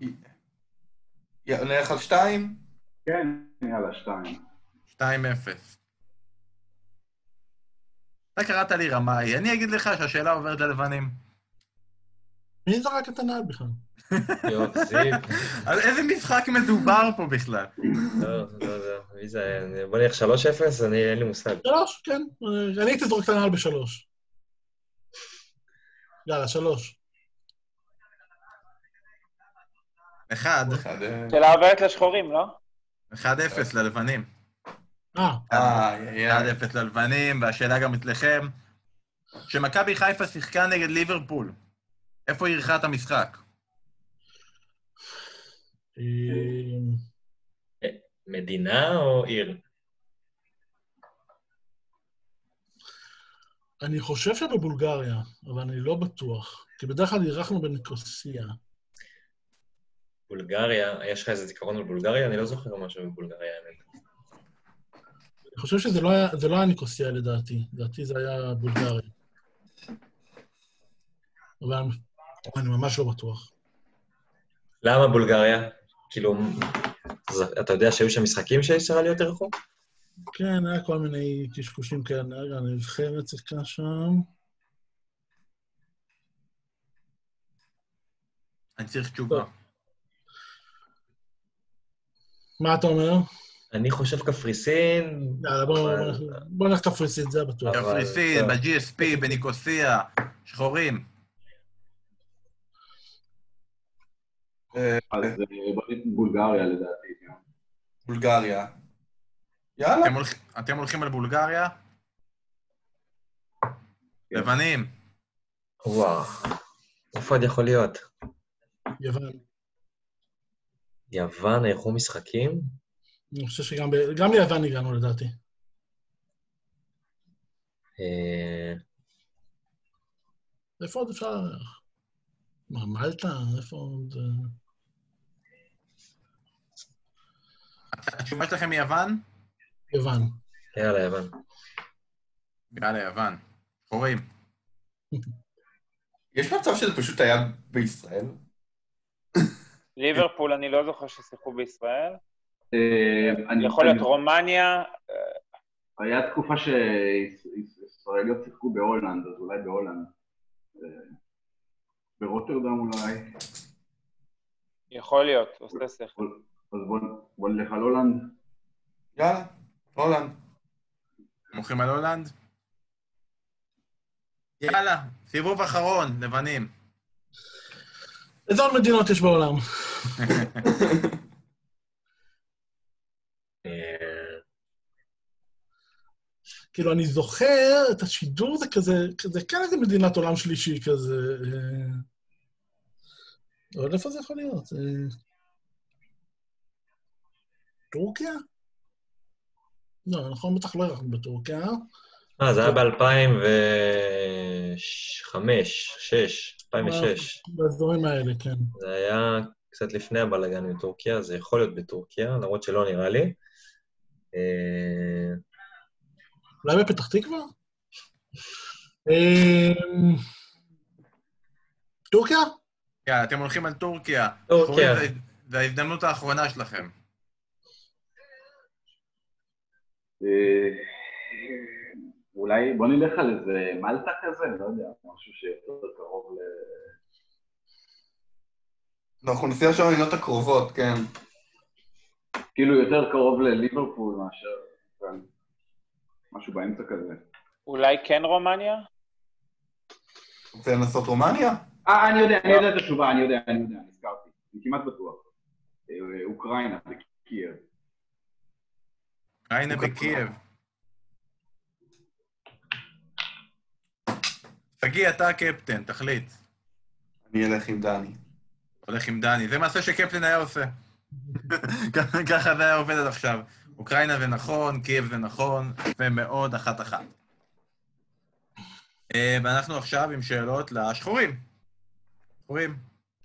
נלך על 2? כן, יאללה, שתיים. 2-0. אתה קראת לי רמאי, אני אגיד לך שהשאלה עוברת ללבנים. מי זרק את הנעל בכלל? על איזה משחק מדובר פה בכלל? לא, לא, לא. מי זה היה? בוא נלך 3-0, אני, אין לי מושג. שלוש, כן. אה, אני הייתי זורק את הנעל בשלוש. יאללה, שלוש. אחד, אחד, אה, שאלה עוברת לשחורים, לא? 1-0 ללבנים. אה, אה, יא, יא. 1-0 ללבנים, והשאלה גם אצלכם. כשמכבי חיפה שיחקה נגד ליברפול, איפה היא אירחה את המשחק? אה, מדינה או עיר? אני חושב שבבולגריה, אבל אני לא בטוח. כי בדרך כלל אירחנו בניקוסיה. בולגריה, יש לך איזה זיכרון על בולגריה? אני לא זוכר משהו בבולגריה, האמת. אני חושב שזה לא היה, זה לא היה ניקוסיה לדעתי. לדעתי זה היה בולגריה. אבל אני ממש לא בטוח. למה בולגריה? כאילו, אתה יודע שהיו שם משחקים שישראל להיות יותר רחוק? כן, היה כל מיני קשקושים כאלה. רגע, הנבחרת שיחקה שם. אני צריך תשובה. מה אתה אומר? אני חושב קפריסין... יאללה, בוא אבל- בוא- בוא נלך קפריסין, זה בטוח. קפריסין. ב-GSP, בניקוסיה, שחורים. אז אה, בוא ניתן בולגריה לדעתי. כן. בולגריה. יאללה. אתם הולכים- על בולגריה? לבנים. וואו, איפה עוד יכול להיות? יוון. יוון אירחו משחקים? אני חושב שגם ב- גם ליוון הגענו לדעתי. אה, איפה עוד אפשר... מה, מלטה? איפה עוד... אה? התשובה שלכם מיוון? יוון. יאללה, יוון. יאללה, יוון. שחורים. יש מצב שזה פשוט היה בישראל? ליברפול, אני לא זוכר ששיחקו בישראל. אה, אני- יכול להיות רומניה, היה תקופה שישראליות שיחקו בהולנד, אז אולי בהולנד. אה, ברוטרדם אולי. יכול להיות, עושה שכל. אז בוא- נלך על הולנד. יאללה, הולנד. הולכים על הולנד? יאללה, סיבוב אחרון, לבנים. איזה עוד מדינות יש בעולם? אה, כאילו, אני זוכר את השידור, זה כזה, כזה כן איזה מדינת עולם שלישי כזה. אה, אבל איפה זה יכול להיות? אה, טורקיה? לא, נכון, בטח לא הלכנו בטורקיה. אה, זה היה ב-2005, 6, 2006. באזורים האלה, כן. זה היה קצת לפני הבלאגן מטורקיה, זה יכול להיות בטורקיה, למרות שלא נראה לי. אה, אולי בפתח תקווה? אה, טורקיה? יאללה, אתם הולכים על טורקיה. טורקיה. זה ההזדמנות האחרונה שלכם. אה, אולי בוא נלך על איזה מלטה כזה, לא יודע, משהו שיותר קרוב ל... לא, אנחנו נסיע שם במדינות הקרובות, כן. כאילו יותר קרוב לליברפול מאשר... כן. משהו באמצע כזה. אולי כן רומניה? רוצה לנסות רומניה? אה, אני יודע, אני יודע את התשובה, אני יודע, אני יודע, נזכרתי. אני כמעט בטוח. אה, אוקראינה, בקייב. ריינה בקייב. שגיא, אתה הקפטן, תחליט. אני אלך עם דני. הולך עם דני. זה מעשה שקפטן היה עושה. ככה זה היה עובד עד עכשיו. אוקראינה זה נכון, קייב זה נכון, יפה מאוד, אחת-אחת. אה, ואנחנו עכשיו עם שאלות לשחורים. שחורים,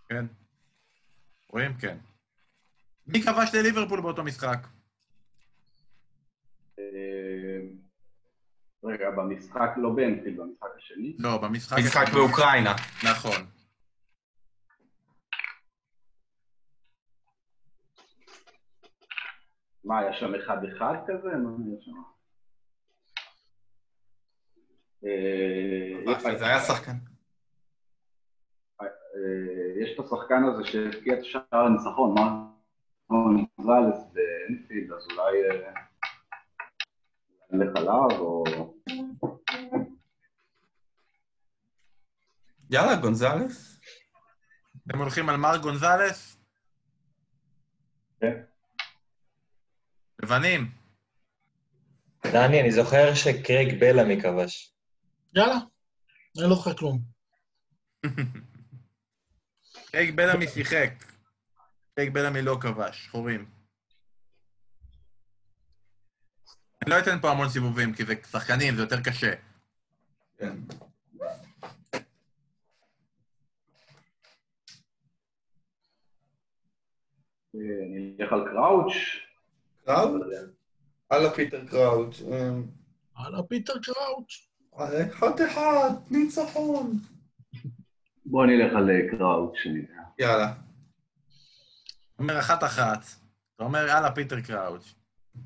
כן. שחורים, כן. מי כבש לליברפול באותו משחק? רגע, במשחק, לא באנפילד, במשחק השני. לא, במשחק... משחק באוקראינה. נכון. מה, היה שם אחד-אחד כזה? מה היה שם? אה, זה היה שחקן. אה, יש את השחקן הזה שהבקיע את שער הניצחון, מה? נזרלס באנפילד, אז אולי עליו, או... יאללה, גונזלס. אתם הולכים על מר גונזלס? כן. לבנים. דני, אני זוכר שקרייג בלעמי כבש. יאללה, אני לא זוכר כלום. קייג בלעמי שיחק. קייג בלעמי לא כבש, שחורים. אני לא אתן פה המון סיבובים, כי זה שחקנים, זה יותר קשה. כן. אני אלך על קראוץ'. קראוץ'? הלאה פיטר קראוץ'. אה, הלאה, פיטר קראוץ'. אחד אחד, ניצחון. בוא נלך על אה, קראוץ', שאני יודע. יאללה. אומר אחת-אחת. אתה אומר, יאללה, פיטר קראוץ'.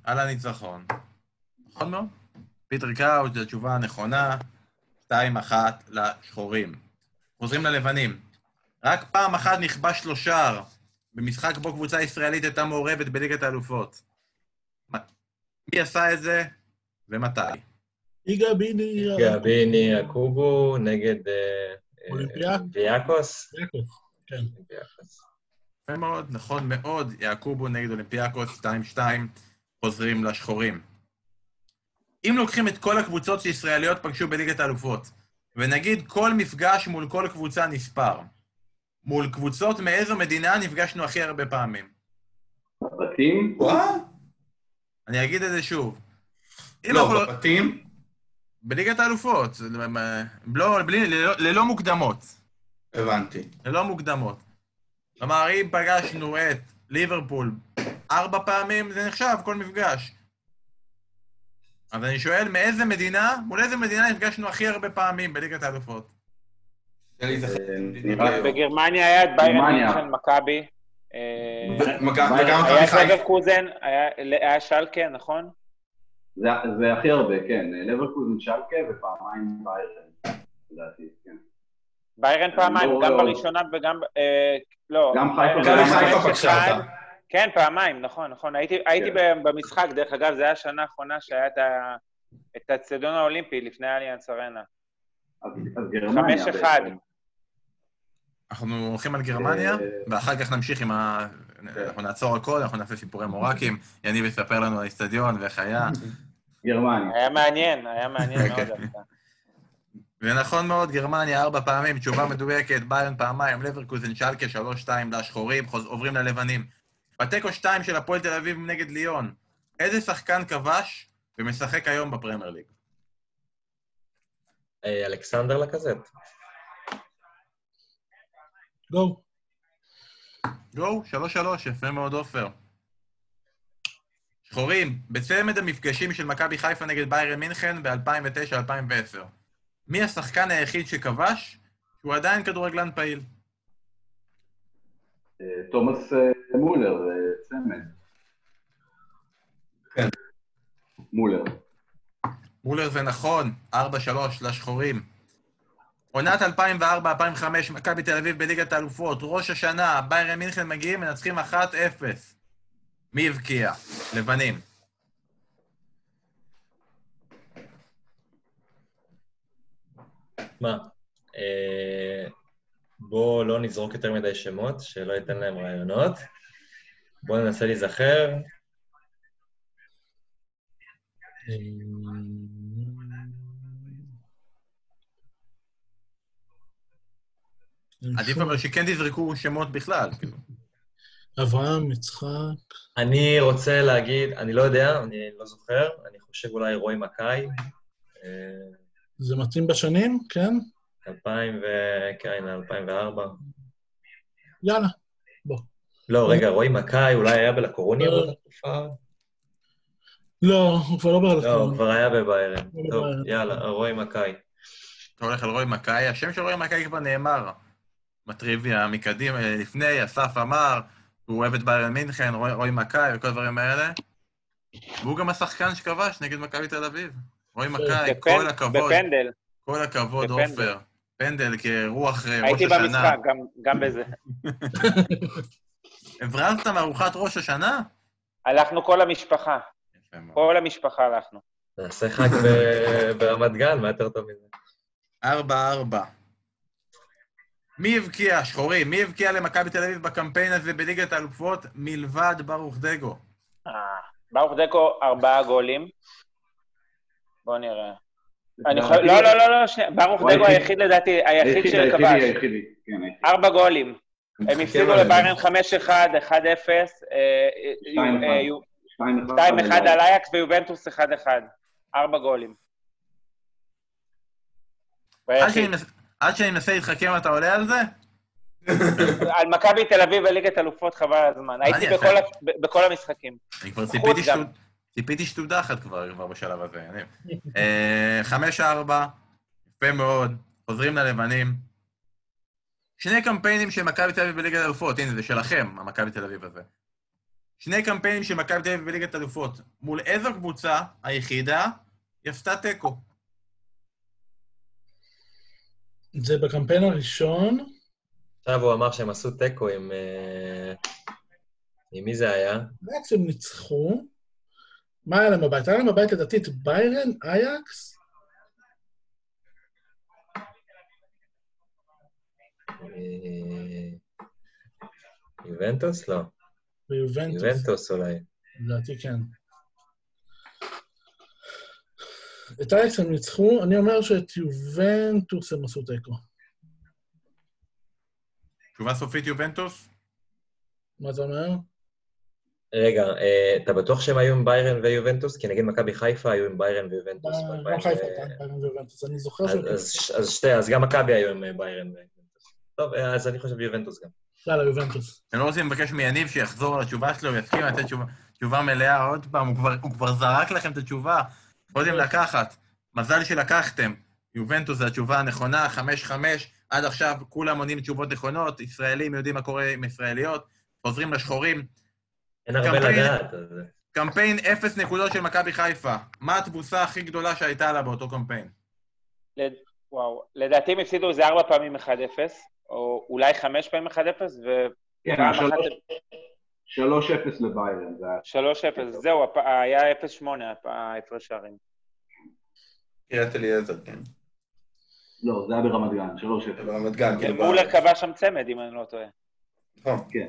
על הניצחון. נכון מאוד? פיטר קראוץ', זו התשובה הנכונה. 2-1 לשחורים. חוזרים ללבנים. רק פעם אחת נכבש לו שער במשחק בו קבוצה ישראלית הייתה מעורבת בליגת האלופות. מי עשה את זה ומתי? יגאל ביני... גביני אקובו נגד אה, אה, כן. אולימפיאקוס. יפה מאוד, נכון מאוד. יעקובו נגד אולימפיאקוס, 2-2, חוזרים לשחורים. אם לוקחים את כל הקבוצות שישראליות פגשו בליגת האלופות, ונגיד כל מפגש מול כל קבוצה נספר, מול קבוצות מאיזו מדינה נפגשנו הכי הרבה פעמים? בבתים? וואו. אני אגיד את זה שוב. לא, אנחנו בבתים? בליגת האלופות, לא, בלי, ללא, ללא מוקדמות. הבנתי. ללא מוקדמות. כלומר, אם פגשנו את ליברפול ארבע פעמים, זה נחשב כל מפגש. אז אני שואל, מאיזה מדינה, מול איזה מדינה נפגשנו הכי הרבה פעמים בליגת האלופות? אה. בגרמניה היה את ביירן. מינכן, מכבי. אה, היה את. לברקוזן, היה- שלקה, נכון? זה זה הכי הרבה, כן. לברקוזן שלקה ופעמיים ביירן, לדעתי, כן. ביירן פעמיים, לא, גם לא. בראשונה וגם... אה, לא. גם חיפה פגשה. אותה. כן, פעמיים, נכון, נכון. הייתי, הייתי כן. במשחק, דרך אגב, זו הייתה השנה האחרונה שהיה את, ה, את האצטדיון האולימפי לפני אליאנס ארנה. חמש אחד. אנחנו הולכים על גרמניה, אה, ואחר כך נמשיך עם ה... אנחנו נעצור הכל, אנחנו נעשה סיפורי מורקים, יניב יספר לנו על האיצטדיון ואיך היה. גרמניה. היה מעניין, היה מעניין מאוד אוקיי. דווקא. ונכון מאוד, גרמניה ארבע פעמים, תשובה מדויקת, ביירן פעמיים, לברקוזן, שלקה, שלוש, שתיים לשחורים. עוברים ללבנים. בתיקו שתיים של הפועל תל אביב נגד ליון, איזה שחקן כבש ומשחק היום בפרמייר ליג? אה, אלכסנדר לקזט. גו. גו, שלוש שלוש, יפה מאוד עופר. שחורים, בצמד המפגשים של מכבי חיפה נגד ביירן מינכן ב-2009-2010. מי השחקן היחיד שכבש שהוא עדיין כדורגלן פעיל? אה, תומאס אה, מולר, אה, צמד. כן. מולר. מולר זה נכון, 4-3 לשחורים. עונת 2004-2005, מכבי תל אביב בליגת האלופות, ראש השנה, ביירן מינכן מגיעים, מנצחים 1-0. מי הבקיע? לבנים. מה? בואו לא נזרוק יותר מדי שמות, שלא ייתן להם רעיונות. בואו ננסה להיזכר. עדיף אבל שכן תזרקו שמות בכלל. כאילו. אברהם, יצחק. אני רוצה להגיד, אני לא יודע, אני לא זוכר, אני חושב אולי רועי מקאי. אה, זה מתאים בשנים? כן? 2000 ו... כן, 2004. יאללה. לא, רגע, רועי מקאי אולי היה בלקורוניה לא. באותה תקופה? לא, הוא כבר לא לא, הוא. כבר היה בביירן. לא טוב. יאללה, רועי מקאי. אתה הולך על רועי מקאי, השם של רועי מקאי כבר נאמר בטריוויה מקדימה, לפני, אסף אמר, הוא אוהב את ביירן מינכן, רועי, מקאי וכל הדברים האלה. והוא גם השחקן שכבש נגד מכבי תל אביב. רועי בפנ- כל הכבוד, בפנדל. כל הכבוד. עופר. פנדל כרוח אה, ראש הייתי השנה. במשחק, גם- גם בזה. הברזת מארוחת ראש השנה? הלכנו כל המשפחה. כל המשפחה הלכנו. נעשה חג ב- ברמת גן, מה יותר טוב מזה? ארבע, ארבע. מי הבקיע, שחורים, מי הבקיע למכבי תל אביב בקמפיין הזה בליגת האלופות מלבד ברוך דגו? אה, ברוך דקו, ארבעה גולים. בואו נראה. אני יכול... לא, לא, לא, לא, שנייה. ברוך דגו היחיד- לדעתי, היחיד שכבש. היחידי. כן, היחידי. ארבע גולים. הם מחכה הפסידו. לביירן 5-1, 1-0, אה, שתיים, אה, אחד. יו- שתיים אחד. 2-1 על אייקס ויובנטוס 1-1. ארבע גולים. עד. שאני מנסה להתחכם אתה עולה על זה? על מכבי תל אביב בליגת אלופות חבל על הזמן. הייתי בכל המשחקים. אני כבר ציפיתי גם. ציפיתי שתודחת כבר כבר בשלב הזה. אני- אה, חמש ארבע, יפה מאוד, חוזרים ללבנים. שני קמפיינים של מכבי תל אביב בליגת אלופות, הנה, זה שלכם, המכבי תל אביב הזה. שני קמפיינים של מכבי תל אביב בליגת אלופות. מול איזו קבוצה היחידה היא עשתה תיקו? זה בקמפיין הראשון. עכשיו הוא אמר שהם עשו תיקו עם... אה, עם מי זה היה? בעצם ניצחו. מה היה להם בבית? היה להם בבית לדעתי את ביירן, אייקס? אה, יובנטוס? לא. יובנטוס אולי. לדעתי כן. את אייקס הם ניצחו, אני אומר שאת יובנטוס הם עשו תיקו. תשובה סופית יובנטוס? מה אתה אומר? רגע, אה, אתה בטוח שהם היו עם ביירן ויובנטוס? כי נגיד מכבי חיפה היו עם ביירן ויובנטוס. אה, גם חיפה הייתה עם ביירן ויובנטוס, אני זוכר אז- שהם... אז- שתי, אז גם מכבי היו עם אה, ביירן ויובנטוס. טוב, אז אני חושב יובנטוס גם. יאללה, יובנטוס. אתם לא רוצים לבקש מיניב שיחזור על התשובה שלו ויסכים לתת תשובה, תשובה מלאה עוד פעם? הוא כבר, הוא כבר זרק לכם את התשובה. יכולתם לקחת. מזל שלקחתם. יובנטוס זה התשובה הנכונה, 5-5. עד עכשיו כולם עונים תשובות נכונות, ישראלים יודעים מה קורה עם ישראליות, חוזרים לשחורים. אין הרבה קמפיין- לדעת, אז... קמפיין אפס נקודות של מכבי חיפה. מה התבוסה הכי גדולה שהייתה לה באותו קמפיין? לד- וואו, לדעתי הם הפסידו איזה ארבע פעמים 1-0, או אולי חמש פעמים 1-0, כן, ופעם שלוש- אחת 3-0 לביירן, זה היה... 3-0, זהו, הפ- היה 0-8 הפ- ההפרש שערים. קריית אליעזר, כן. לא, זה היה ברמת גן, 3-0. ברמת גן, כאילו... מולר כבש שם צמד, אם אני לא טועה. נכון, כן.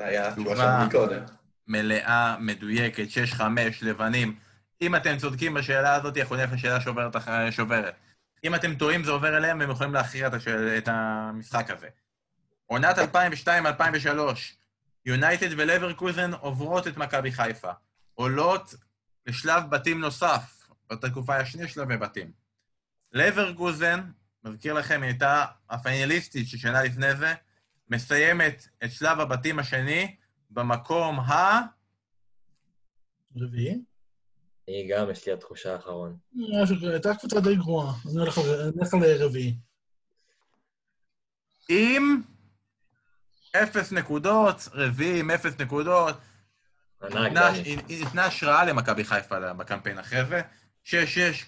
זה היה תשובה. מלאה, מדויקת, 6-5, לבנים. אם אתם צודקים בשאלה הזאת, אנחנו נלך לשאלה שוברת, אח- שוברת. אם אתם טועים, זה עובר אליהם, והם יכולים להכריע את, השאל, את המשחק הזה. עונת 2002-2003, יונייטד ולברקוזן עוברות את מכבי חיפה. עולות לשלב בתים נוסף. באותה תקופה היה שני שלבי בתים. לברקוזן, מזכיר לכם, היא הייתה הפיינליסטית של שנה לפני זה, מסיימת את שלב הבתים השני במקום ה... רביעי? אני גם, יש לי התחושה האחרון. כזה, הייתה קבוצה די גרועה, אז אני הולך על- אני הולך על רביעי. עם אפס נקודות, רביעי עם אפס נקודות. ניתנה- נתנה השראה למכבי חיפה בקמפיין אחרי זה. 6-6,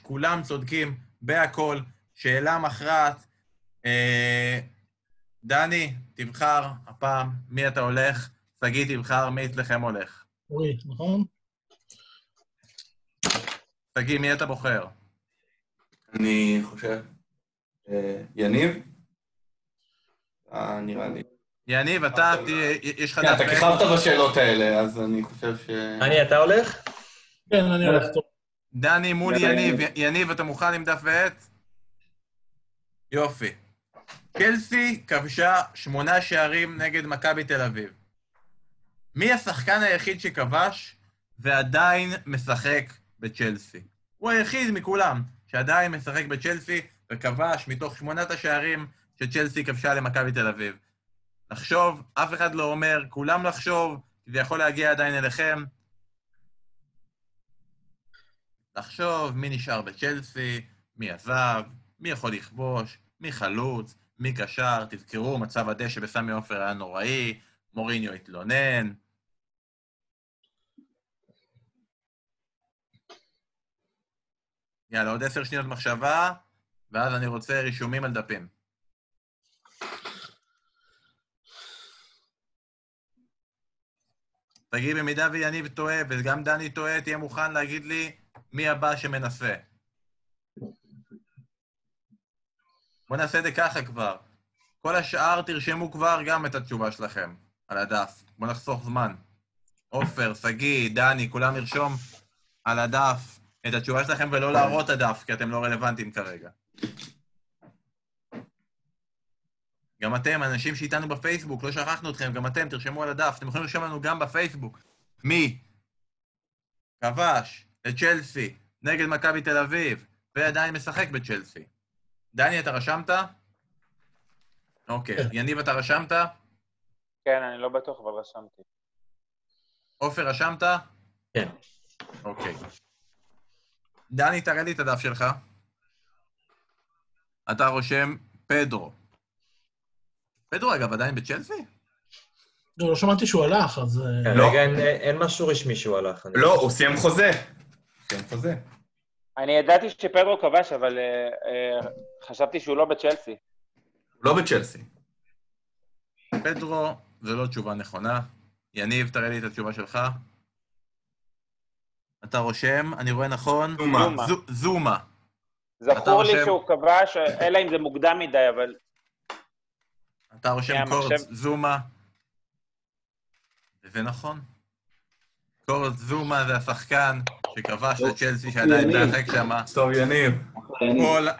כולם צודקים בהכל, שאלה מכרעת. אה, דני, תבחר הפעם מי אתה הולך, שגיא תבחר מי אצלכם הולך. אורי, נכון? שגיא, מי אתה בוחר? אני חושב... אה, יניב? אה, נראה לי. יניב, אתה, תהיה- יש לך כן, דף אתה? כיכבת בשאלות האלה, אז אני חושב ש... דני, אתה הולך? כן, אני הולך טוב. דני מול. יניב. יניב, אתה מוכן עם דף ועט? יופי. צ'לסי כבשה שמונה שערים נגד מכבי תל אביב. מי השחקן היחיד שכבש ועדיין משחק בצ'לסי? הוא היחיד מכולם שעדיין משחק בצ'לסי וכבש מתוך שמונת השערים שצ'לסי כבשה למכבי תל אביב. לחשוב, אף אחד לא אומר, כולם לחשוב, כי זה יכול להגיע עדיין אליכם. לחשוב מי נשאר בצ'לסי, מי עזב, מי יכול לכבוש, מי חלוץ, מי קשר, תזכרו, מצב הדשא בסמי עופר היה נוראי, מוריניו התלונן. יאללה, עוד עשר שניות מחשבה, ואז אני רוצה רישומים על דפים. תגיד, במידה ויניב טועה, וגם דני טועה, תהיה מוכן להגיד לי מי הבא שמנסה. בואו נעשה את זה ככה כבר. כל השאר תרשמו כבר גם את התשובה שלכם על הדף. בואו נחסוך זמן. עופר, שגיא, דני, כולם לרשום על הדף את התשובה שלכם ולא להראות את הדף, כי אתם לא רלוונטיים כרגע. גם אתם, אנשים שאיתנו בפייסבוק, לא שכחנו אתכם, גם אתם, תרשמו על הדף. אתם יכולים לרשום לנו גם בפייסבוק. מי כבש את צ'לסי נגד מכבי תל אביב ועדיין משחק בצ'לסי? דני, אתה רשמת? אוקיי. כן. יניב, אתה רשמת? כן, אני לא בטוח, אבל רשמתי. עופר, רשמת? כן. אוקיי. דני, תראה לי את הדף שלך. אתה רושם פדרו. פדרו, אגב, עדיין בצ'לסי? לא, לא שמעתי שהוא הלך, אז... אה, לא. כרגע אין- אין משהו רשמי שהוא הלך. אני- לא, הוא סיים חוזה. סיים חוזה. אני ידעתי שפדרו כבש, אבל אה, אה, חשבתי שהוא לא בצ'לסי. הוא לא בצ'לסי. פדרו, זו לא תשובה נכונה. יניב, תראה לי את התשובה שלך. אתה רושם, אני רואה נכון? זומה. זומה. זו- זומה. זכור לי שהוא כבש, אלא אם זה מוקדם מדי, אבל אתה רושם מחשב. זומה. וזה נכון. קורט זומה זה השחקן שכבש לצ'לסי שעדיין יניב. משחק שם. טוב, יניב.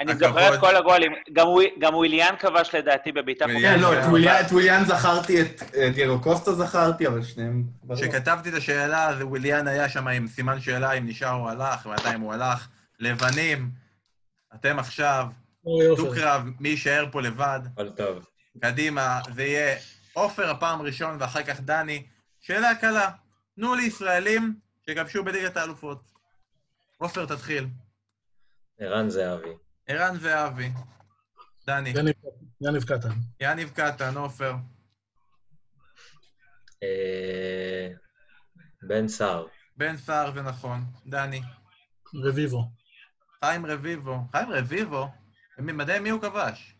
אני זוכר את. כל הגולים. גם וויל- גם וויליאן כבש לדעתי בבעיטה וויליאן, כן, לא. את וויליאן- את זכרתי, את את דייגו קוסטה זכרתי, אבל שניהם... כשכתבתי את השאלה, אז וויליאן היה שם עם סימן שאלה אם נשאר או הלך, ומתי הוא הלך. לבנים, אתם עכשיו. דו-קרב, מי יישאר פה לבד, אבל טוב. קדימה, זה יהיה עופר הפעם ראשון ואחר כך דני. שאלה קלה, תנו לי ישראלים שכבשו בליגת האלופות. עופר, תתחיל. ערן זהבי. ערן זהבי. דני. יניב- קטן. יניב קטן, עופר. אה, בן סער. בן סער זה נכון. דני. רביבו. חיים רביבו. חיים רביבו? בממדי מי הוא כבש?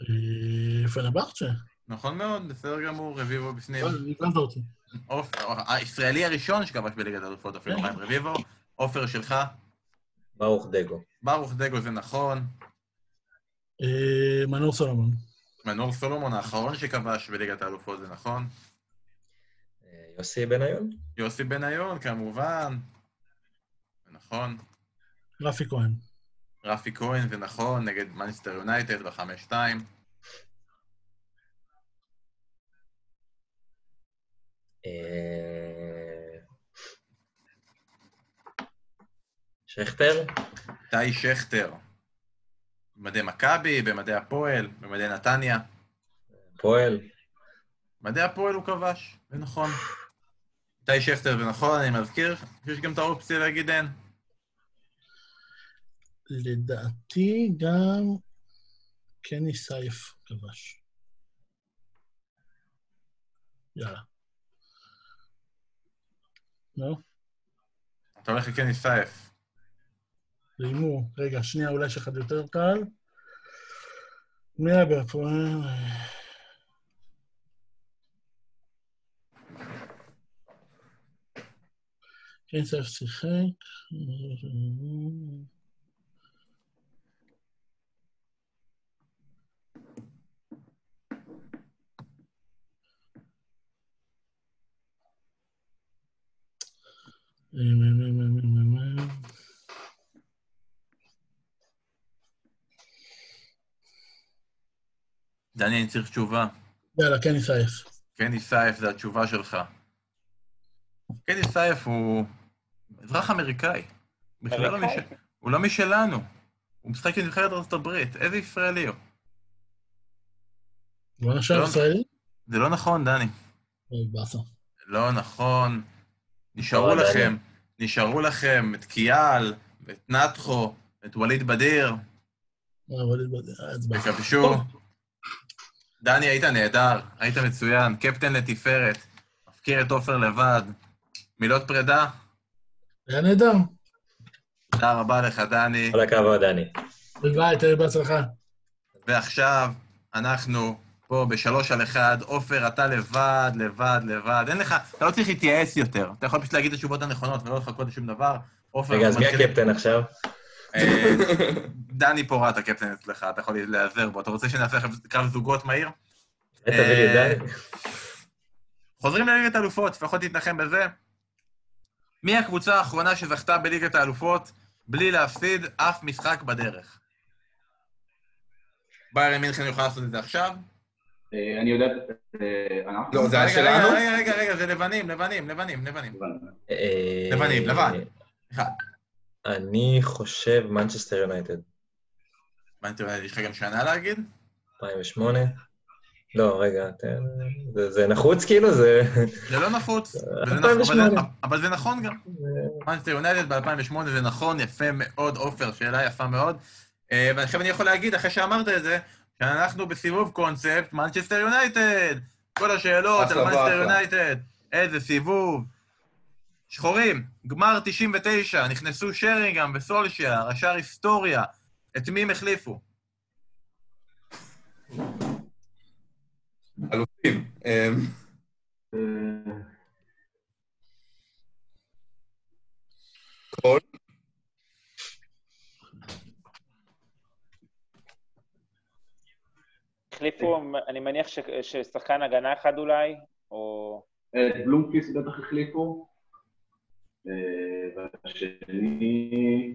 אה, פנרבכצ'ה. נכון מאוד, בסדר גמור, רביבו בפנים. לא, הישראלי הראשון שכבש בליגת האלופות, אפילו. חיים רביבו. עופר שלך. ברוך דגו. ברוך דגו זה נכון. אה, מנור סולומון. מנור סולומון האחרון שכבש בליגת האלופות, זה נכון. אה, יוסי בניון. יוסי בניון, כמובן. זה נכון. רפי כהן. רפי כהן, זה נכון, נגד מנסטר יונייטד בחמש-שתיים. שכטר. טי שכטר. במדי מכבי, במדי הפועל, במדי נתניה. פועל. במדי הפועל הוא כבש, זה נכון. טי שכטר זה נכון, אני מזכיר, יש גם את האופציה להגיד אין. לדעתי גם קני סייף כבש. יאללה. לא? אתה הולך לקני סייף. להימור. רגע, שנייה, אולי יש אחד יותר קל. מי היה בהפועל? קני סייף שיחק. דני, אני צריך תשובה. יאללה, קני סייף. קני סייף זה התשובה שלך. קני סייף הוא אזרח אמריקאי. בכלל לא? מש... הוא לא משלנו. הוא משחק עם נבחרת ארצות הברית. איזה ישראלי הוא? לא נחשב לא. ישראלי? זה לא נכון, דני. אוי, באסה. לא נכון. נשארו אבל לכם, נשארו לכם את קיאל, ואת נתחו, את ווליד בדיר, אה, ווליד בדיר, הצבעה. וכבשו. דני, היית נהדר, היית מצוין, קפטן לתפארת, מפקיר את עופר לבד. מילות פרידה? היה נהדר. תודה רבה לך, דני. כל הכבוד, דני. ביי, תהיה בהצלחה. ועכשיו אנחנו פה בשלוש על אחד. עופר, אתה לבד, לבד, לבד. אין לך, אתה לא צריך להתייעץ יותר. אתה יכול פשוט להגיד את התשובות הנכונות ולא לחכות לשום דבר. עופר, רגע, אז מי הקפטן עכשיו? אה, דני פורט הקפטן אצלך, אתה יכול להיעזר בו. אתה רוצה שנעשה עכשיו קרב זוגות מהיר? תביא לי את אה, דני. חוזרים לליגת האלופות, לפחות תתנחם בזה. מי הקבוצה האחרונה שזכתה בליגת האלופות בלי להפסיד אף משחק בדרך? ביירן מינכן יוכל לעשות את זה עכשיו? אה, אני יודע, אה, אנחנו... לא, זה היה שלנו? רגע, רגע, רגע, זה לבנים, לבנים, לבנים, לבנים. אה, לבנים, לבן. אחד. אני חושב מנצ'סטר יונייטד. מה אתה יודע, יש לך גם שנה להגיד? 2008? לא, רגע, תן... זה- זה נחוץ כאילו? זה... זה לא נחוץ, 2008. אבל זה- נכון גם. מנסטר יונייטד ב-2008 זה נכון, יפה מאוד, עופר, שאלה יפה מאוד. אה, ועכשיו אני יכול להגיד, אחרי שאמרת את זה, אנחנו בסיבוב קונספט, מנצ'סטר יונייטד. כל השאלות על מנצ'סטר. יונייטד. איזה סיבוב. שחורים, גמר 99, נכנסו שרינגהם וסולשייר, השאר היסטוריה. את מי הם החליפו? אלופים. אמ, אה, קול, החליפו, אני מניח ש- ששחקן הגנה אחד אולי, או... את בלומקוויסט בטח החליפו. אה, והשני,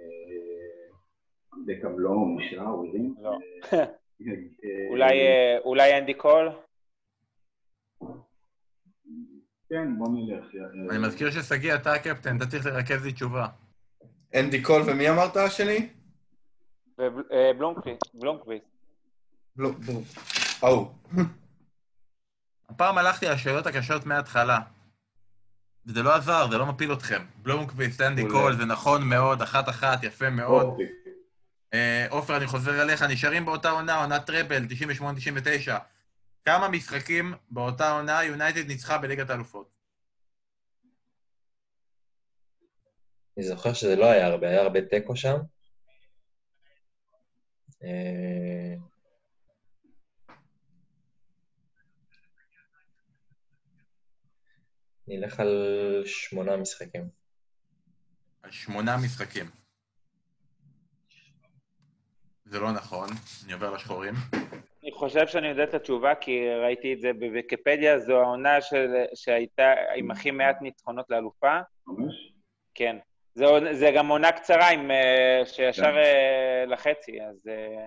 אה, דקאם לא, נשאר, הוא. לא. אה, אולי, אה, אולי אנדי קול? כן, בוא נלך. אה, אני מזכיר ששגיא, אתה הקפטן, אתה צריך לרכז לי תשובה. אנדי קול, ומי אמרת השני? בלומקוויסט. לא, נו. ההוא. הפעם הלכתי על השאלות הקשות מההתחלה. וזה לא עזר, זה לא מפיל אתכם. בלומקוויסט, אנדי מעולה. קול, זה נכון מאוד, אחת-אחת, יפה מאוד. אוקיי. אה, עופר, אני חוזר אליך, נשארים באותה עונה, עונת טראבל, 98-99. כמה משחקים באותה עונה יונייטד ניצחה בליגת האלופות? אני זוכר שזה לא היה הרבה, היה הרבה תיקו שם. נלך על שמונה משחקים. על שמונה משחקים. זה לא נכון, אני עובר לשחורים. אני חושב שאני יודע את התשובה, כי ראיתי את זה בוויקיפדיה, זו העונה של, שהייתה עם הכי מעט ניצחונות לאלופה. חמש? כן. זה, עונה- זה גם עונה קצרה, עם, אה, שישר כן. אה, לחצי, אז אה,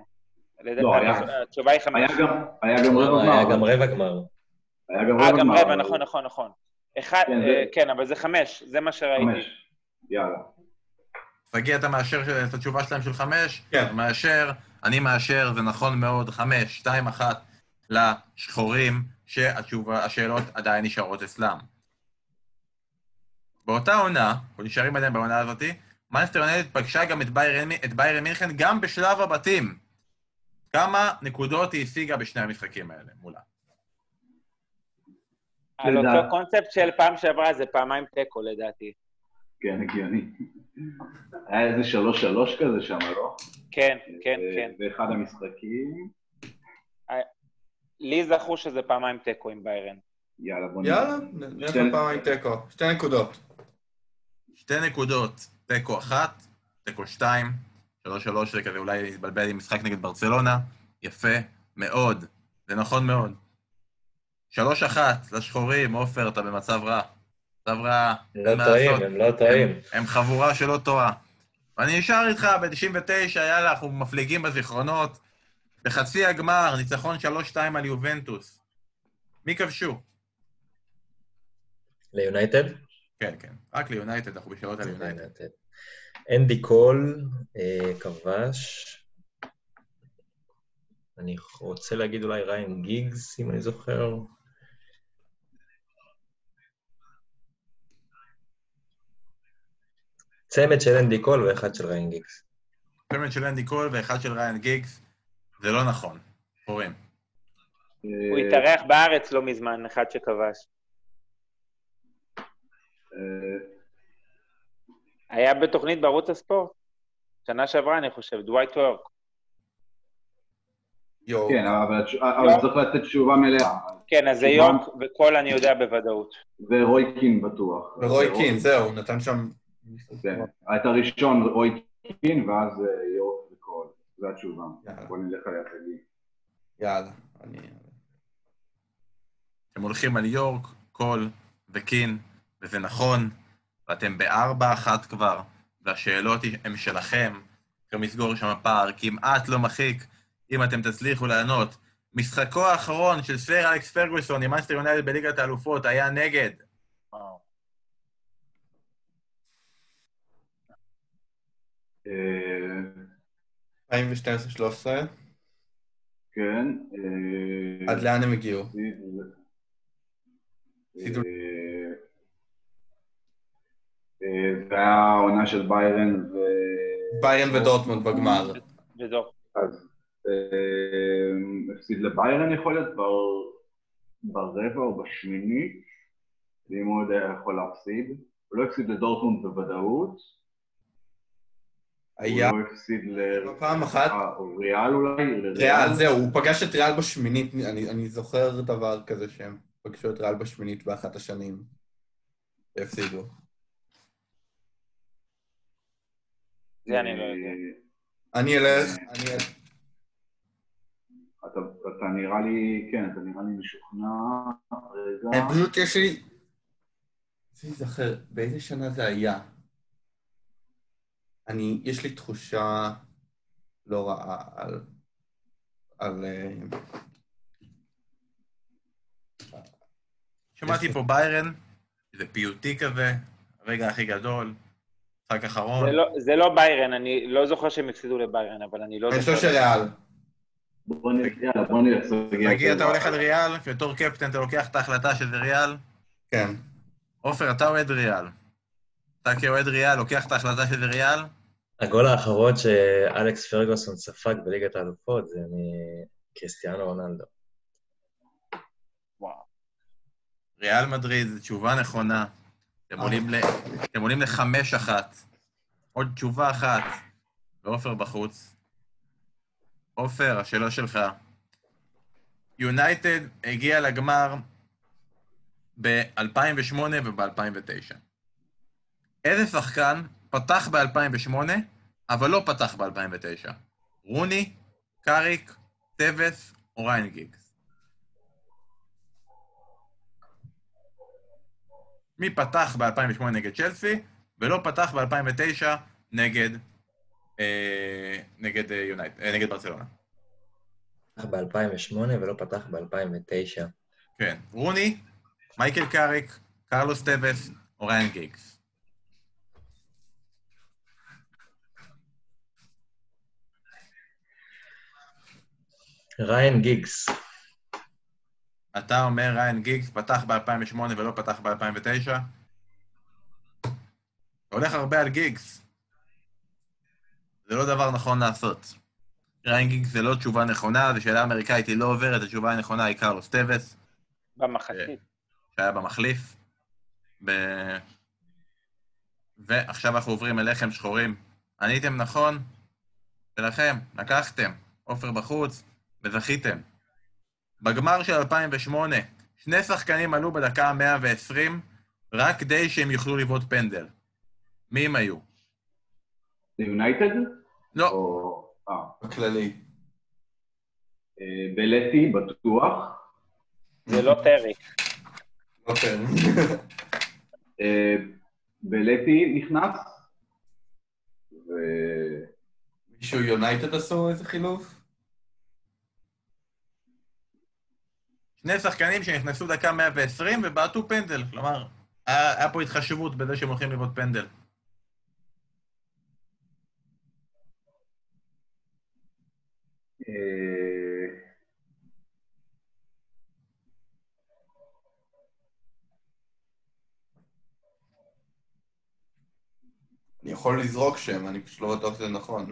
לא, היה- התשובה היא היה חמש. גם- היה גם רבע גמר. היה גם רבע גמר. היה גם רבע גם גמר. נכון, נכון, נכון. אחד, כן, אה, זה- כן, אבל זה חמש, זה מה שראיתי. חמש. יאללה. שגיא, אתה מאשר את התשובה שלהם של חמש? כן. מאשר, אני מאשר, זה נכון מאוד, חמש, שתיים, אחת לשחורים, שהשאלות עדיין נשארות אצלם. באותה עונה, אנחנו נשארים עדיין בעונה הזאתי, מנסטר יונייטד פגשה גם את ביירן את ביירן מינכן גם בשלב הבתים. כמה נקודות היא השיגה בשני המשחקים האלה מולה? על אותו קונספט של פעם שעברה, זה פעמיים תיקו לדעתי. כן, הגיוני. היה איזה שלוש שלוש כזה שם, לא? כן, כן, ו- כן. באחד המשחקים. לי זכור שזה פעמיים תיקו עם ביירן. יאללה, בוא נראה. יאללה, נלך שתי- לפעמיים תיקו. שתי נקודות. שתי נקודות, תיקו אחת, תיקו שתיים, שלוש שלוש, זה כזה אולי להתבלבל עם משחק נגד ברצלונה, יפה מאוד, זה נכון מאוד. שלוש אחת לשחורים, עופר, אתה במצב רע. מצב רע, לא טועים. הם לא טועים. הם, הם חבורה שלא טועה. ואני נשאר איתך ב-99, יאללה, אנחנו מפליגים בזיכרונות. בחצי הגמר, ניצחון 3-2 על יובנטוס. מי כבשו? ליונייטד? כן, כן, רק ליונייטד, אנחנו בשאלות על. יונייטד. אנדי קול אה, כבש. אני רוצה להגיד אולי ריאן גיגס, אם אני זוכר. צמד של אנדי קול ואחד של ריין גיגס. פרמנט של אנדי קול ואחד של ריין גיגס, זה לא נכון. קוראים. הוא התארח בארץ לא מזמן, אחד שכבש. אה, היה בתוכנית בערוץ הספורט. שנה שעברה, אני חושב, דווייט יורק. כן, אבל. צריך לתת תשובה מלאה. כן, אז זה. יורק וקול אני יודע בוודאות. ורוי קין בטוח. ורוי קין, זהו, נתן שם... כן. את הראשון רוי קין, ואז אה, יורק וקול. זו התשובה. בוא נלך עליה תגיד. יאללה. אני... הם הולכים על יורק, קול וקין, וזה נכון, ואתם בארבע אחת כבר, והשאלות הן שלכם. צריכים לסגור שם פער כמעט לא מחיק, אם אתם תצליחו לענות. משחקו האחרון של סר אלכס פרגוסון עם מאנסטר יונייטד בליגת האלופות היה נגד אה, 2012-2013, כן. אה, עד לאן הם הגיעו? אה, אה, זה היה העונה של ביירן ו... ביירן ודורטמונד בגמר. אז אה, הפסיד לביירן יכול להיות בר- ברבע או בשמינית, ואם הוא יודע יכול להפסיד. הוא לא הפסיד לדורטמונד בוודאות. היה הוא לא הפסיד ל... פעם אחת, או ריאל אולי? ריאל, זהו, הוא פגש את ריאל בשמינית, אני, אני זוכר דבר כזה שהם פגשו את ריאל בשמינית באחת השנים. והפסידו. זה אני לא יודע. אני אלך, אני אלך, אתה, אתה נראה לי, כן, אתה נראה לי משוכנע. רגע. פשוט יש לי... זה ייזכר, באיזה שנה זה היה? אני, יש לי תחושה לא רעה על... על... אה, שמעתי פה ביירן, זה פיוטי כזה, הרגע הכי גדול, משחק אחרון. זה לא- זה לא ביירן, אני לא זוכר שהם הפסידו לביירן, אבל אני לא אני זוכר. חושב שריאל. בוא נ... יאללה, בוא נלך. תגיד, אתה הולך על ריאל, בתור קפטן אתה לוקח את ההחלטה שזה ריאל? כן. עופר, אתה אוהד ריאל. אתה כאוהד ריאל לוקח את ההחלטה שזה ריאל? הגול האחרון שאלכס פרגוסון ספג בליגת האלופות זה מקריסטיאנו רונלדו. ריאל מדריד, זו תשובה נכונה. אתם עולים ל- אתם עולים לחמש אחת. עוד תשובה אחת, ועופר בחוץ. עופר, השאלה שלך. יונייטד הגיע לגמר ב-2008 וב-2009. איזה שחקן פתח ב-2008, אבל לא פתח ב-2009? רוני, קאריק, טבס או ריין גיגס? מי פתח ב-2008 נגד צ'לסי, ולא פתח ב-2009 נגד, אה, נגד, אה, יונייט, אה, נגד ברצלונה. פתח ב-2008 ולא פתח ב-2009. כן. רוני, מייקל קאריק, קרלוס טבס או ריין גיגס. ריין גיגס. אתה אומר ריין גיגס פתח ב-2008 ולא פתח ב-2009? אתה הולך הרבה על גיגס. זה לא דבר נכון לעשות. ריין גיגס זה לא תשובה נכונה, זו שאלה אמריקאית, היא לא עוברת, התשובה הנכונה היא קרלוס טבס. במחצית. שהיה במחליף. ב... ועכשיו אנחנו עוברים אליכם שחורים. עניתם נכון, שלכם, לקחתם, עופר בחוץ, וזכיתם. בגמר של 2008, שני שחקנים עלו בדקה ה-120, רק כדי שהם יוכלו לבעוט פנדל. מי הם היו? זה יונייטד? לא, או... אה. בכללי. אה, בלטי, בטוח. זה לא טרי. לא כן. אה, בלטי נכנס. ו... מישהו יונייטד עשו איזה חילוף? שני שחקנים שנכנסו דקה 120 ובעטו פנדל. כלומר, היה, היה פה התחשבות בזה שהם הולכים לבעוט פנדל. אני יכול לזרוק שם, אני פשוט לא בטוח שזה נכון.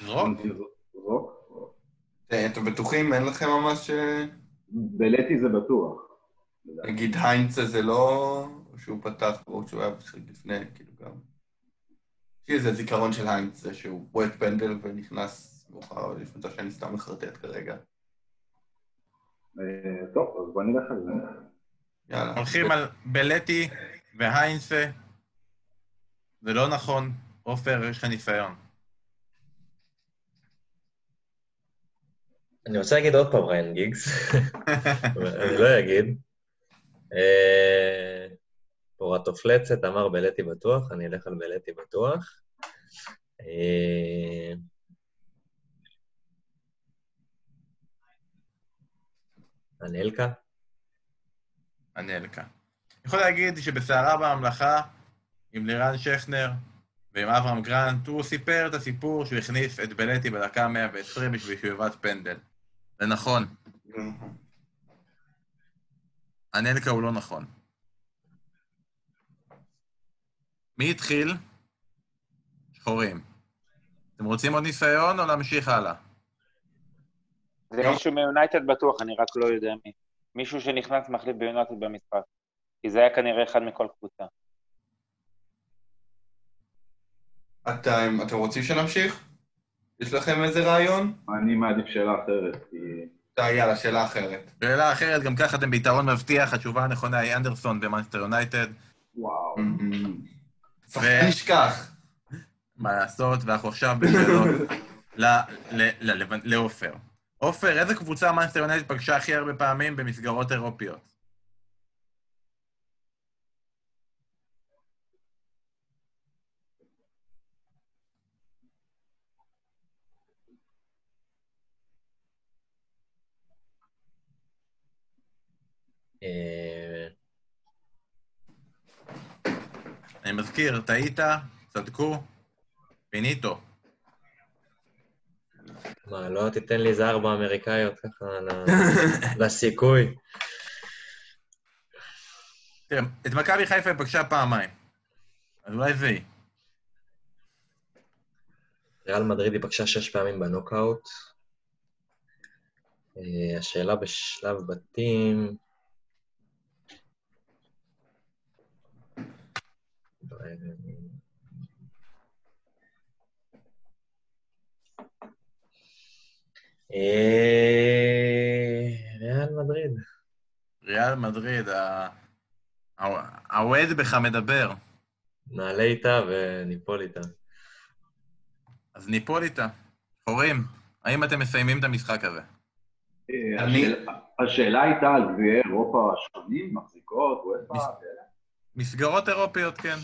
זרוק. זרוק? אה, אתם בטוחים? אין לכם ממש... אה, בלטי זה בטוח. נגיד היינצה זה לא... או שהוא פתח או שהוא היה משחק לפני, כאילו גם... יש לי איזה זיכרון של היינצה שהוא בועט פנדל ונכנס מאוחר, אבל לפני שאני סתם מחרטט כרגע. אה, טוב, אז בוא נלך על זה. יאללה. הולכים על בלטי והיינסה. זה לא נכון. עופר, יש לך ניסיון. אני רוצה להגיד עוד פעם ריין גיגס, אני לא אגיד. אה, פורטופלצת אמר בלטי בטוח, אני אלך על בלטי בטוח. אה, אנלקה? אנלקה. אני יכול להגיד שבסערה בממלכה, עם לירן שכנר ועם אברהם גרנט, הוא סיפר את הסיפור שהוא הכניס את בלטי בדקה 120 בשביל שהוא יבעט פנדל. זה נכון. אנלקה הוא לא נכון. מי התחיל? שחורים. אתם רוצים עוד ניסיון או להמשיך הלאה? זה מישהו מיונייטד בטוח, אני רק לא יודע מי. מישהו שנכנס מחליף ביונייטד במשחק. כי זה היה כנראה אחד מכל קבוצה. אתם, אתם רוצים שנמשיך? יש לכם איזה רעיון? אני מעדיף שאלה אחרת, כי... אה, יאללה, שאלה אחרת. שאלה אחרת, גם ככה אתם ביתרון מבטיח, התשובה הנכונה היא אנדרסון במאנסטר יונייטד. וואו. שחקן נשכח. מה לעשות, ואנחנו עכשיו בשאלות לעופר. עופר, איזה קבוצה מאנסטר יונייטד פגשה הכי הרבה פעמים במסגרות אירופיות? אני מזכיר, טעית, צדקו, פיניטו. מה, לא תיתן לי איזה ארבע אמריקאיות ככה לסיכוי? תראה, את מכבי חיפה היא פגשה פעמיים. אז אולי זה היא. ריאל מדריד היא פגשה שש פעמים בנוקאוט. אה, השאלה בשלב בתים... ריאל מדריד. ריאל מדריד, האוהד בך מדבר. נעלה איתה וניפול איתה. אז ניפול איתה. הורים, האם אתם מסיימים את המשחק הזה? אה, השאלה- הייתה על גביעי אירופה השונים, מחזיקות, וופא, כאלה? מסגרות אירופיות, כן.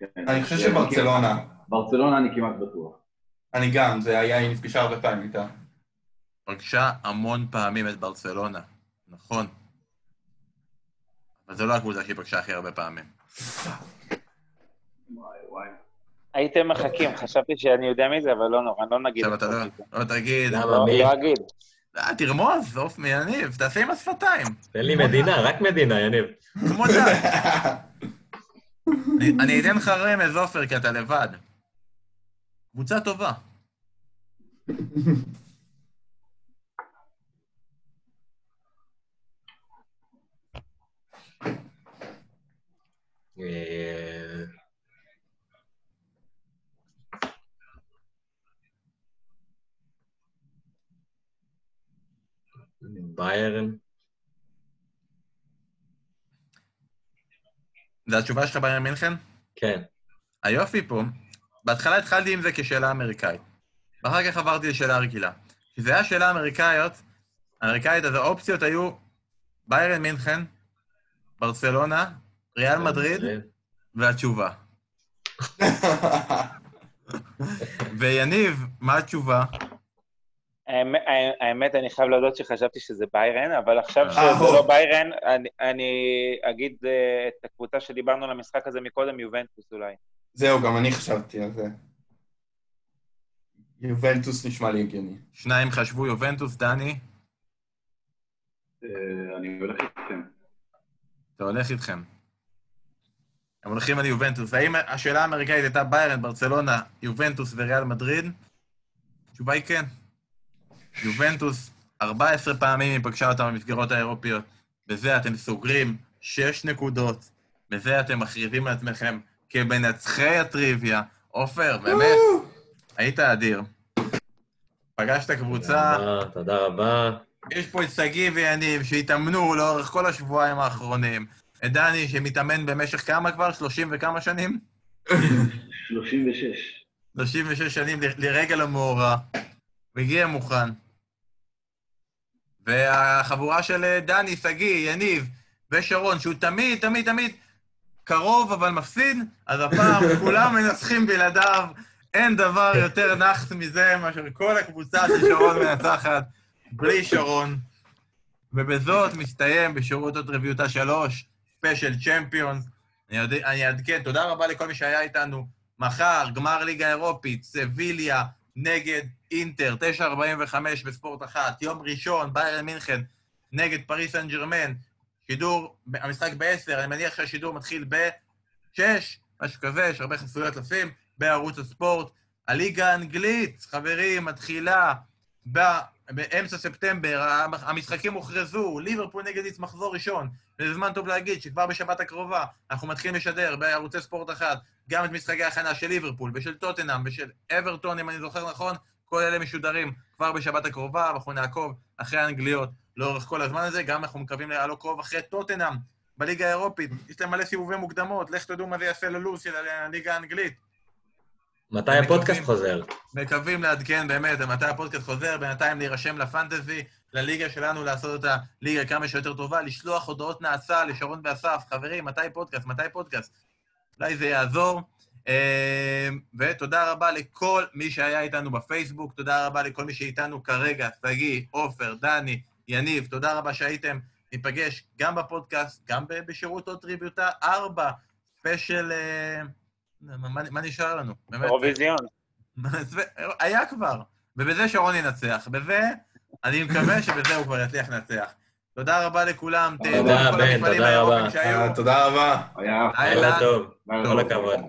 כן. אני חושב שברצלונה. ברצלונה אני כמעט בטוח. אני גם, זה היה, היא נפגשה הרבה פעמים איתה. פגשה המון פעמים את ברצלונה, נכון. אבל זו לא הקבוצה שהיא פגשה הכי הרבה פעמים. הייתם מחכים, חשבתי שאני יודע מי זה, אבל לא נורא, לא נגיד. עכשיו אתה לא, לא תגיד? לא מי? לא אגיד. אה, תרמוז, עוף מיניב, תעשה עם השפתיים. תן לי מדינה, רק מדינה, יניב. כמו דת. אני- אתן לך רמז, עופר, כי אתה לבד. קבוצה טובה. אה, ביירן? זו התשובה שלך בעניין מינכן? כן. היופי פה, בהתחלה התחלתי עם זה כשאלה אמריקאית, ואחר כך עברתי לשאלה רגילה. כי זו הייתה שאלה אמריקאיות, אמריקאית, אז האופציות היו ביירן מינכן, ברצלונה, ריאל מדריד, והתשובה. ויניב, מה התשובה? האמת- אני חייב להודות שחשבתי שזה ביירן, אבל עכשיו אה, שזה אהו. לא ביירן, אני- אני אגיד אה, את הקבוצה שדיברנו על המשחק הזה מקודם, יובנטוס אולי. זהו, גם אני חשבתי על זה. יובנטוס נשמע לי הגיוני. שניים חשבו יובנטוס, דני, אה, אני הולך איתכם. אתה הולך איתכם. הם הולכים על יובנטוס. האם השאלה האמריקאית הייתה ביירן, ברצלונה, יובנטוס וריאל מדריד? התשובה היא כן. יובנטוס, 14 פעמים היא פגשה אותם במסגרות האירופיות. בזה אתם סוגרים 6 נקודות. בזה אתם מכריזים על עצמכם כמנצחי הטריוויה. עופר, באמת, היית אדיר. פגשת קבוצה, תודה רבה, תודה רבה. יש פה את שגיא ויניב שהתאמנו לאורך כל השבועיים האחרונים. את דני שמתאמן במשך כמה כבר? 30 וכמה שנים? 36. 36 שנים ל- לרגל המאורע. והגיע מוכן. והחבורה של אה, דני, שגיא, יניב ושרון, שהוא תמיד, תמיד, תמיד קרוב אבל מפסיד, אז הפעם כולם מנצחים בלעדיו. אין דבר יותר נאחס מזה מאשר כל הקבוצה של שרון מנצחת, בלי שרון. ובזאת מסתיים בשירות עוד רביעותה שלוש, ספיישל צ'מפיונס. אני אעדכן, תודה רבה לכל מי שהיה איתנו. מחר, גמר ליגה אירופית, סביליה נגד אינטר, 9.45 בספורט אחת. יום ראשון, ביירן מינכן נגד פריס סן ג'רמן. שידור, המשחק ב-10, אני מניח שהשידור מתחיל ב-6, משהו כזה, יש הרבה חסויות לשים, בערוץ הספורט. הליגה האנגלית, חברים, מתחילה ב- באמצע ספטמבר, המ- המשחקים הוכרזו, ליברפול נגד איץ מחזור ראשון. וזה זמן טוב להגיד שכבר בשבת הקרובה אנחנו מתחילים לשדר בערוצי ספורט אחד גם את משחקי ההכנה של ליברפול ושל טוטנאם ושל אברטון, אם אני זוכר נכון, כל אלה משודרים כבר בשבת הקרובה, ואנחנו נעקוב אחרי האנגליות לאורך כל הזמן הזה, גם אנחנו מקווים לעקוב אחרי טוטנאם בליגה האירופית. יש להם מלא סיבובי מוקדמות, לך תדעו מה זה יעשה ללו"ז של הליגה האנגלית. מתי הפודקאסט. חוזר? מקווים לעדכן באמת מתי הפודקאסט חוזר, בינתיים להירשם לפנטזי, לליגה שלנו, לעשות אותה ליגה כמה שיותר טובה, לשלוח הודעות נאצה לשרון ואסף, חברים, מתי פודקאסט, מתי פודקאסט. אולי זה יעזור. אה, ותודה רבה לכל מי שהיה איתנו בפייסבוק, תודה רבה לכל מי שאיתנו כרגע, שגיא, עופר, דני, יניב, תודה רבה שהייתם. ניפגש גם בפודקאסט, גם בשירות הוד טריוויותה 4, ספיישל... אה, מה, מה נשאר לנו? אירוויזיון. היה כבר, ובזה שרון ינצח. בזה, אני מקווה שבזה הוא כבר יצליח לנצח. תודה רבה לכולם. תודה, בן, תודה רבה. תודה רבה. היה... לילה טוב, כל. הכבוד.